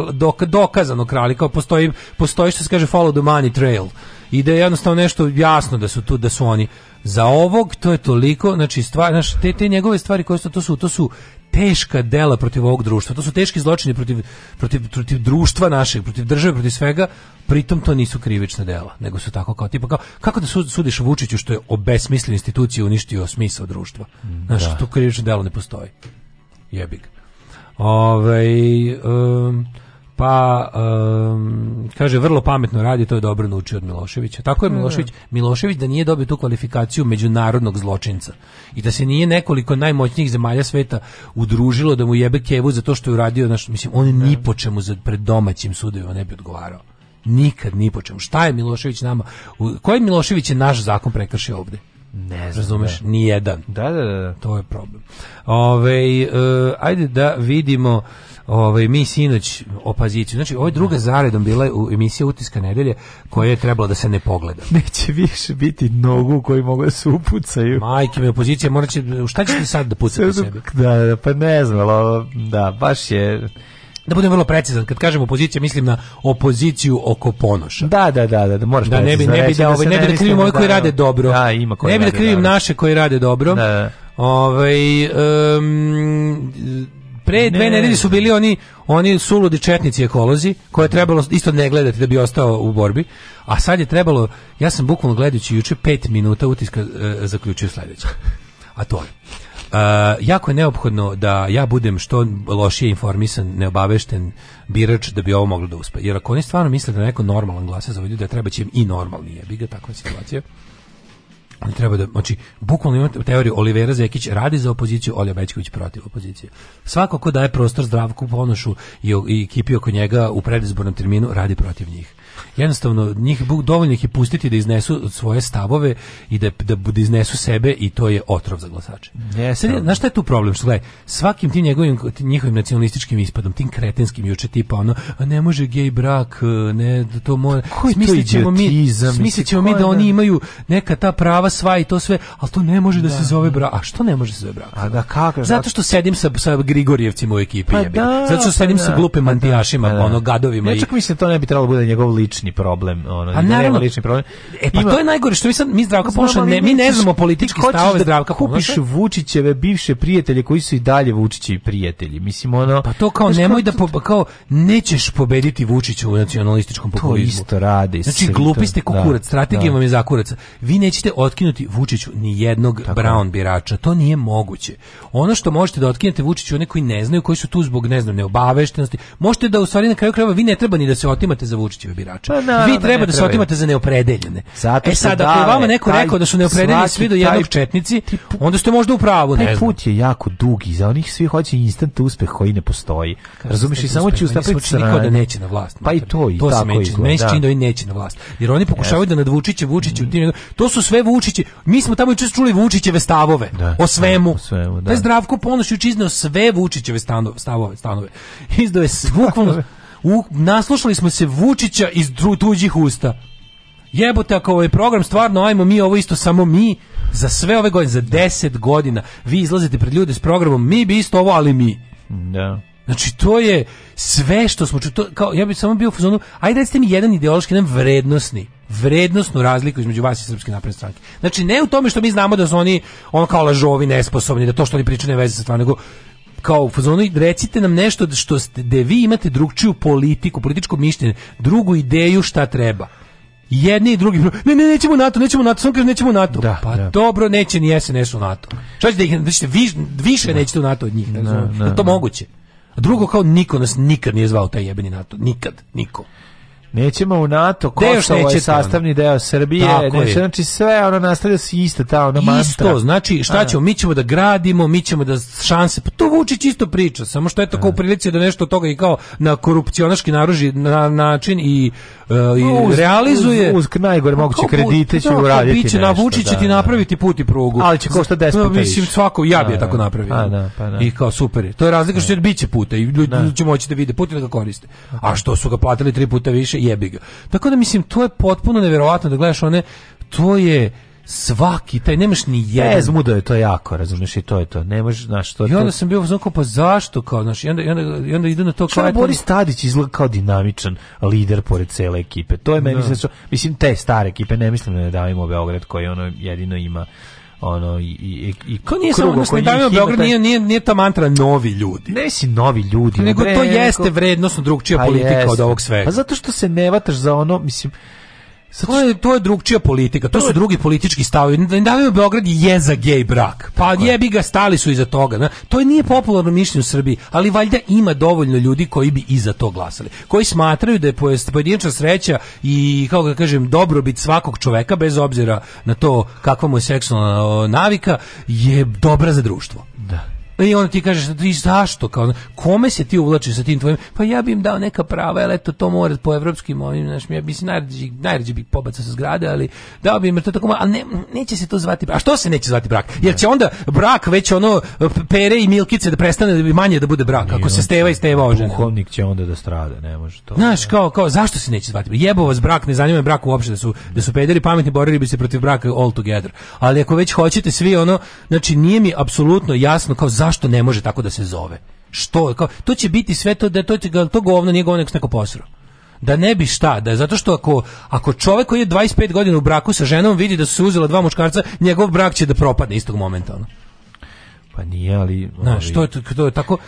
dokazano krali, kao postoji, postoji što se kaže follow the money trail. I da je jednostavno nešto jasno da su tu, da su oni za ovog to je toliko znači stvari, znaš, te te njegove stvari koje su to su to su teška dela protiv ovog društva. To su teški zločini protiv, protiv, protiv društva našeg, protiv države, protiv svega. Pritom to nisu krivična dela, nego su tako kao tipa kao kako da sudiš Vučiću što je obesmislio instituciju, uništio smisao društva. Mm, Znaš, da. to krivično delo ne postoji. Jebig. Ovaj um, pa um, kaže vrlo pametno radi, to je dobro naučio od Miloševića. Tako je da. Milošević, Milošević da nije dobio tu kvalifikaciju međunarodnog zločinca i da se nije nekoliko najmoćnijih zemalja sveta udružilo da mu jebe kevu za to što je uradio, naš, mislim, on da. ni po čemu za, pred domaćim sudovima ne bi odgovarao. Nikad ni po čemu. Šta je Milošević nama? Koji Milošević je naš zakon prekršio ovde? Ne znam. Razumeš? Da. jedan. Da, da, da, da. To je problem. Ove, uh, e, ajde da vidimo ovaj mi sinoć opoziciju. Znači, ovo ovaj druga da. zaredom bila je u emisija Utiska nedelje koja je trebala da se ne pogleda. Neće više biti nogu koji mogu da se upucaju. Majke mi opozicija, morat će, šta ćete sad da pucate sebi? Da, da, pa ne znam, da, baš je da budem vrlo precizan, kad kažem opozicija mislim na opoziciju oko Ponoša. Da, da, da, da, da moraš da ne bi ne bi da, da ovaj ne bi da krivim ove koji rade dobro. Da, ima koji ne bi da krivim naše koji rade dobro. Da. Ovaj um, Pre dve nedelje su bili oni oni suludi četnici ekolozi koje je trebalo isto ne gledati da bi ostao u borbi. A sad je trebalo, ja sam bukvalno gledajući juče 5 minuta utiska e, zaključio sledeće. A to je. E, jako je neophodno da ja budem što lošije informisan, neobavešten birač da bi ovo moglo da uspe. Jer ako oni stvarno misle da neko normalan glasa za ovo da treba će im i normalni jebi ga, takva situacija on treba da, znači, bukvalno imate teoriju Olivera Zekić radi za opoziciju, Olja Bećković protiv opozicije. Svako ko daje prostor zdravku ponošu i, i ekipi oko njega u predizbornom terminu radi protiv njih. Jednostavno, njih dovoljno ih je pustiti da iznesu svoje stavove i da, da, da iznesu sebe i to je otrov za glasače. Yes, znaš šta je tu problem? Što, gledaj, svakim tim njegovim, njihovim nacionalističkim ispadom, tim kretenskim juče tipa ono, ne može gej brak, ne, to mora... Koji to idiotizam? Mi, smislit ćemo mi da oni da- imaju neka ta prava trava sva i to sve, ali to ne može da, da se zove da. brak. A što ne može da se zove brak? A da kako? Zato što sedim sa sa Grigorjevcima u ekipi, pa da, Zato što pa sedim pa sa glupim pa mantijašima, pa ono gadovima. Ja čak mislim to ne bi trebalo bude njegov lični problem, ono, a ne lični problem. E pa Ima... to je najgore što mi sad mi Zdravka Ponoša ne, mi ne znamo politički stav stavove Zdravka Kupiš Vučićeve bivše prijatelje koji su i dalje Vučićevi prijatelji. Mislim ono Pa to kao nemoj da kao nećeš pobediti Vučića u nacionalističkom populizmu. Znači, to isto radi. Znači glupi ste kukurac, strategija vam je zakurac. Vi nećete od otkinuti Vučiću ni jednog Tako. Brown birača. To nije moguće. Ono što možete da otkinete Vučiću oni koji ne znaju, koji su tu zbog ne znam neobaveštenosti, možete da u stvari na kraju krajeva vi ne treba ni da se otimate za Vučićeve birače. Pa, vi treba ne, da se treba. otimate za neopredeljene. Zato e sad ako je vama neko taj, rekao da su neopredeljeni svi do jednog četnici, put, onda ste možda u pravu, ne znam. put je jako dug i za onih svi hoće instant uspeh koji ne postoji. Razumeš i samo će ustapiti niko da neće na vlast. Pa i to i to tako izgleda. Meni da. da neće na vlast. Jer oni pokušavaju da nadvučiće Vučiću. To su sve Vučić Vučić, mi smo tamo juče čuli Vučićeve stavove da, o svemu. O svemu da. Taj Zdravko Ponoš juče izneo sve Vučićeve stanove, stavove, stanove. Izdao je bukvalno u, naslušali smo se Vučića iz tuđih usta. Jebote, ako ovaj program stvarno, ajmo mi ovo isto samo mi, za sve ove godine, za deset godina, vi izlazite pred ljude s programom, mi bi isto ovo, ali mi. Da. Znači, to je sve što smo čuli, kao, ja bih samo bio u fazonu, ajde recite mi jedan ideološki, jedan vrednosni, vrednostnu razliku između vas i Srpske napredne stranke. Znači ne u tome što mi znamo da su oni ono kao lažovi nesposobni, da to što oni pričaju ne veze sa stvarno, nego kao u fazonu recite nam nešto što ste, da vi imate drugčiju politiku, političko mišljenje, drugu ideju šta treba jedni i drugi. Ne, ne, nećemo NATO, nećemo NATO, samo kaže nećemo NATO. Da, pa da. dobro, neće ni SNS u NATO. Šta ćete da ih, da ćete vi, više da. nećete u NATO od njih, ne, ne, ne, to da. moguće. A drugo, kao niko nas nikad nije zvao taj jebeni NATO, nikad, niko. Nećemo u NATO, Kosovo je sastavni deo Srbije, Tako neće, znači sve ono nastavlja se ista ta ona mantra. Isto, znači šta ćemo, mi ćemo da gradimo, mi ćemo da šanse, pa to Vučić isto priča, samo što je tako u prilici da nešto od toga i kao na korupcionaški naruži na način i, uh, i uz, realizuje. Uz, uz, uz najgore pa moguće kao, kredite da, će uraditi biće, nešto. Vučić će da, ti da. napraviti put i prugu. Ali će košta 10 pa puta Mislim, svako, ja bi je tako napravio. A, pa da, pa, da. I kao super je. To je razlika što će biti puta i ljudi će moći da vide Putina ga koriste. A što su ga platili tri puta više, jebi ga. Tako da mislim to je potpuno neverovatno da gledaš one to je svaki taj nemaš ni jedan bez muda je to jako razumješ i to je to nemaš znaš to i onda to... sam bio znači pa zašto kao znaš i onda i onda i onda ide na to kao Boris Stadić izgleda kao dinamičan lider pored cele ekipe to je meni da. mislim te stare ekipe ne mislim da ne davimo Beograd koji ono jedino ima ono i i i ko nije samo ne davimo Beograd da taj... nije, nije nije ta mantra novi ljudi. Ne si novi ljudi, nego bre, to jeste neko... vrednosno drugčija pa politika jest. od ovog svega. Pa zato što se ne vataš za ono, mislim To je to je drugčija politika, to, su drugi politički stavovi. Ne davimo Beograd je za gej brak. Pa jebi ga stali su iza toga, na. To je nije popularno mišljenje u Srbiji, ali valjda ima dovoljno ljudi koji bi i za to glasali. Koji smatraju da je pojedinačna sreća i kako ga da kažem dobrobit svakog čoveka bez obzira na to kakva mu je seksualna navika je dobra za društvo. Da. E, I onda ti kažeš, i zašto? Kao, kome se ti uvlačiš sa tim tvojim? Pa ja bi im dao neka prava, ali eto, to mora po evropskim, ovim, znaš, ja bi se najrađe, najrađe bi pobaca sa zgrade, ali dao bi im, to tako, ali ne, neće se to zvati brak. A što se neće zvati brak? Jer će onda brak već ono, pere i milkice da prestane da bi manje da bude brak, ako se steva i steva ožene. Duhovnik će onda da strada, ne može to. Znaš, kao, kao, zašto se neće zvati brak? Jebo vas brak, ne zanima brak uopšte da su, da su pederi pametni, borili bi se protiv braka all together. Ali ako već hoćete svi ono, znači nije mi apsolutno jasno kao zašto ne može tako da se zove? Što? Kao, to će biti sve to da to, to, to govno nije govno neko, neko posro da ne bi šta, da je zato što ako, ako čovjek koji je 25 godina u braku sa ženom vidi da su se uzela dva muškarca, njegov brak će da propadne istog momentalno. Pa nije, ali... Na, što je, to je tako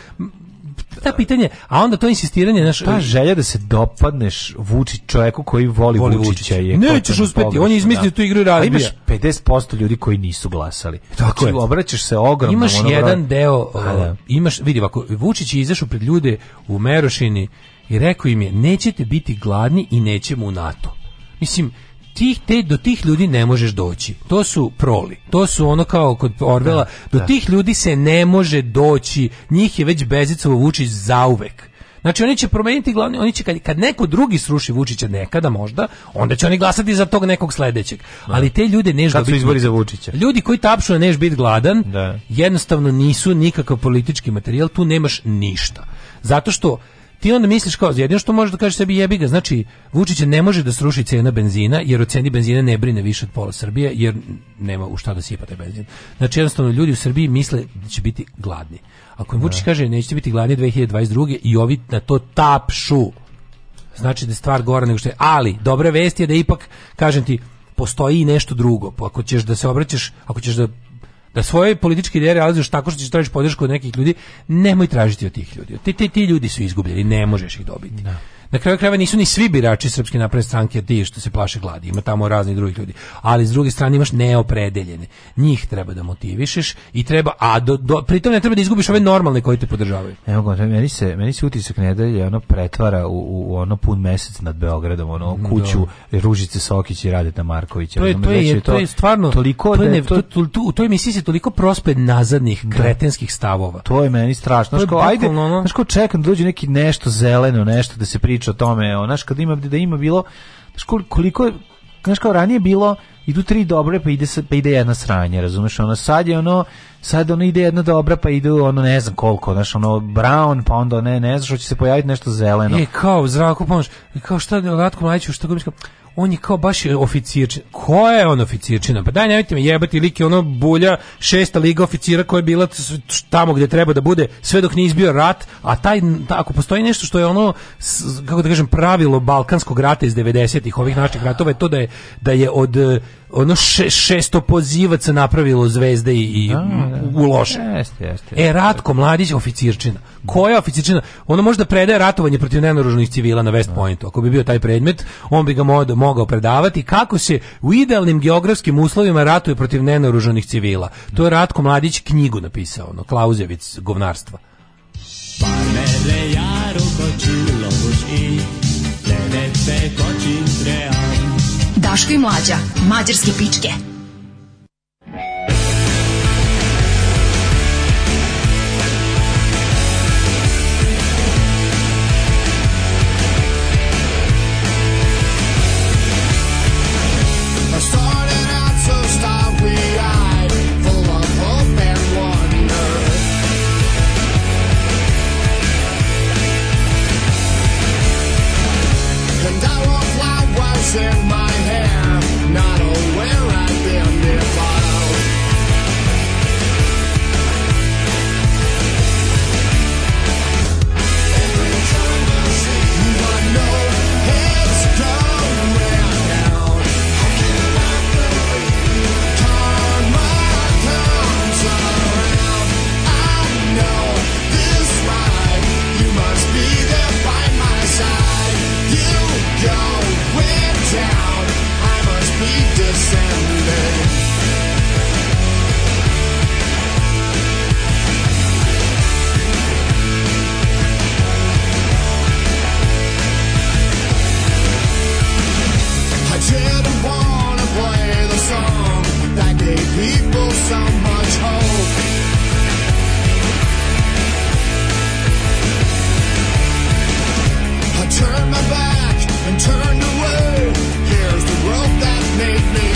ta pitanje, a onda to insistiranje, znaš, ta e, želja da se dopadneš Vučić čovjeku koji voli, voli Vučića je. Nećeš uspeti, on je izmislio da. tu igru i razbija. imaš 50% ljudi koji nisu glasali. Tako znači, je. Obraćaš se ogromno. Imaš jedan broj... deo, a, da. imaš, vidi, ovako, Vučić je izašao pred ljude u Merošini i rekao im je, nećete biti gladni i nećemo u NATO. Mislim, tih te do tih ljudi ne možeš doći. To su proli. To su ono kao kod Orvela, da, do da. tih ljudi se ne može doći. Njih je već Bezicovo Vučić zauvek. Znači oni će promijeniti glavni, oni će kad, kad neko drugi sruši Vučića nekada možda, onda će oni glasati za tog nekog sledećeg. Da. Ali te ljude neš Kad izbori za Vučića? Ljudi koji tapšu na da neš bit gladan, da. jednostavno nisu nikakav politički materijal, tu nemaš ništa. Zato što ti onda misliš kao, jedino što možeš da kažeš sebi jebi ga, znači Vučić ne može da sruši cena benzina, jer o ceni benzina ne brine više od pola Srbije, jer nema u šta da sipa taj benzin. Znači jednostavno ljudi u Srbiji misle da će biti gladni. Ako im Vučić da. kaže nećete biti gladni 2022. i ovi na to tapšu, znači da je stvar gora nego što je. Ali, dobra vest je da ipak, kažem ti, postoji i nešto drugo. Ako ćeš da se obraćaš, ako ćeš da da svoje političke ideje realizuješ tako što ćeš tražiti podršku od nekih ljudi, nemoj tražiti od tih ljudi. Ti, ti, ti ljudi su izgubljeni, ne možeš ih dobiti. Da na kraju krajeva nisu ni svi birači Srpske napredne stranke ti što se plaše gladi, ima tamo razni drugih ljudi, ali s druge strane imaš neopredeljene. Njih treba da motivišeš i treba a do, do pritom ne treba da izgubiš ove normalne koji te podržavaju. Evo ga, meni se meni se utisak nedelje ono pretvara u, u ono pun mesec nad Beogradom, ono mm, kuću Do. Da. Ružice Sokić i Radeta Markovića. To je, to je, znači, to, je stvarno toliko to je da ne, to, to, to, u toj emisiji se toliko prospe nazadnih da. kretenskih stavova. To je meni strašno. Znaš kao, ajde, znaš kao čekam da dođe neki nešto zeleno, nešto da se pri priča o tome, onaš kad ima da ima bilo znaš koliko znaš kao ranije bilo idu tri dobre pa ide pa ide jedna sranje razumeš Ona sad je ono sad ono ide jedna dobra pa ide ono ne znam koliko znaš ono brown pa onda ne ne znaš hoće se pojaviti nešto zeleno e kao u zraku pomoć i kao šta Ratko Mladiću što gomiška on je kao baš oficirčina. Ko je on oficirčina? Pa daj, nemojte me jebati, lik je ono bulja šesta liga oficira koja je bila tamo gde treba da bude, sve dok nije izbio rat, a taj, ako postoji nešto što je ono, kako da kažem, pravilo Balkanskog rata iz 90-ih, ovih naših ratova, je to da je, da je od eh, ono šesto pozivaca napravilo zvezde i, i u loše. Jeste, jeste. E, Ratko Mladić, oficirčina. Koja oficirčina? Ono da predaje ratovanje protiv nenoružnih civila na West Pointu. Ako bi bio taj predmet, on bi ga mogao predavati. Kako se u idealnim geografskim uslovima ratuje protiv nenoružanih civila? To je Ratko Mladić knjigu napisao, ono, Klauzevic, govnarstva. Daško i mlađa, mađarske pičke. and people so much hope. I turned my back and turned away. Here's the world that made me.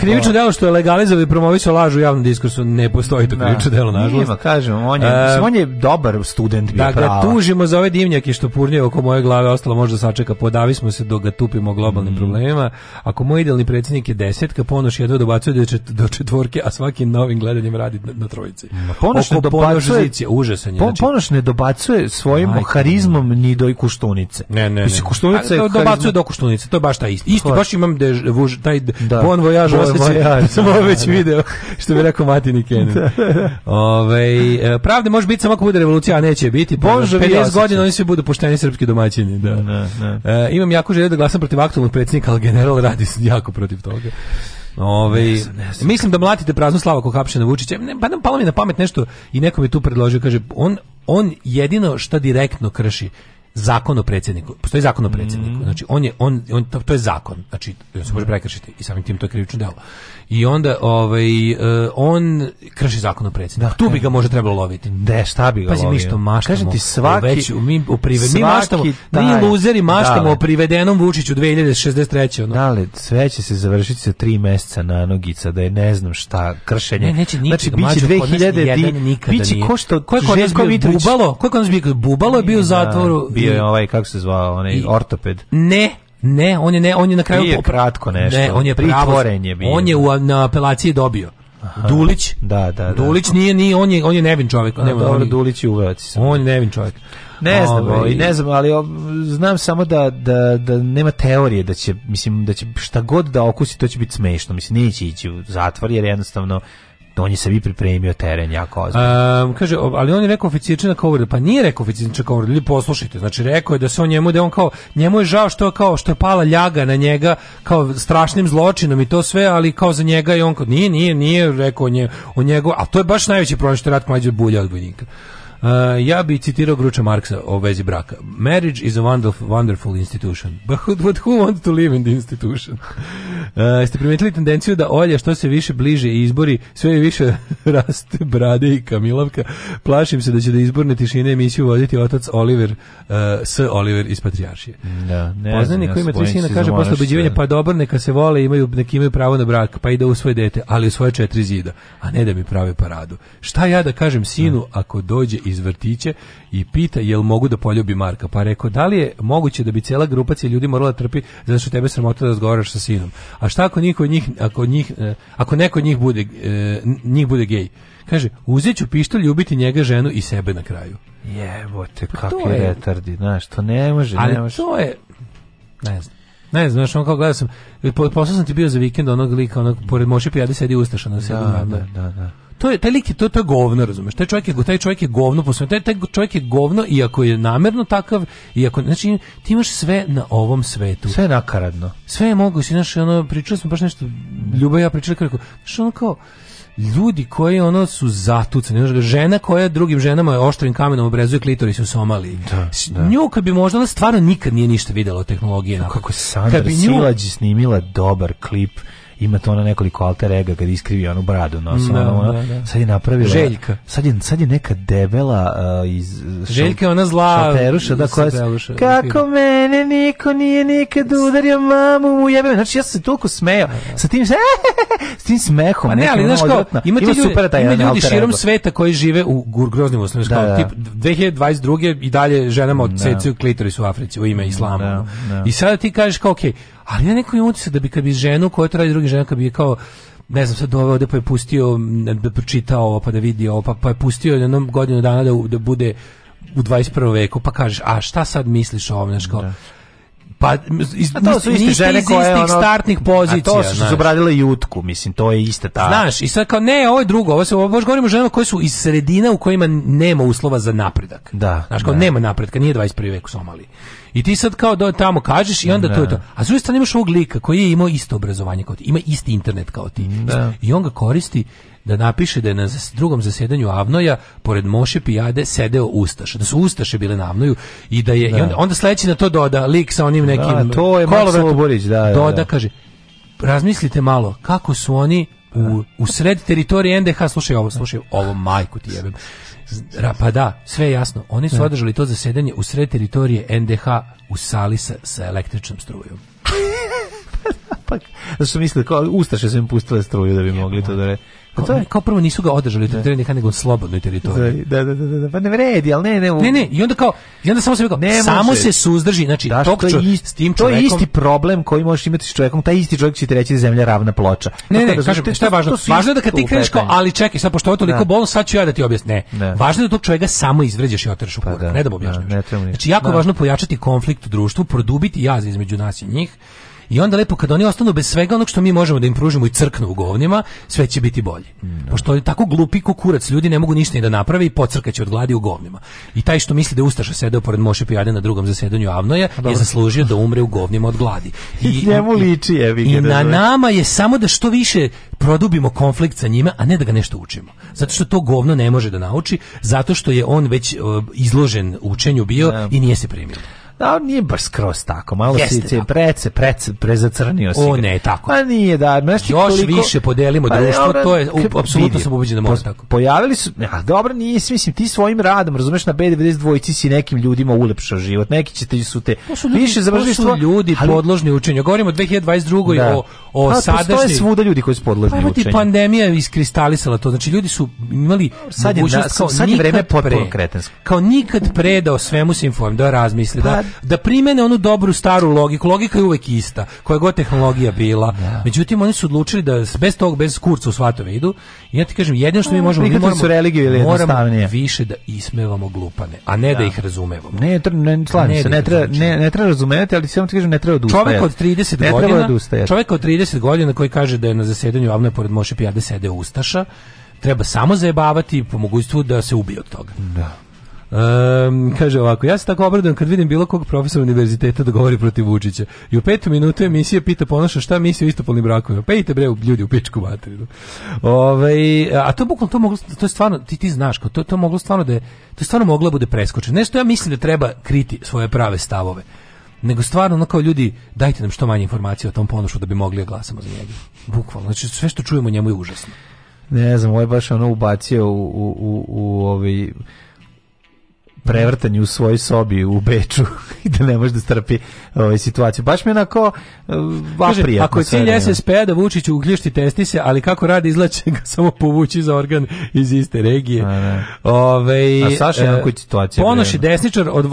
krivično delo što je legalizovao i promovisao laž u javnom diskursu ne postoji to da. krivično delo nažalost. Nema, kažem, on je, uh, on je dobar student bio da ga tužimo za ove dimnjake što purnjaju oko moje glave, ostalo možda sačeka, podavi smo se dok ga tupimo globalnim mm. problemima. Ako moj idealni predsjednik je ka ponoš jedva dobacuje do četvorke, a svakim novim gledanjem radi na, na trojici. Mm, ponoš ne dobacuje, užasan je. Po, znači, ponoš ne dobacuje svojim aj, harizmom ni do kuštunice. Ne, ne, ne. Mislim, kuštunica je dobacuje do kuštunice, to je baš taj isti. Isti, baš imam dež, vuž, taj da. bon vojaž, Ovaj sam ovo ovaj da, već da. video, što bi rekao Matini Kenan. Da, Ove, ovaj, pravde može biti samo ako bude revolucija, a neće biti. Pa Bože, 50 godina oni svi budu pošteni srpski domaćini. Da. da, da. E, imam jako želju da glasam protiv aktualnog predsjednika, al general radi jako protiv toga. Ove, ne znam, ne znam. Mislim da mlatite praznu slavu ko hapšena Vučića. Ne, pa nam palo mi na pamet nešto i neko mi tu predložio, kaže, on, on jedino što direktno krši zakon o predsjedniku. Postoji zakon o mm. predsjedniku. Znači on je on, on to, to, je zakon. Znači on da se može da. prekršiti i samim tim to je krivično delo. I onda ovaj uh, on krši zakon o predsjedniku. Da, tu bi e. ga možda trebalo loviti. Da, šta bi ga Pazi, lovio? mi što maštamo. Kažem ti svaki već, mi u prive, mi maštamo. Taj, mi luzeri da, maštamo dale. o privedenom Vučiću 2063. Ono. Dale, sve će se završiti sa 3 mjeseca na nogica da je ne znam šta kršenje. Ne, neće znači, nikada, znači biće 2000 di biće košta ko je kod nas bubalo, ko je kod nas bubalo je bio u zatvoru bio je ovaj kako se zvao, onaj I, ortoped. Ne, ne, on je ne, on je na kraju popratko nešto. Ne, on je pravo, bio. On je u, na apelaciji dobio. Aha. Dulić? Da, da, da. Dulić nije ni on je on je nevin čovjek, ne, dobro, on je, Dulić je uvac. On je nevin čovjek. Ne znam, Ove, ovaj- ovaj, ne znam, ali znam samo da, da, da nema teorije da će mislim da će šta god da okusi to će biti smešno. Mislim neće ići u zatvor jer jednostavno Da, on je se pripremio teren jako ozbiljno. Um, kaže, ali on je rekao oficirčina Kovrda, pa nije rekao oficirčina Kovrda, ljudi poslušajte, znači rekao je da se on njemu, da on kao, njemu je žao što je kao, što je pala ljaga na njega, kao strašnim zločinom i to sve, ali kao za njega i on kao, nije, nije, nije rekao nje, o njegu, a to je baš najveći problem što je Ratko Mlađe bulja od Uh, ja bi citirao Gruča Marksa o vezi braka. Marriage is a wonderful, wonderful institution. But who, but who wants to live in the institution? Uh, eh, ste primetili tendenciju da Olja što se više bliže izbori, sve više raste brade i kamilavka. Plašim se da će da izborne tišine emisiju voditi otac Oliver uh, s Oliver iz Patrijaršije. Da, ne Poznani koji ima tri sina kaže posle obeđivanja pa dobro neka se vole, imaju neki imaju pravo na brak, pa i da u svoje dete, ali u svoje četiri zida, a ne da mi prave paradu. Šta ja da kažem sinu da. ako dođe iz vrtića i pita jel mogu da poljubi Marka. Pa rekao, da li je moguće da bi cijela grupacija ljudi morala trpi zato što tebe sramota da razgovaraš sa sinom? A šta ako niko od njih, ako, njih, e, ako neko od njih bude, e, njih bude gej? Kaže, uzet ću pištolj, ljubiti njega, ženu i sebe na kraju. Jebote, pa kakvi je... retardi, znaš, to ne može, Ali ne može. to je, ne znam. Ne znam, znaš, on kao gledao sam, poslao sam ti bio za vikend onog lika, onog, pored Moši Pijade sedi Ustaša na da, da, da, da, da to je taj lik je to to govno, razumeš? Taj čovjek je taj čovjek je govno, posle taj, taj čovjek je govno i ako je namerno takav, i ako znači ti imaš sve na ovom svetu. Sve nakaradno. Sve je moguće, znači ono pričali smo baš nešto Ljuba ja pričali kako, što ono kao ljudi koji ono su zatucani, žena koja drugim ženama oštrim kamenom obrezuje klitoris u Somaliji. Da, da. Nju kad bi možda stvarno nikad nije ništa videla od tehnologije. Pa kako Sandra Silać snimila dobar klip ima to ona nekoliko alter ega kad iskrivi onu bradu nosa, no, da, ono, ono, da, da. sad je napravila Željka. Sad je, sad je neka debela uh, iz Željka ona zla šalteruša da koja deluša, da, kako mene niko nije nikad udario mamu mu jebe znači ja sam se toliko smeo da, sa tim s tim smehom pa ne ali znaš kao ima ti ljudi, super taj ima ljudi širom sveta koji žive u groznim uslovima da, da. tip 2022 i dalje ženama od no. cecu klitorisu u Africi u ime islama no, no. i sada ti kažeš kao okej okay, ali ja neko utisak da bi kad bi ženu koja to radi drugi žena kad bi je kao ne znam, sad doveo ovde da pa je pustio, da pročitao pa ovo, pa da vidi ovo, pa, pa je pustio jednom godinu dana da, da bude u 21. veku, pa kažeš, a šta sad misliš o ovom, kao, da. Pa iz, a to su iste žene koje ono, startnih pozicija. A to su, znaš. jutku, mislim, to je ista ta. Znaš, i sad kao ne, ovo je drugo, ovo se ovo baš govorimo o ženama koje su iz sredina u kojima nema uslova za napredak. Da. Znaš, kao da. nema napredka, nije 21. vek u Somaliji. I ti sad kao do tamo kažeš i onda da. to je da. to. A s druge strane ovog lika koji je imao isto obrazovanje kao ti, ima isti internet kao ti. Da. I on ga koristi da napiše da je na drugom zasedanju Avnoja pored Moše Pijade sedeo Ustaš, da su Ustaše bile na Avnoju i da je da. I onda, onda sledeći na to doda lik sa onim nekim da, to je Borić, da, da, doda, da. kaže razmislite malo kako su oni u, da. u sred teritorije NDH, slušaj ovo, slušaj ovo, majku ti jebem. Ra, pa da, sve jasno. Oni su da. održali to zasedanje u sred teritorije NDH u sali sa, sa električnom strujom. Pa, pa, da su mislili, kao, ustaše su im pustile struju da bi mogli to da re... Pa to je kao prvo nisu ga održali da. tretiranje nego slobodnoj teritoriji. Da, da, da, da, da, pa ne vredi, al ne, ne. U... Ne, ne, i onda kao i onda samo se kao, samo se suzdrži, znači da, to je isti, s tim čovjekom, to je isti problem koji možeš imati s čovjekom, taj isti čovjek će ti reći da zemlja ravna ploča. Ne, ne, da, ne, ne kažete, šta je važno? Važno je da kad ti kreneš kao, ali čekaj, sad pošto je toliko bolno, sad ću ja da ti objasnim. Ne. Važno je da tog čovjeka samo izvređaš i otereš u pa kurac, ne da mu objašnjaš. Znači jako je važno pojačati konflikt u društvu, produbiti jaz između nas i njih I onda lepo kad oni ostanu bez svega onog što mi možemo da im pružimo i crknu u govnima, sve će biti bolje. No. Da. Pošto je tako glupi kukurac, ljudi ne mogu ništa ni da naprave i pocrkaće od gladi u govnima. I taj što misli da ustaša sedeo pored Moše Pijade na drugom zasedanju Avnoja pa je zaslužio da umre u govnima od gladi. I, I njemu liči je, I da na nama je samo da što više produbimo konflikt sa njima, a ne da ga nešto učimo. Zato što to govno ne može da nauči, zato što je on već uh, izložen učenju bio no. Da. i nije se primio. Da, nije baš skroz tako, malo Jeste, si da. prece, prece, prezacrnio si. O ne, tako. Pa nije, da, nešto Još koliko... više podelimo pa, društvo, dobra, to je, u, apsolutno sam ubeđen da može po, tako. Pojavili su, ja, dobro, nije, mislim, ti svojim radom, razumeš, na B92 dvojici si nekim ljudima ulepšao život, neki će te su te su ljudi, više završili su ljudi ali, podložni učenja, Govorimo o 2022. Da. o, o pa, sadašnji... Postoje svuda ljudi koji su podložni pa, učenju. pandemija iskristalisala to, znači ljudi su imali sad je, da, sad je vreme potpuno kretensko. Kao nikad pre da o svemu se inform, da razmisli, da pa da primene onu dobru staru logiku. Logika je uvek ista, koja god tehnologija bila. Da. Međutim, oni su odlučili da bez tog, bez kurca u svatove idu. I ja ti kažem, jedino što mi mm, možemo, mi moramo, su religiju ili moramo više da ismevamo glupane, a ne da, da ih razumevamo. Ne, ne, ne, se, da ne, treba, ne, ne treba razumevati, ali samo ti kažem, ne treba odustajati. Čovek od 30 ne godina, treba čovjek od 30 godina koji kaže da je na zasedanju javno pored Moše Pijade sede Ustaša, treba samo zajebavati po mogućstvu da se ubije od toga. Da. Um, kaže ovako, ja se tako obradujem kad vidim bilo kog profesora univerziteta da govori protiv Vučića. I u petu minutu emisije pita ponoša šta misli o istopolnim brakovima. Pa idite bre ljudi u pičku materinu. Ove, ovaj, a to bukvalno to moglo, to je stvarno, ti, ti znaš, kao, to, to moglo stvarno da je, to je stvarno moglo da bude preskočeno. Nešto ja mislim da treba kriti svoje prave stavove nego stvarno ono kao ljudi dajte nam što manje informacija o tom ponošu da bi mogli da glasamo za njega. Bukvalno, znači sve što čujemo njemu je užasno. Ne znam, ovo je baš ono ubacio u, u, u, u ovaj prevrtanje u svojoj sobi u Beču i da ne može da strpi ovaj situaciju. Baš mi onako eh, vaprijatno. Ako je cilj SSP-a da Vučić ugljišti testise, ali kako radi izlače ga samo povući za organ iz iste regije. Da, A, da. Ove, ovaj, A Saša eh, je e, situacija. Ponoš desničar od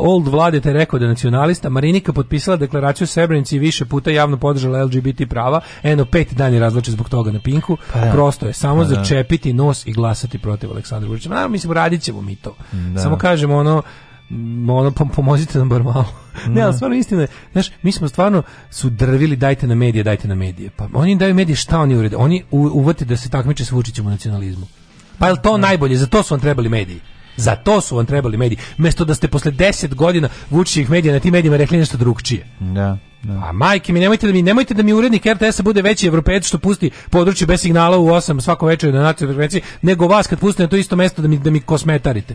old vlade te rekao da je nacionalista. Marinika potpisala deklaraciju Srebrenici i više puta javno podržala LGBT prava. Eno, pet je razlače zbog toga na Pinku. Pa, da. Prosto je, samo pa da. začepiti nos i glasati protiv Aleksandra Vučića. Naravno, mislim, radit ćemo mi to. Da. Samo kažemo ono ono pomozite nam bar malo. ne, ali mhm. stvarno istina je, znaš, mi smo stvarno su drvili dajte na medije, dajte na medije. Pa oni daju medije šta oni urede? Oni uvrte da se takmiče s Vučićem u nacionalizmu. Pa je to ne. Mhm. najbolje? Za to su vam trebali mediji. Za to su vam trebali mediji. Mesto da ste posle 10 godina Vučićih medija na tim medijima rekli nešto drugčije. Da. Da. A majke mi nemojte da mi nemojte da mi urednik RTS-a bude veći evropejac što pusti područje bez signala u 8 svako večer na nacionalnoj frekvenciji nego vas kad pustite na to isto mesto da mi da mi kosmetarite.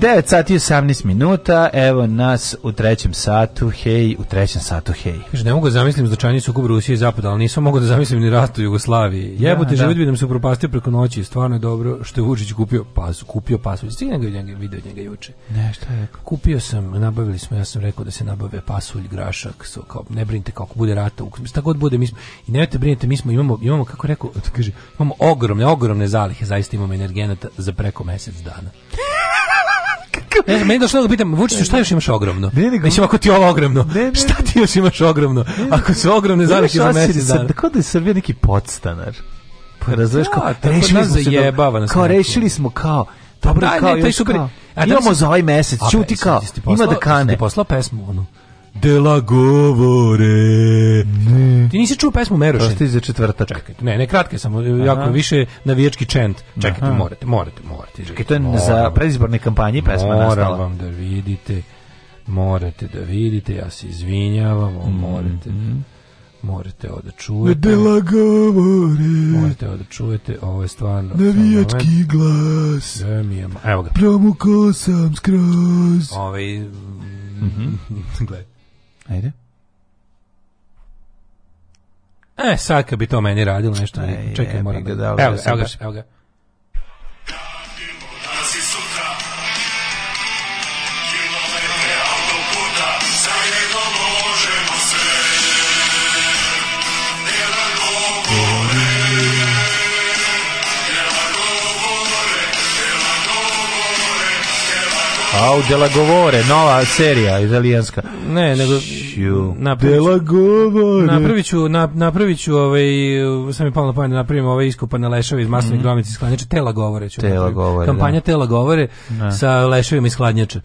9 sati i 18 minuta, evo nas u trećem satu, hej, u trećem satu, hej. Kaže, ne mogu da zamislim značajni sukob Rusije i Zapada, ali nisam mogu da zamislim ni rat u Jugoslaviji. Da, Jebote, ja, da. život bi nam se upropastio preko noći, stvarno je dobro što je Vučić kupio pas, kupio pasulj. Stigna ga njega, video njega juče. Ne, šta je? Kupio sam, nabavili smo, ja sam rekao da se nabave pasulj, grašak, so, kao, ne brinite kako bude rata, šta god bude, mi smo, i nemojte da brinite, mi smo, imamo, imamo kako rekao, kaže, imamo ogromne, ogromne zalihe, zaista imamo energenata za preko mesec dana. Ne znam, meni došlo da pitam, Vučiću, šta još imaš ogromno? Ne, ne, Mislim, ako ti je ovo ogromno, ne, ne, šta ti još imaš ogromno? Ako su ogromne zalihe za mesec dana. Tako da je Srbija neki podstanar. Pa razumeš kao, da, rešili smo se, kao, kao rešili smo kao, pa dobro, kao, ne, još kao, da imamo za ovaj mesec, čuti e, kao, ima da kane. Ti poslao pesmu, ono... Dela govore. Ne. Ti nisi čuo pesmu Merošin? Osti za četvrtak. Čekajte, ne, ne, kratke samo, e, jako više navijački čent. Čekajte, Aha. morate, morate, morate. Čekajte, to je za predizborne kampanje pesma nastala. Moram vam da vidite, morate da vidite, ja se izvinjavam, mm. morate morate ovo da čujete. Dela govore. Morate ovo da čujete, ovo je stvarno... Navijački glas. Da mi je, evo ga. Promuko sam skroz. Ovaj... Mm -hmm. Gledaj. Ajde. E, sad kad bi to meni radilo nešto, Ej, čekaj, moram da... da evo ga, evo ga, evo ga. Au, Govore, nova serija italijanska. Ne, nego Delagovore. Napraviću, na, napraviću ovaj, sam mi palo na pamet da napravim ovaj iskopan na leševi iz masnog mm. gromnica iz hladnjača, Tela govore ću. Tela govore, Kampanja da. Tela govore ne. Da. sa leševima iz hladnjača.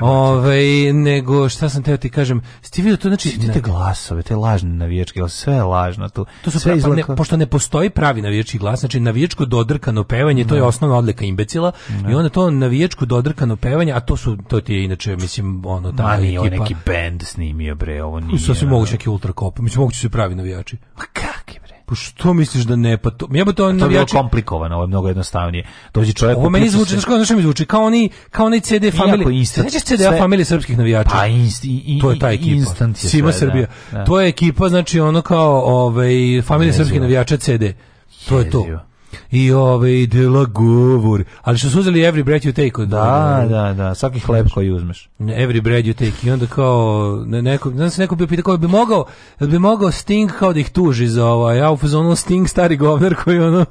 Ovaj, nego, šta sam teo ti kažem, ste vidio to, znači... Svi te glasove, te lažne navijačke, sve je lažno tu. To su sve pra, pa ne, pošto ne postoji pravi navijački glas, znači navijačko dodrkano pevanje, ne. to je da. osnovna odlika imbecila, da. i onda to navijačko dodrkano pevanje, a to to su to ti je inače mislim ono ta Ma nije, neki bend snimio bre, ovo nije. se Sasvim čak i ultra kop. Mislim moguće se pravi navijači. pa kakvi bre? Pa što misliš da ne pa to? Ja bi to navijači. To je komplikovano, ovo je mnogo jednostavnije. Dođi čovjek. Ovo meni zvuči, znači kako mi zvuči kao oni kao oni CD familije. Znači CD sve... familije srpskih navijača. Pa inst, i, i, to je ta ekipa. Sima sve, da. Srbija. Da, da. To je ekipa znači ono kao ovaj familije srpskih navijača CD. To je to i ovaj dela govor. Ali što su uzeli every breath you take Da, da, da, svaki hleb koji uzmeš. Every breath you take i onda kao neko, znam se neko bio pitao kao bi mogao, bi mogao Sting kao da ih tuži za ovo. ja u fazonu Sting stari govnar koji ono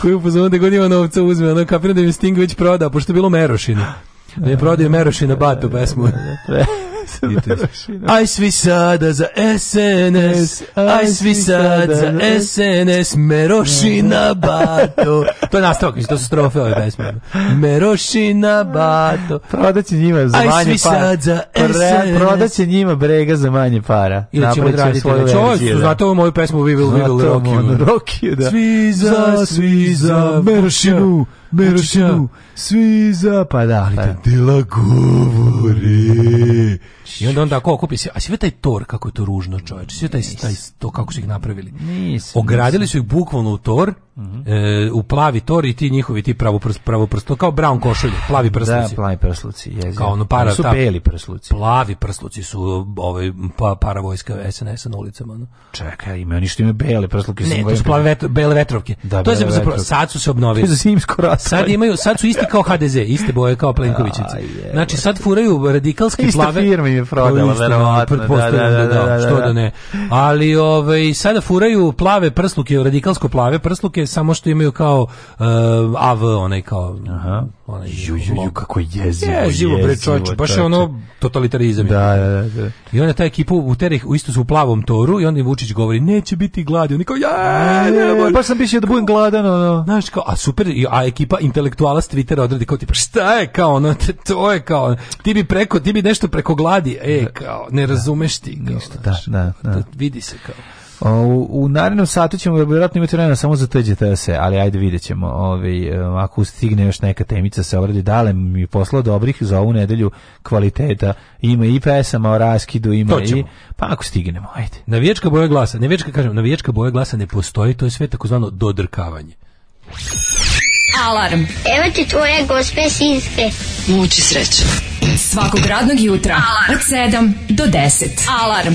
koji u fazonu da god ima novca uzme, ono kapiram da mi Sting već proda, pošto je bilo Merošina. Ne da prodaju Merošina batu pesmu. Da, da, Da aj svi sada za SNS, aj svi sada za SNS, Merošina bato. To je nastavak, to su strofe ove pesme. Merošina bato. Prodaće njima za manje para. Aj svi sad za SNS. Prodaće njima brega za manje para. Ili ćemo odraditi. Ovo su, da. znate ovo moju pesmu We Will, We Will, Rocky. Rocky, da. da. Svi za, svi za Merošinu. Beroša, znači, svi zapadali da, te pa da. dila govori. I onda onda ako okupi se, a sve taj tor, kako je to ružno čoveče, sve taj, taj, to kako su ih napravili. Ogradili su ih bukvalno u tor, -hmm. e, u plavi tor i ti njihovi ti pravo prst, pravo prst, kao brown košulje, plavi da, prsluci. Da, plavi prsluci, jezi. Kao ono para, su ta, beli prsluci. Plavi prsluci su ovaj pa para vojska SNS na ulicama, no. Čekaj, ima oni što imaju bele prsluke, ne, to su plave vetro, bele vetrovke. Da, to je za, zapravo, sad su se obnovili. To je za zimsko rato. Sad imaju, sad su isti kao HDZ, iste boje kao Plenkovićici. Znači sad furaju radikalski Ista plave. Ista firma je prodala, verovatno. Da da, da, da, da, što da ne. Ali ovaj sada furaju plave prsluke, radikalsko plave prsluke samo što imaju kao uh, eh, AV, onaj kao... Aha. Onaj, ju, ju, ju, kako je jezivo. Jezivo, bre, čovječe, baš je ono totalitarizam. Da, da, da, da. I onda ta ekipa u terih, isto su u plavom toru i onda im Vučić govori, neće biti gladi. Oni kao, ja, e, ne, ne, baš sam mislio da budem gladan, ono. Znaš, kao, a super, a ekipa intelektuala Twitter odredi kao, tipa, šta je kao ono, to je kao, ti bi preko, ti bi nešto preko gladi, e, da. kao, ne razumeš ti. Da. Kao, Ništa, da, da, da. Vidi se kao. U, u narednom satu ćemo vjerojatno imati vremena samo za TGTS, ali ajde vidjet ćemo ovaj, e, ako stigne još neka temica se obradi, dale mi posla dobrih za ovu nedelju kvaliteta ima i pesama o raskidu, ima i pa ako stignemo, ajde. Navijačka boja glasa, navijačka, kažem, navijačka boja glasa ne postoji, to je sve takozvano dodrkavanje. Alarm. Evo ti tvoje gospe sinske. Muči sreće. Svakog radnog jutra Alarm. od 7 do 10. Alarm.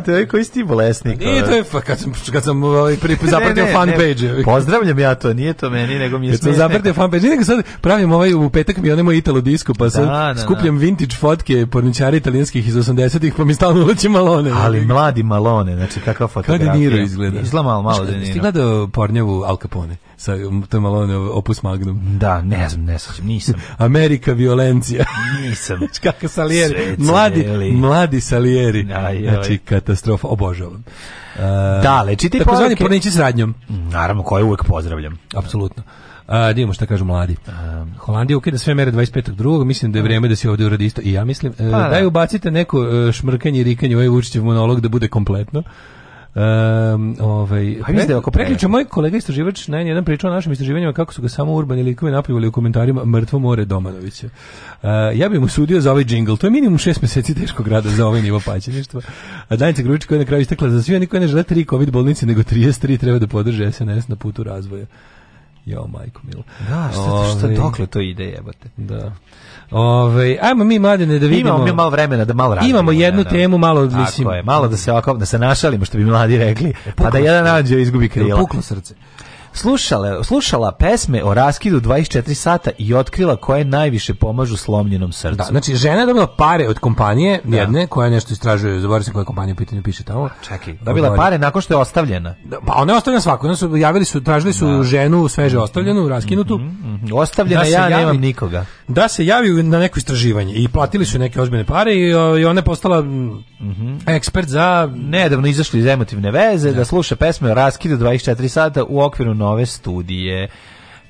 brate, ovaj koji si ti bolesnik. Nije ovaj. to je, pa kad sam, kad sam ovaj, pri, zaprtio fanpage. Pozdravljam ja to, nije to meni, nego mi je smiješno. Kad sam zaprtio fanpage, nego sad pravim ovaj, u petak mi onaj moj Italo disco, pa da, sad da, da, skupljam da. vintage fotke porničari italijanskih iz 80-ih, pa mi stalno uleće malone. Ali mladi malone, znači kakva fotografija. Kako De Niro izgleda. Izgleda malo, malo De Niro. Ti gledao pornjavu Al Capone? sa to malo opus magnum. Da, ne znam, ne znam, nisam. Amerika violencija. Nisam. Kako Salieri, Svece mladi, mladi Salieri. Aj, znači katastrofa, obožavam. Uh, da, lečite tako poruke. Tako zvani s radnjom. Naravno, koje uvek pozdravljam. Apsolutno. A, da šta kažu mladi. Um, Holandija ukida sve mere 25. drugog, Mislim da je vreme da se ovde uradi isto. I ja mislim, e, pa, e, daj ubacite neko e, šmrkanje i rikanje u ovaj Vučićev monolog da bude kompletno. Um, ovaj, pa pre, ako da preključa moj kolega istraživač na jedan pričao o našim istraživanjima kako su ga samo urbani likovi napljuvali u komentarima Mrtvo more Domanovića. Uh, ja bih mu sudio za ovaj džingl. To je minimum šest mjeseci teškog rada za ovaj nivo paćeništva. A Danica Grujić koja je na kraju istakla za da svi oni koji ne žele tri COVID bolnice nego 33 treba da podrže SNS na putu razvoja. Jo, majko milo. Da, šta, šta, ovaj- dokle to ide, jebate. Da. Ove, ovaj, ajmo mi mladene da vidimo. Imamo mi malo vremena da malo radimo. Imamo jednu ne, da, da. temu, malo mislim. Tako je, malo da se ovako, da se našalimo što bi mladi rekli, pa da jedan anđeo izgubi krila. Puklo srce slušala, slušala pesme o raskidu 24 sata i otkrila koje najviše pomažu slomljenom srcu. Da, znači žena je dobila pare od kompanije da. jedne koja nešto istražuje, zaboravim se koja kompanija u pitanju piše tamo. Čekaj, da, dobila Odgovori. pare nakon što je ostavljena. Da, pa ona je ostavljena svako, ona su javili su, tražili su da. ženu sveže ostavljenu, raskinutu. Mm -hmm, mm -hmm. Ostavljena da ja javi, nemam nikoga. Da se javi na neko istraživanje i platili su neke ozbiljne pare i, i ona je postala mm -hmm. ekspert za nedavno izašli iz emotivne veze da, da sluša pesme o raskidu 24 sata u okviru no nove studije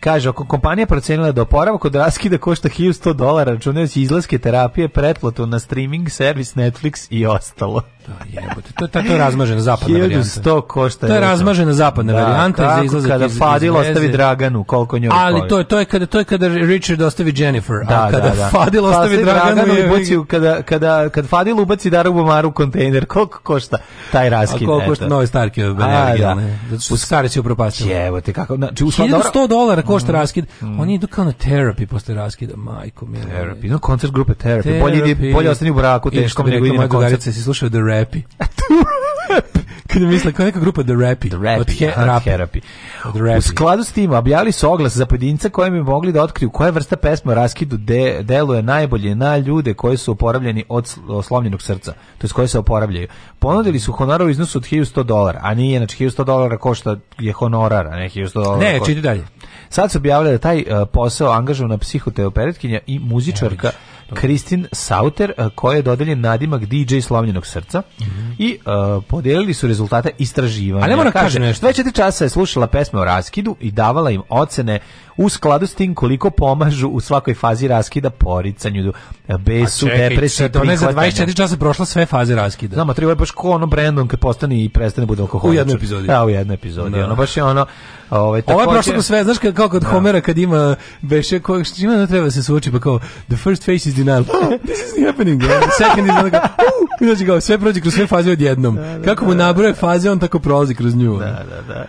Kaže, ako kompanija procenila da oporavak od raskida košta 1100 dolara, računajući izlaske terapije, pretplatu na streaming, servis Netflix i ostalo. To, da, jebote, to, to, to je razmažena zapadna varijanta. 1100 košta. To je razmažena zapadna da, varijanta kako, za izlazak kada iz, Fadil iz ostavi Draganu, koliko njoj Ali to je, to je kada to je kada Richard ostavi Jennifer, da, a da, kada da, da. Fadil pa ostavi Fadil Draganu, i ubaci kada kada kad Fadil ubaci Daru Bumaru u kontejner, koliko košta taj raskid? A koliko košta novi Starkio? Da, da. Zato što Stari se upropastio. Jebote, kako, znači, 1100 dolara košta mhm. raskid. Mm. Oni idu kao na therapy posle raskida, majko mi. Therapy, no koncert grupe therapy. therapy. Bolje, bolje ostani u braku, teško nego idi na koncert. Da se si slušao The Rappy. E, Kad misle kao neka grupa The Rapi. The Rapi. Od he, aha, rapi. Od rapi. U skladu s tim objavili su oglas za pojedinca koji bi mogli da otkriju koja vrsta pesma o raskidu de, deluje najbolje na ljude koji su oporavljeni od slomljenog srca, to jest koji se oporavljaju. Ponudili su honorar u iznosu od 1100 dolara, a nije, znači 1100 dolara košta je honorar, a ne 1100 dolara. Ne, čiti dalje. Sad su objavili da taj uh, posao angažovana psihoterapeutkinja i muzičarka Ević Kristin Sauter, koja je dodeljen nadimak DJ Slavljenog srca mm -hmm. i uh, podelili su rezultate istraživanja. Ali ne moram kaže, nešto. 24 časa je slušala pesme o raskidu i davala im ocene u skladu s tim koliko pomažu u svakoj fazi raskida poricanju, e, besu, depresiji, to ne za 24 časa prošla sve faze raskida. Znamo, treba je baš ko ono Brandon kad postane i prestane bude alkoholičar. U jednoj epizodi. Da, u jednoj epizodi. Da. Ono, baš je ono... Ovaj, tako Ovo je prošlo do sve, znaš kao kod da. Homera kad ima beše, ko, ima da treba da se suoči, pa kao, the first face is denial. this is happening. Second is like, uh, znači kao, sve prođe kroz sve faze odjednom. Da, da, Kako mu da. nabroje faze, on tako prolazi kroz nju. Da, da, da.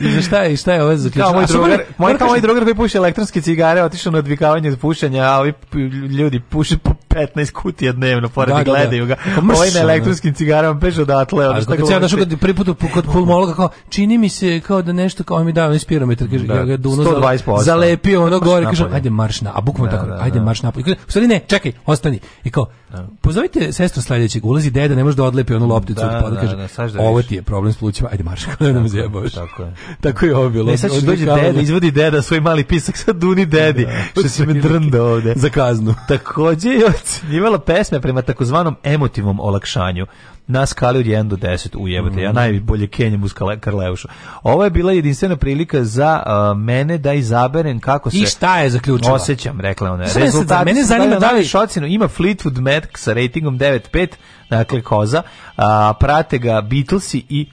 I za šta je, šta je ovo zaključeno? Moj drugar, moj moj drugar koji puši elektronske cigare otišao na odvikavanje od pušenja, a ovi ljudi puše po 15 kutija dnevno, pored da, da, da. gledaju ga. Da, da. Ovaj na elektronskim cigarama peže odatle. a šta ja došao kod, prvi put kod pulmologa, kao, čini mi se kao da nešto, kao mi dao spirometar, kaže, da, ja ga duno zalepio ono gore, kaže, ajde marš na, a bukvalno da, tako, ajde marš napolje. Kaže, stari ne, čekaj, ostani. I kao, pozovite sestru sledećeg, ulazi deda, ne može da odlepi onu lopticu od poda, pa kaže, ovo ti je problem s plućima, ajde marš, kao da nam zjebaš. Tako je. Tako je ovo bilo. Ne, sad će dođe deda, izvodi deda gledam svoj mali pisak sa Duni Dedi, da. što se me drnda ovde. Za kaznu. Takođe je ocenjivala pesme prema takozvanom emotivom olakšanju na skali od 1 do 10 ujebate. Mm. Ja mhm. najbolje kenjem uz Karleušu. Ovo je bila jedinstvena prilika za uh, mene da izaberem kako se I šta je zaključila? Osećam, rekla ona. Rezultat. Mene da zanima da li ocenu ima Fleetwood Mac sa ratingom 9.5, dakle Koza, a prate ga Beatlesi i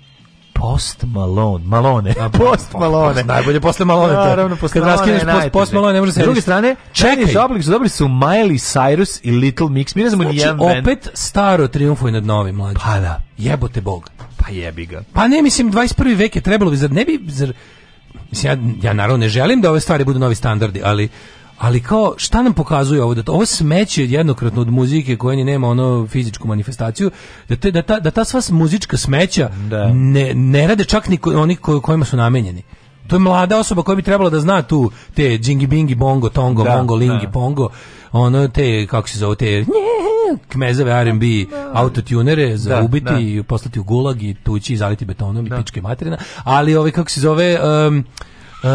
Post Malone, Malone, A, pa, Post pa, Malone. Post, pa, najbolje posle Malone. Naravno, posle Kad raskineš Post, post Malone, ne može se... S druge strane, čekaj, Oblik su dobili su Miley Cyrus i Little Mix. Mi ne znamo znači, nijedan band. opet staro triumfuje nad novim, mlađe. Pa da. Jebote Bog. Pa jebi ga. Pa ne, mislim, 21. vek je trebalo bi, zar ne bi, zar, mislim, ja, ja naravno ne želim da ove stvari budu novi standardi, ali ali kao šta nam pokazuje ovo da to, ovo smeće jednokratno od muzike koja ni nema ono fizičku manifestaciju da te, da ta da ta sva muzička smeća da. ne ne rade čak ni oni kojima su namenjeni to je mlada osoba koja bi trebala da zna tu te jingi bingi bongo tongo da, mongo lingi da. pongo ono te kako se zove te kmezave R&B da, da. autotunere za da, ubiti i poslati u gulag i tući i zaliti betonom i pičke materina ali ove kako se zove um, E,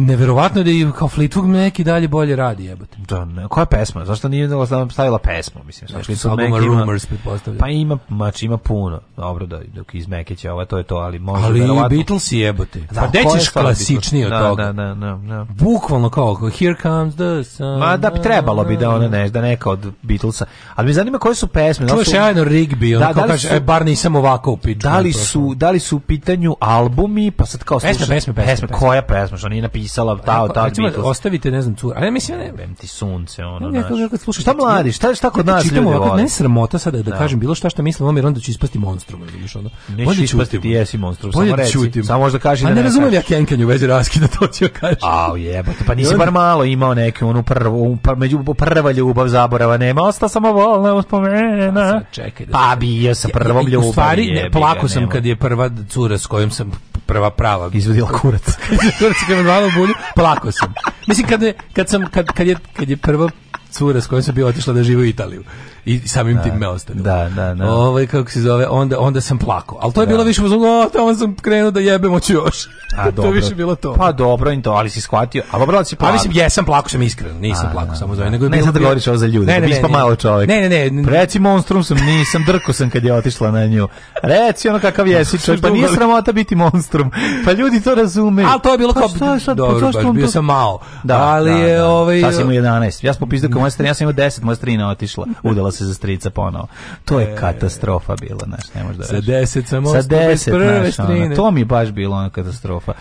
neverovatno da i kao Fleetwood Mac i dalje bolje radi, jebote. Da, ne, koja pesma? Zašto nije stavila pesmu, mislim, znači Fleetwood Mac ima, Rumors pretpostavljam. Pa ima, mači ima puno. Dobro da dok iz Mekića, ova to je to, ali može ali verovatno. Ali Beatles jebote. Da, pa dećeš klasični od da, toga. Da, da, da, da. Bukvalno kao Here comes the sun. Ma da bi trebalo bi da ona ne, da neka od Beatlesa. Ali me zanima koje su pesme. Da Čuješ da Eleanor Rigby, ona da, da kaže, e, bar nisam ovako upitao. Da li su, da li su u pitanju albumi, pa sad kao pesme, pesme, pesme, pesme, pesme, koja pesma, što nije napisala ta ta recimo, ostavite, ne znam, cura. Ali ja mislim ne, vem ti sunce, ono, ne, kako, kako, slušaj, šta mladi, šta šta kod nas ljudi vole. Ne sramota sada da, da, kažem bilo šta što mislim, on mi onda će ispasti monstrum, razumiješ ono. Može da ispasti ti jesi monstrum, samo da reći. Samo možda kaži da. A ne razumem ja kenkanju vezi raskida, to ću kaže A jebote, pa nisi bar malo imao neke onu prvu, pa među prva ljubav zaborava nema, ostao samo volna uspomena. Čekaj. Da pa bio sa prvom ljubavom. U stvari, plako sam kad je prva cura s kojom sam prva prava izvedila kurac. turčka medvana u bulju, plako sam. Mislim, kad, kad, sam, kad, kad, je, kad je prva cura s kojom sam bio otišla da živi u Italiju i samim da, tim me ostavilo. Da, da, da. Ovaj kako se zove, onda onda sam plako. Al to je da. bilo više o, tamo sam krenuo da jebemo hoću još. A dobro. to je više bilo to. Pa dobro, in to, ali si shvatio. A dobro, ali si plako. Pa mislim jesam plako, sam iskreno, nisam A, plako da, samo zove, da. nego je Ne sad da govoriš ovo za ljude, ne, ne, da ne, ne, malo čovjek. Ne, ne, ne. Reci monstrum sam, nisam drko sam kad je otišla na nju. Reci ono kakav jesi, čovjek, pa nije sramota biti monstrum. Pa ljudi to razume. Al to je bilo pa kao pa dobro, bio sam malo. Da, ali da, je ovaj Sad sam 11. Ja sam popizdao kao ja sam imao 10, moja strina otišla. Udala se za strica ponovo. To je e. katastrofa bila, znaš, ne možeš da Sa 10 samo. Sa 10, znaš, ono, to mi baš bilo ona katastrofa.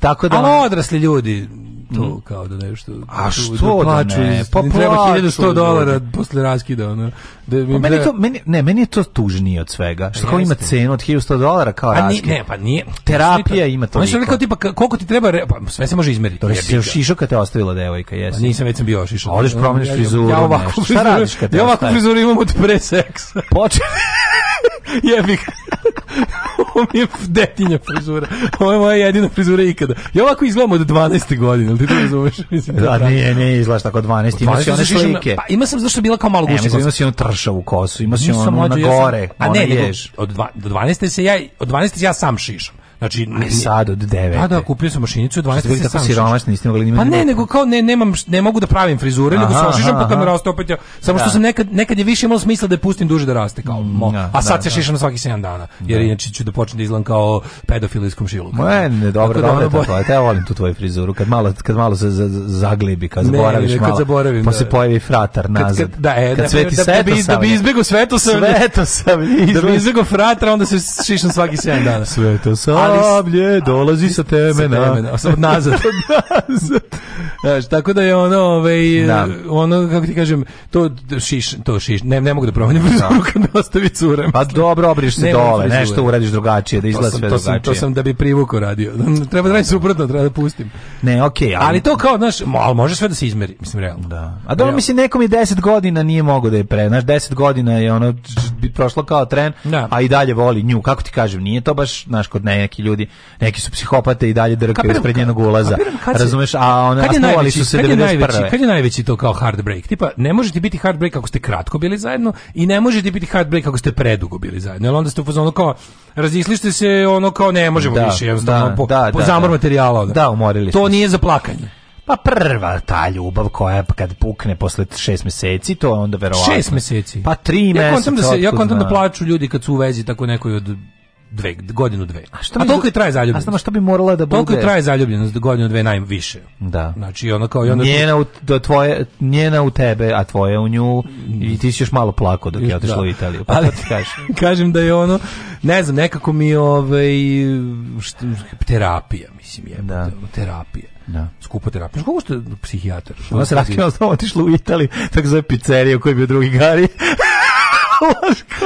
Tako da Ali odrasli ljudi to mm. kao da nešto a da što da, da plaću ne, pa treba 1100 dolara posle raskida ona. da mi pa meni to meni ne meni je to tužnije od svega što kao ima cenu od 1100 dolara kao raskid a nije, ne pa nije terapija ima to znači kao tipa koliko ti treba pa sve se može izmeriti to je bio šišo kad te ostavila devojka pa jesi pa nisam već sam bio šišo odeš promeniš frizuru ja ovako šta ja ovako frizuru imam od pre seksa počne jebi Ovo mi je detinja frizura. Ovo je moja jedina frizura ikada. Ja ovako izgledam od 12. godine, ali ti to razumeš? Da, Mislim, da, da, nije, nije izgledaš tako 12. Ima si one slike. Pa, ima sam zašto je bila kao malo gušća. E, ima si onu u kosu, ima si onu na gore. a ne, od, od, 12. se ja, od 12. ja sam šišam. Znači, ne sad od 9. Da, pa da, kupio sam mašinicu 12. Bili tako siromašni, niste mogli Pa ne, nego kao ne, nemam, ne mogu da pravim frizure, aha, nego se ošišam aha, pa kamera ostaje opet. Ja, samo da. što sam nekad, nekad je više imalo smisla da je pustim duže da raste kao. Mo, da, a sad da, se da. šišam da. svaki 7 dana, jer da. inače ću da počnem da izgledam kao pedofil iz komšiluka. Ne, ne, dobro, da dobro, dobro, dobro, ja volim tu tvoju frizuru, kad malo, kad malo se zaglebi, kad zaboraviš ne, malo. Kad zaboravim, pa se da. pojavi fratar nazad. Kad, da, e, kad sveti da, bi, da bi izbegao sveto sam, da bi izbegao fratra, onda se šišam svaki 7 dana. Sveto sam. Sablje dolazi sa temena. Sa temena, sa nazad. nazad. Znaš, tako da je ono, ovaj, da. ono, kako ti kažem, to šiš, to šiš, ne, ne mogu da promenim frizuru da. kad da ostavi cure. Pa dobro, obriš se ne dole, da nešto uradiš drugačije, da izgleda sve to drugačije. Sam, to sam da bi privuku radio. Treba da radim suprotno, treba da pustim. Ne, okej. Okay, ali... ali... to kao, znaš, ali može sve da se izmeri, mislim, realno. Da. A dobro, mislim, nekom je 10 godina nije mogo da je pre, znaš, 10 godina je ono, bi prošlo kao tren, da. a i dalje voli nju, kako ti kažem, nije to baš, znaš, kod neki neki ljudi, neki su psihopate i dalje drkaju ispred njenog ulaza. Kapiram, razumeš, a ona kad je najveći, su se kad je najveći, kad je najveći to kao heartbreak? Tipa, ne može ti biti heartbreak ako ste kratko bili zajedno i ne može ti biti heartbreak ako ste predugo bili zajedno. Jer onda ste u fazonu kao razišli se, ono kao ne možemo da, više, jednostavno da, po, da, po da, da. zamor materijala. Onda. Da, umorili To nije za plakanje. Pa prva ta ljubav koja kad pukne posle šest meseci, to je onda verovatno. Šest meseci? Pa tri ja meseca. Da se, ja kontam da plaću ljudi kad su u vezi tako nekoj od dve, godinu dve. A, što a toliko i traje zaljubljenost. A znam, što bi morala da bude? Toliko i traje zaljubljenost, da godinu dve najviše. Da. Znači, ono kao... I onda njena, u, da tvoje, njena u tebe, a tvoje u nju, i ti si još malo plako dok je da. otišla u Italiju. Pa Ali, ti kažeš? kažem da je ono, ne znam, nekako mi ovaj, št, terapija, mislim, je. Da. Terapija. Da. Skupa terapija. Kako ste psihijatar? Ona se raskila, otišla u Italiju, tako zove pizzerija u kojoj bi drugi gari.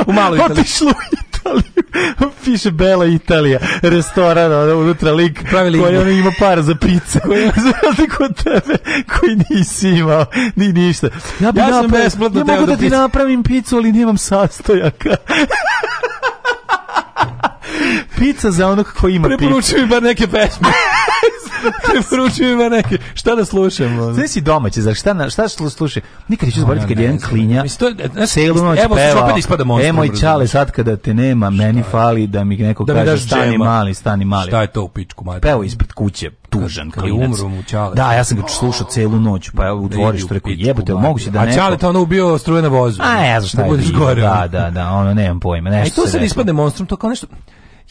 U maloj Italiji. Otišlo u Italiju. Piše Bela Italija. Restoran, ono, unutra lik Pravili koji ono ima par za pice. Koji za razliku od tebe, koji nisi imao ni ništa. Ja, bi ja sam besplatno ja mogu da, da ti napravim picu, ali nemam sastojaka. Pizza za onog ko ima pizza. Preporučuj mi bar neke pesme. Preporučuj mi bar neke. Šta da slušam? Sve si domaće, za šta, na, šta slušaj? Nikad neću zaboraviti kad jedan klinja e, celu noć evo, peva. Opet ispada monster, e, moj čale, sad kada te nema, meni fali da mi neko da kaže stani džema. mali, stani mali. Šta je to u pičku, majte? Peo ispred kuće, tužan kad klinac. Umro mu čale. Da, ja sam ga slušao celu noć, pa evo u da dvorištu rekao, jebote, moguće da neko... A čale to ono ubio struje na vozu. A, ja znaš šta da je. Da, da, da, ono, nemam pojma. Nešto e, to sad ispadne monstrum, to kao nešto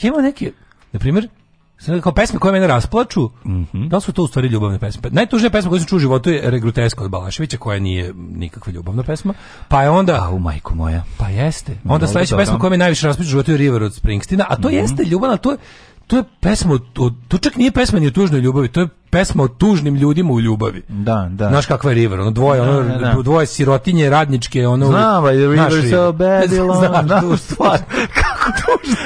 Ja imam neke, na primjer, kao pesme koje mene rasplaču, mm -hmm. da su to u stvari ljubavne pesme? Najtužnija pesma koju sam čuo u životu je Regruteska od Balaševića, koja nije nikakva ljubavna pesma. Pa je onda... A, u majku moja. Pa jeste. Onda sledeća pesma koja me najviše rasplaču u životu je River od Springsteena, a to mm -hmm. jeste ljubavna, to je, to je pesma od, to čak nije pesma ni o tužnoj ljubavi, to je pesma o tužnim ljudima u ljubavi. Da, da. Znaš kakva je River, ono dvoje, da, ono, da, da, da. dvoje sirotinje, radničke, ono... Znam, ali River naš, so bad, ili znaš, tu da. stvar. Kako tužno.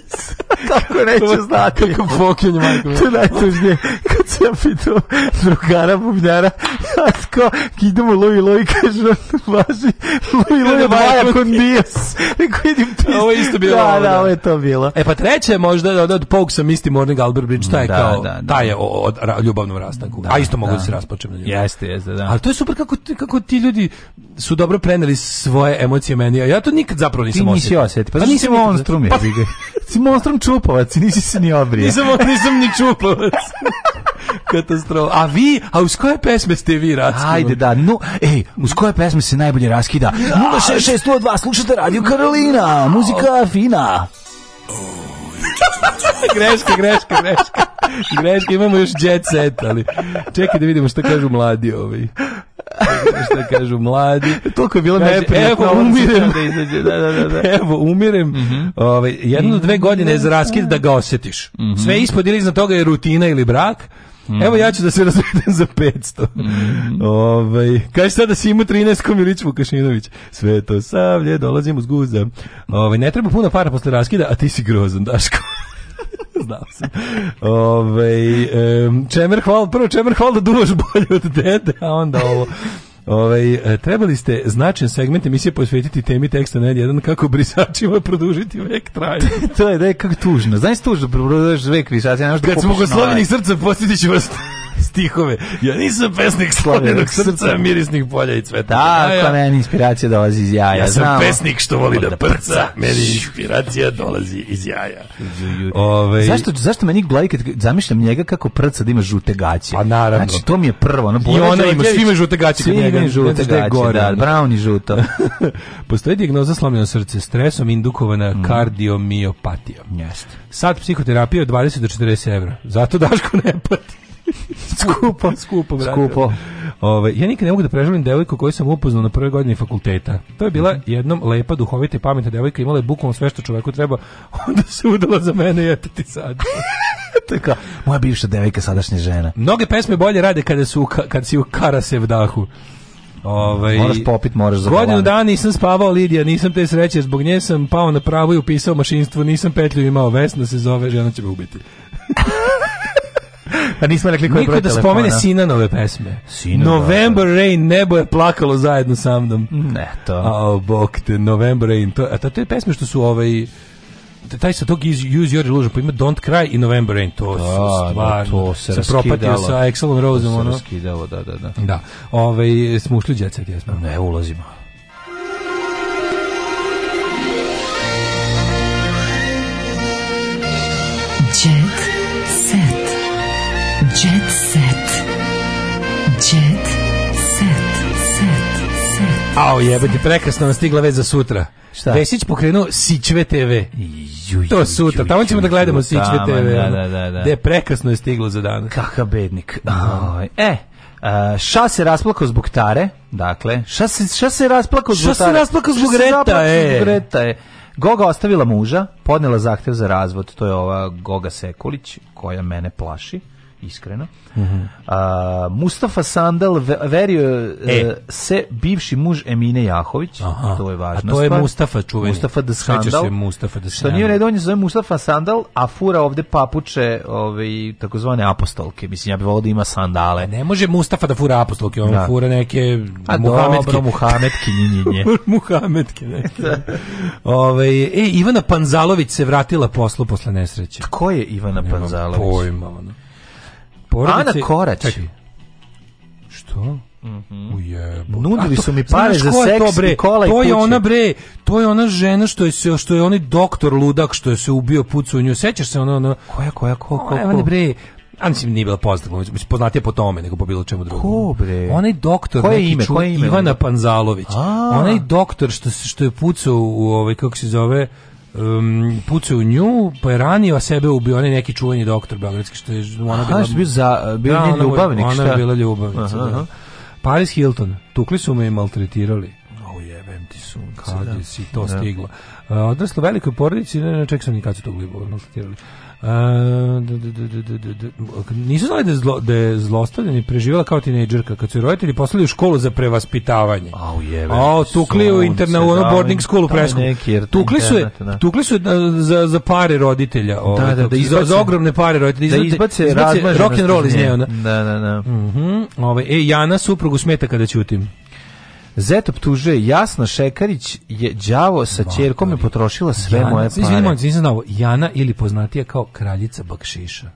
kako neću znati. Kako pokinje, majko. To je najtužnije. Kad sam ja pitao drugara bubnjara, ja sko, idemo Loji Loji, kaže, važi, Loji Loji vaja kod Dias. Rekao, idem ti. Ovo je isto bilo. Da, da, da, ovo je to bilo. E pa treće možda da, da, od, od Pogsa Misty Morning Albert Bridge, taj je kao, taj je o, od ra, ljubavnom rastanku. A isto mogu da, se raspočem na ljubav. Jeste, jeste, da. Ali to je super kako, kako ti ljudi su dobro preneli svoje emocije meni. Ja to nikad zapravo nisam osetio. Ti nisi osetio. Pa, pa nisi monstrum je. Pa, si monstrum nisam čupovac, nisi se ni obrija. nisam, nisam ni čupovac. Katastrofa. A vi, a uz koje pesme ste vi raskidali? Hajde, da, no, ej, uz koje pesme se najbolje raskida? 06602, slušate Radio Karolina, muzika fina. greška, greška, greška. Greška, imamo još jet set, ali čekaj da vidimo šta kažu mladi ovi šta kažu mladi. Toliko je bilo Kaže, neprijatno. Evo umirem. Da izađe, da, da, da, da. Evo umirem. Mm -hmm. Ove, ovaj, jedno do dve mm, godine je za raskid da ga osjetiš. Mm -hmm. Sve ispod ili iznad toga je rutina ili brak. Mm. Evo ja ću da se razvedem za 500. Mm. Ovaj kaže sada si ima 13 Komilić Vukašinović. Sve to savlje, dolazim uz guza. Ovaj ne treba puno para posle raskida, a ti si grozan, Daško. Znao sam. Ove, um, čemer hvala, prvo čemer hvala da duvaš bolje od dede, a onda ovo. Ove, e, trebali ste značajan segment emisije posvetiti temi teksta na jedan kako brisačima produžiti vek trajanja. to je da je kako tužno. Znaš tužno, produžuješ vek brisačima. Da Kad smo go ovaj- srca, posjetit ću vas stihove. Ja nisam pesnik slomljenog srca, mirisnih polja i cveta. Tako, da, meni inspiracija dolazi iz jaja. Ja sam pesnik što voli da, da prca, meni inspiracija dolazi iz jaja. Ove... Ovaj- zašto, zašto meni glavi kad zamišljam njega kako prca da ima žute gaće? Pa naravno. Znači, to mi je prvo. Ono, I ona ima, svi imaju žute gaće. Svi imaju žute gaće, da, brown i žuto. Postoji dijagnoza slomljeno srce, stresom indukovana mm. kardiomiopatija. Jeste. Sad psihoterapija od 20 do 40 evra. Zato Daško ne pati. skupo, skupo, brate. Skupo. Ove, ovaj, ja nikad ne mogu da prežalim devojku koju sam upoznao na prvoj godini fakulteta. To je bila mhm. jednom lepa, duhovita i pametna devojka, imala je bukvalno sve što čoveku treba, onda se udala za mene i eto ti sad. Tako, moja bivša devojka, sadašnja žena. Mnoge pesme bolje rade kada su kad si u Karasev dahu. Ove, ovaj, moraš popit, moraš za Godinu dana nisam spavao Lidija, nisam te sreće, zbog nje sam pao na pravo i upisao mašinstvo, nisam petlju imao, Vesna se zove, žena će me ubiti. A nismo rekli koji Niko broj da telefona. spomene Sinanove pesme. Sinanove. Da. November Rain, nebo je plakalo zajedno sa mnom. Ne, mm, to. A, bok te, November Rain. To, a to, je pesme što su ovaj taj sa tog iz Use Your Illusion, pa ima Don't Cry i November Rain, to da, su da, stvarno, to se, se propatio sa Excelom Roseom, ono. Se raskidalo, da, da, da. Da, Ove, ovaj, smo ušli u djecet, ja Ne ulazimo. Ao jebati, prekrasno nam stigla vez za sutra. Šta? Vesić pokrenuo Sićve TV. ju, to sutra, tamo ćemo da gledamo Sićve TV. Da, da, da, da, da. De, prekrasno je stiglo za dan. Kaka bednik. Aj, e, Uh, ša se rasplakao zbog tare, dakle, ša se, ša se rasplakao zbog tare. Ša se rasplakao zbog reta, e. Zbog reta, e. Goga ostavila muža, podnela zahtev za razvod, to je ova Goga Sekulić, koja mene plaši iskreno. Uh -hmm. A, Mustafa Sandal verio e, e. se bivši muž Emine Jahović, Aha. to je važno. A to je stvar. Mustafa čuveni. Mustafa da Sandal. Se Mustafa da Što nije redovno zove Mustafa Sandal, a fura ovde papuče, ovaj takozvane apostolke. Mislim ja bih voleo da ima sandale. Ne može Mustafa da fura apostolke, on da. fura neke a Muhametke, dobro, Muhametke, nje, Muhametke neke. Ove, ovaj, e Ivana Panzalović se vratila poslu posle nesreće. Ko je Ivana Panzalović? Pojma, ono porodici... Ana Korać. Čekaj. Što? Mm -hmm. Nudili su mi pare za seks to, bre? i kola i To je kuće. ona bre, to je ona žena što je se što je onaj doktor ludak što je se ubio pucu u nju. Sećaš se ona ona koja koja ko ko? ko? Ona bre, a mislim nije bila poznata glumica, mislim poznatija po tome nego po bilo čemu drugom. Ko bre? Onaj doktor Koje neki ime? Ču, Koje ime? Ivana Panzalović. A -a. Onaj doktor što što je pucao u ovaj kako se zove um, pucao u nju, pa je ranio, a sebe ubio onaj neki čuveni doktor beogradski, što je ona aha, bila... Aha, bio za... Uh, bio da, ona, ljubavnik, ona, šta? je bila ljubavnica, aha, da. aha. Da. Paris Hilton, tukli su me i maltretirali. O jebem ti sunce. Kad da. si to da. stigla. Uh, odraslo velikoj porodici, ne, ne, ček sam nikad su tog maltretirali nisu znali da, zlo, da je zlostavljanje preživjela kao tinejdžerka kad su roditelji poslali u školu za prevaspitavanje. Au jebe. Au tukli u interna u ono boarding school presku. Tukli su je, da. tukli su da, za, za pare roditelja, da, da, da izbace, za, ogromne pare roditelja. Da izbace, izbace rock and roll iz nje ona. Da, da, da. Mhm. Ovaj e Jana suprugu smeta kada ćutim. Zet optužuje jasno Šekarić je đavo sa ćerkom je potrošila sve Jana, moje pare. Izvinite, nisam znao, Jana ili poznatija kao kraljica bakšiša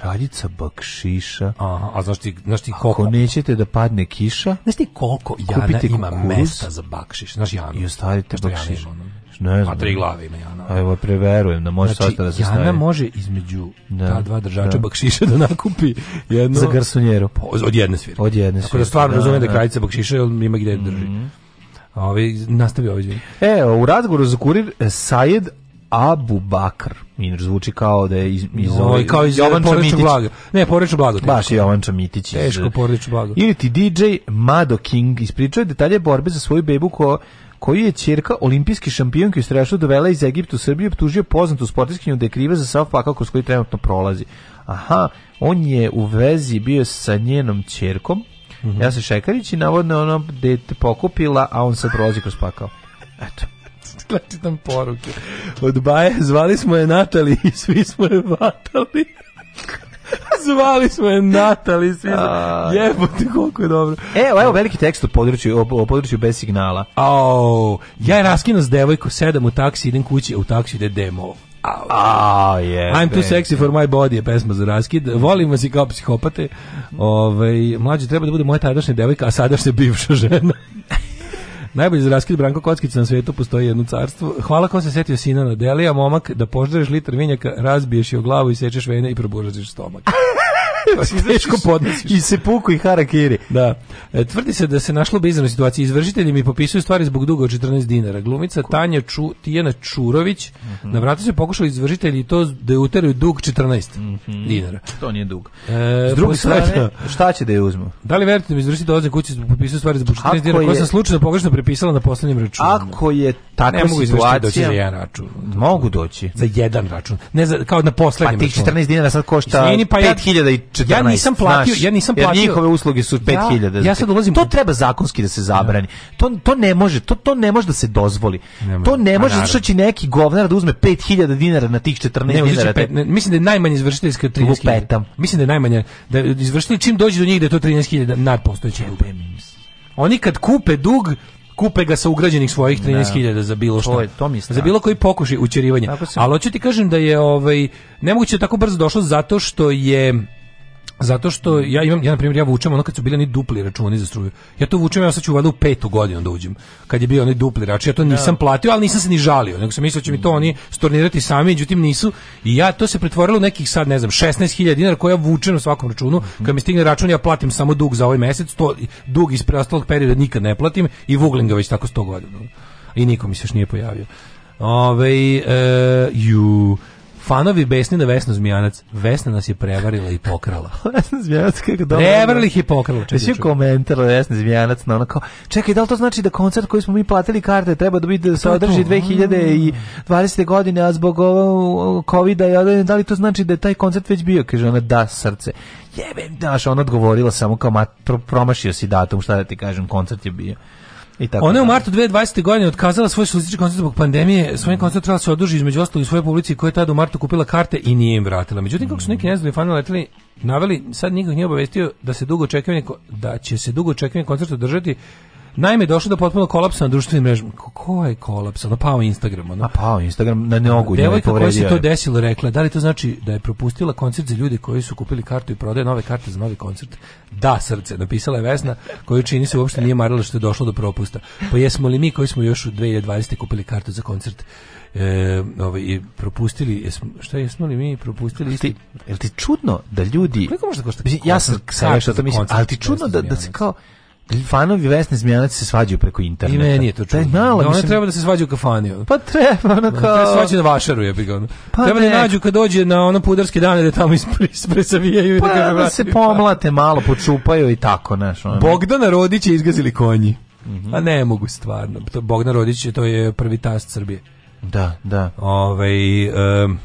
kraljica bakšiša. Aha, a znaš ti, znaš ti koliko... Ako nećete da padne kiša... Znaš ti koliko Jana ima mesta za bakšiš? Znaš Janu? I ostavite bakšiš. ne znam. A tri glave ima Jana. A evo preverujem da može znači, da se Jana stavi. može između da, ta dva držača da. bakšiša da nakupi jedno za garsonjeru. Pa, od jedne svirke. Od jedne svirke. Tako da stvarno da, razumijem da, da kraljica bakšiša ima gdje da drži. Mm -hmm. Ovi, nastavi ovaj izvini. E, u razgovoru za kurir e, Sajed Abu Bakr. Inače zvuči kao da je iz, iz no, ove, kao iz eh, Jovanča Mitić. Blago. Ne, Poreču Blago. Teško. Baš Jovanča Mitić. Iz, teško Poreču Blago. Ili ti DJ Mado King ispričao detalje borbe za svoju bebu ko koju je ćerka olimpijski šampion koji strašno dovela iz Egipta u Srbiju optužio poznatu sportiskinju da je kriva za sav pakao kroz koji trenutno prolazi. Aha, on je u vezi bio sa njenom ćerkom, mm -hmm. ja se Šekarić i navodno ona dete pokupila, a on se prolazi kroz pakao. Eto pročitam poruke. Od Baje zvali smo je Natali i svi smo je vatali. Zvali smo je Natali, svi smo... Jebote, koliko je dobro. E, evo, evo veliki tekst o području, o, području bez signala. Au, ja raskinu s devojko, sedam u taksi, idem kući, u taksi ide demo. Au, oh, yeah, I'm too sexy for my body je pesma za raskid. Volim vas i kao psihopate. Ove, ovaj, mlađe treba da bude moja tadašnja devojka, a sadašnja bivša žena. Najbolji zraskid Branko Kockić na svetu postoji jedno carstvo. Hvala ko se setio sina na deli, a momak da poždreš litar vinjaka, razbiješ je o glavu i sečeš vene i probužaš stomak. Pa teško podnosiš. I se puku i harakiri. Da. E, tvrdi se da se našlo bezizravna situacija. Izvršitelji mi popisuju stvari zbog duga od 14 dinara. Glumica Tanja Ču, Tijana Čurović, mm -hmm. na vratu se pokušali izvršitelji to da je uteraju dug 14 mm -hmm. dinara. To nije dug. E, s druge strane, šta će da je uzmu? Da li verite da mi izvršitelj dolaze kući zbog popisuju stvari zbog 14 dinara koje sam slučajno pogrešno prepisala na poslednjem računu? Ako je takva ne mogu situacija, doći za jedan račun. Mogu doći. Za jedan račun. Ne za, kao na poslednjem pa, računu. Pa tih 14 dinara sad košta Izvini, pa 5000 ja, 14. Ja nisam platio, znaš, ja nisam platio. Jer njihove usluge su 5000. Ja, ja sad ulazim. To treba zakonski da se zabrani. Ja. Da. To, to ne može, to to ne može da se dozvoli. Ne to ne pa može što će neki govnar da uzme 5000 dinara na tih 14 ne, dinara. Pet, ne, mislim da je najmanje izvršiteljska 13.000. Mislim da je najmanje da izvršitelj čim dođe do njih da je to 13.000 nadpostojeći dug. Oni kad kupe dug, kupe ga sa ugrađenih svojih 13.000 da. za bilo što. To, je, to za bilo koji pokušaj učerivanja. Ali hoću ti kažem da je ovaj nemoguće da tako brzo došlo zato što je Zato što ja imam, ja na primjer, ja vučem ono kad su bili ni dupli računi za struju. Ja to vučem, ja sad ću valjda u petu godinu da uđem. Kad je bio onaj dupli račun, ja to da. nisam platio, ali nisam se ni žalio. Nego sam mislio da će mi to oni stornirati sami, međutim nisu. I ja to se pretvorilo u nekih sad, ne znam, 16.000 dinara koje ja vučem na svakom računu. Mhm. Kad mi stigne račun, ja platim samo dug za ovaj mjesec, to dug iz preostalog perioda nikad ne platim i vuglim ga već tako 100 godina. I niko mi se još nije pojavio. Ove, e, Fanovi besni na Vesnu Zmijanac. Vesna nas je prevarila i pokrala. Vesna Zmijanac kako dobro. Prevarila ih i pokrala. Čekaj, čekaj. komentar Vesna Zmijanac na ono čekaj, da li to znači da koncert koji smo mi platili karte treba da biti da se pa održi 2020. Da, da, da. godine, a zbog COVID-a je da li to znači da je taj koncert već bio? Kaže ona, da, srce. Jebem, daš, ona odgovorila samo kao, promašio si datum, šta da ti kažem, koncert je bio. I tako Ona je u martu 2020. godine otkazala svoj solistički koncert zbog pandemije, svoj koncert trebala se oduži između ostalog svojoj publici koja je tada u martu kupila karte i nije im vratila. Međutim, kako su neki mm. nezadovoljni fanovi leteli, naveli, sad nikog nije obavestio da se dugo očekivani da će se dugo očekivani koncert održati Naime, došlo do potpuno kolapsa na društvenim mrežama. Ko je kolaps? Ono pao Instagram. Ono. A pao Instagram na neogu. Devojka koja se to desilo rekla, da li to znači da je propustila koncert za ljude koji su kupili kartu i prodaje nove karte za novi koncert? Da, srce, napisala je Vesna, koju čini se uopšte nije marila što je došlo do propusta. Pa jesmo li mi koji smo još u 2020. kupili kartu za koncert? e, ovaj, i propustili, jesmo, šta jesmo li mi propustili isti? Jel ti čudno da ljudi... Koliko možda košta? Ja sam savješao to mislim, ali ti čudno da, da se kao fanovi Vesne Zmijanac se svađaju preko interneta. I meni je to čudno. Da, malo, da mislim... treba da se svađaju u kafaniju. Pa treba, ona da, kao... Treba svađa na vašaru, je ga. Pa treba da ne. da nađu kad dođe na ono pudarske dane da tamo ispresavijaju. Da pa da, da, se pomlate malo, počupaju i tako, znaš. Bogdana Rodić je izgazili konji. Mm A ne mogu stvarno. To, Bogdan Rodić je, to je prvi tast Srbije. Da, da. Ove, ovaj, um,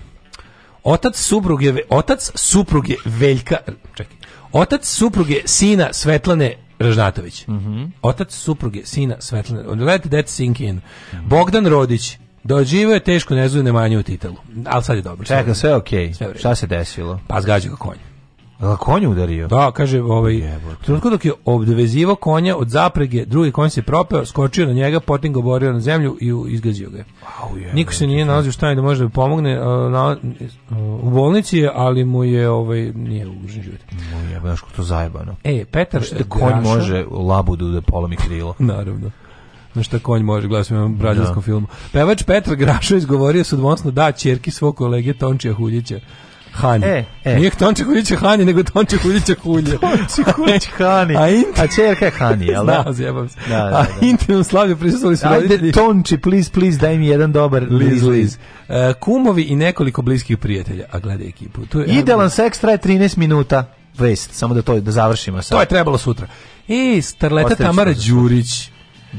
otac supruge, otac supruge Veljka, čekaj, otac supruge sina Svetlane Ražnatović. Mm -hmm. Otac supruge, sina Svetlana. Let that sink in. Mm -hmm. Bogdan Rodić, Doživio da je teško ne manje u titelu, ali sad je dobro. Čekaj, sve je okej. Okay. Šta se desilo? Pa zgađa ga konj. A konju udario? Da, kaže, ovaj, trenutku dok je obdevezivo konja od zaprege, drugi konj se propeo, skočio na njega, potim ga borio na zemlju i izgazio ga. Wow, Niko se nije nalazio šta je da može da pomogne na, u bolnici je, ali mu je ovaj, nije ugrožen život. Mu je, baš to zajebano. E, Petar što konj može labudu da polomi krilo. Naravno na šta konj može, gledao sam u braziljskom no. Da. filmu. Pevač Petar Grašo izgovorio sudvonsno da čerki svog kolege Tončija Huljića. Hani. E, e. Nije Tonče Huljića Hani, nego Tonče Huljića Hulje. Tonče Huljić Hani. A, int... a čerka je Hani, jel da? Zna, zjebam se. Da, da, da. A intimnom slavlju prisustvovali su roditelji. Ajde, Tonči, please, please, daj mi jedan dobar liz, liz. Uh, kumovi i nekoliko bliskih prijatelja. A gledaj ekipu. Tu je, Idealan seks traje 13 minuta. Vest, samo da to da završimo sad. To je trebalo sutra. E, starleta Tamara Đurić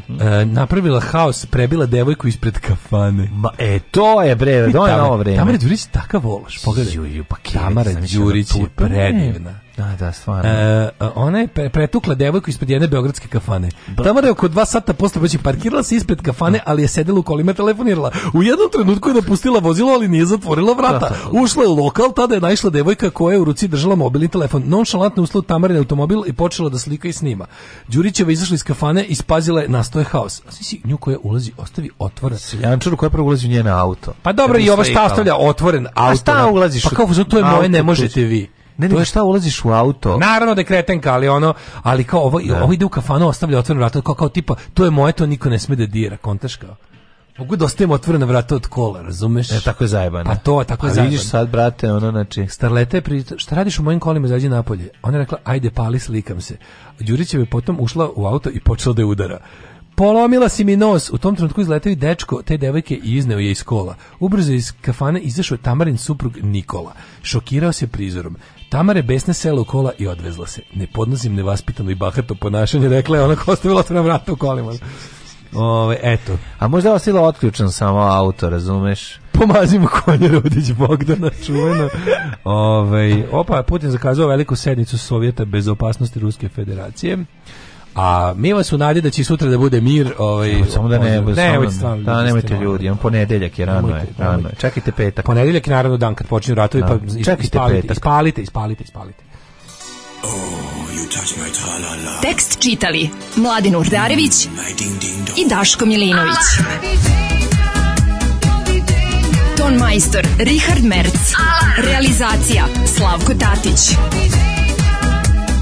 -hmm. uh, napravila haos, prebila devojku ispred kafane. Ma, e, to je bre, to je novo vreme. Tamara Đurić je takav vološ, pogledaj. Ju, ju, pa Tamara da Đurić je predivna. Da, da, stvarno. E, ona je pretukla devojku ispred jedne beogradske kafane. Da. Tamo je oko dva sata posle već parkirala se ispred kafane, da. ali je sedela u kolima telefonirala. U jednom trenutku je napustila vozilo, ali nije zatvorila vrata. Ušla je u lokal, tada je naišla devojka koja je u ruci držala mobilni telefon. Nonšalantno usla u Tamarin automobil i počela da slika i snima. Đurićeva izašla iz kafane i spazila je nastoje haos. A si nju koja ulazi, ostavi otvoren. Seljančaru koja prvo ulazi u njeno auto. Pa dobro, da i ova šta ostavlja otvoren auto. A šta ulaziš? Pa kao, to je moje, ne možete vi. Ne, ne, šta ulaziš u auto? Naravno da je kretenka, ali ono, ali kao ovo, ne. Da. ovo ide u kafanu, ostavlja otvoreno vrata, kao, kao tipa, to je moje, to niko ne sme da dira, kontaš kao. Mogu da ostavim otvorena vrata od kola, razumeš? E, tako je zajebano. Pa to, tako je zajebano. vidiš sad, brate, ono, znači... Starleta je pri... Šta radiš u mojim kolima, zađi napolje? Ona je rekla, ajde, pali, slikam se. Đurićeva je potom ušla u auto i počela da je udara. Polomila si mi nos. U tom trenutku izletaju dečko te devojke i izneo je iz kola. Ubrzo iz kafane izašao je Tamarin suprug Nikola. Šokirao se prizorom. Tamare besna sela u kola i odvezla se. Ne podnosim nevaspitano i bahato ponašanje, rekla je ona ko ostavila otvorena vrata u kolima. Ove, eto. A možda je ostila otključan samo auto, razumeš? Pomazimo konja Rodić Bogdana, čuveno. Ove, opa, Putin zakazao veliku sednicu Sovjeta bez opasnosti Ruske federacije. A mi vas u nadi da će sutra da bude mir, ovaj no, samo da ne, ne nemojte da- stvarno, da, da nemojte ljudi, on ponedeljak je rano, je, rano. Nemojte. Čekajte petak. Ponedeljak je naravno dan kad počinju ratovi, no. pa da. čekajte ispalite, petak. ispalite, ispalite, ispalite. Oh, you touch my Tekst čitali Mladin Urdarević i Daško Milinović. Ah! Ton majstor Richard Merc. Realizacija Slavko Tatić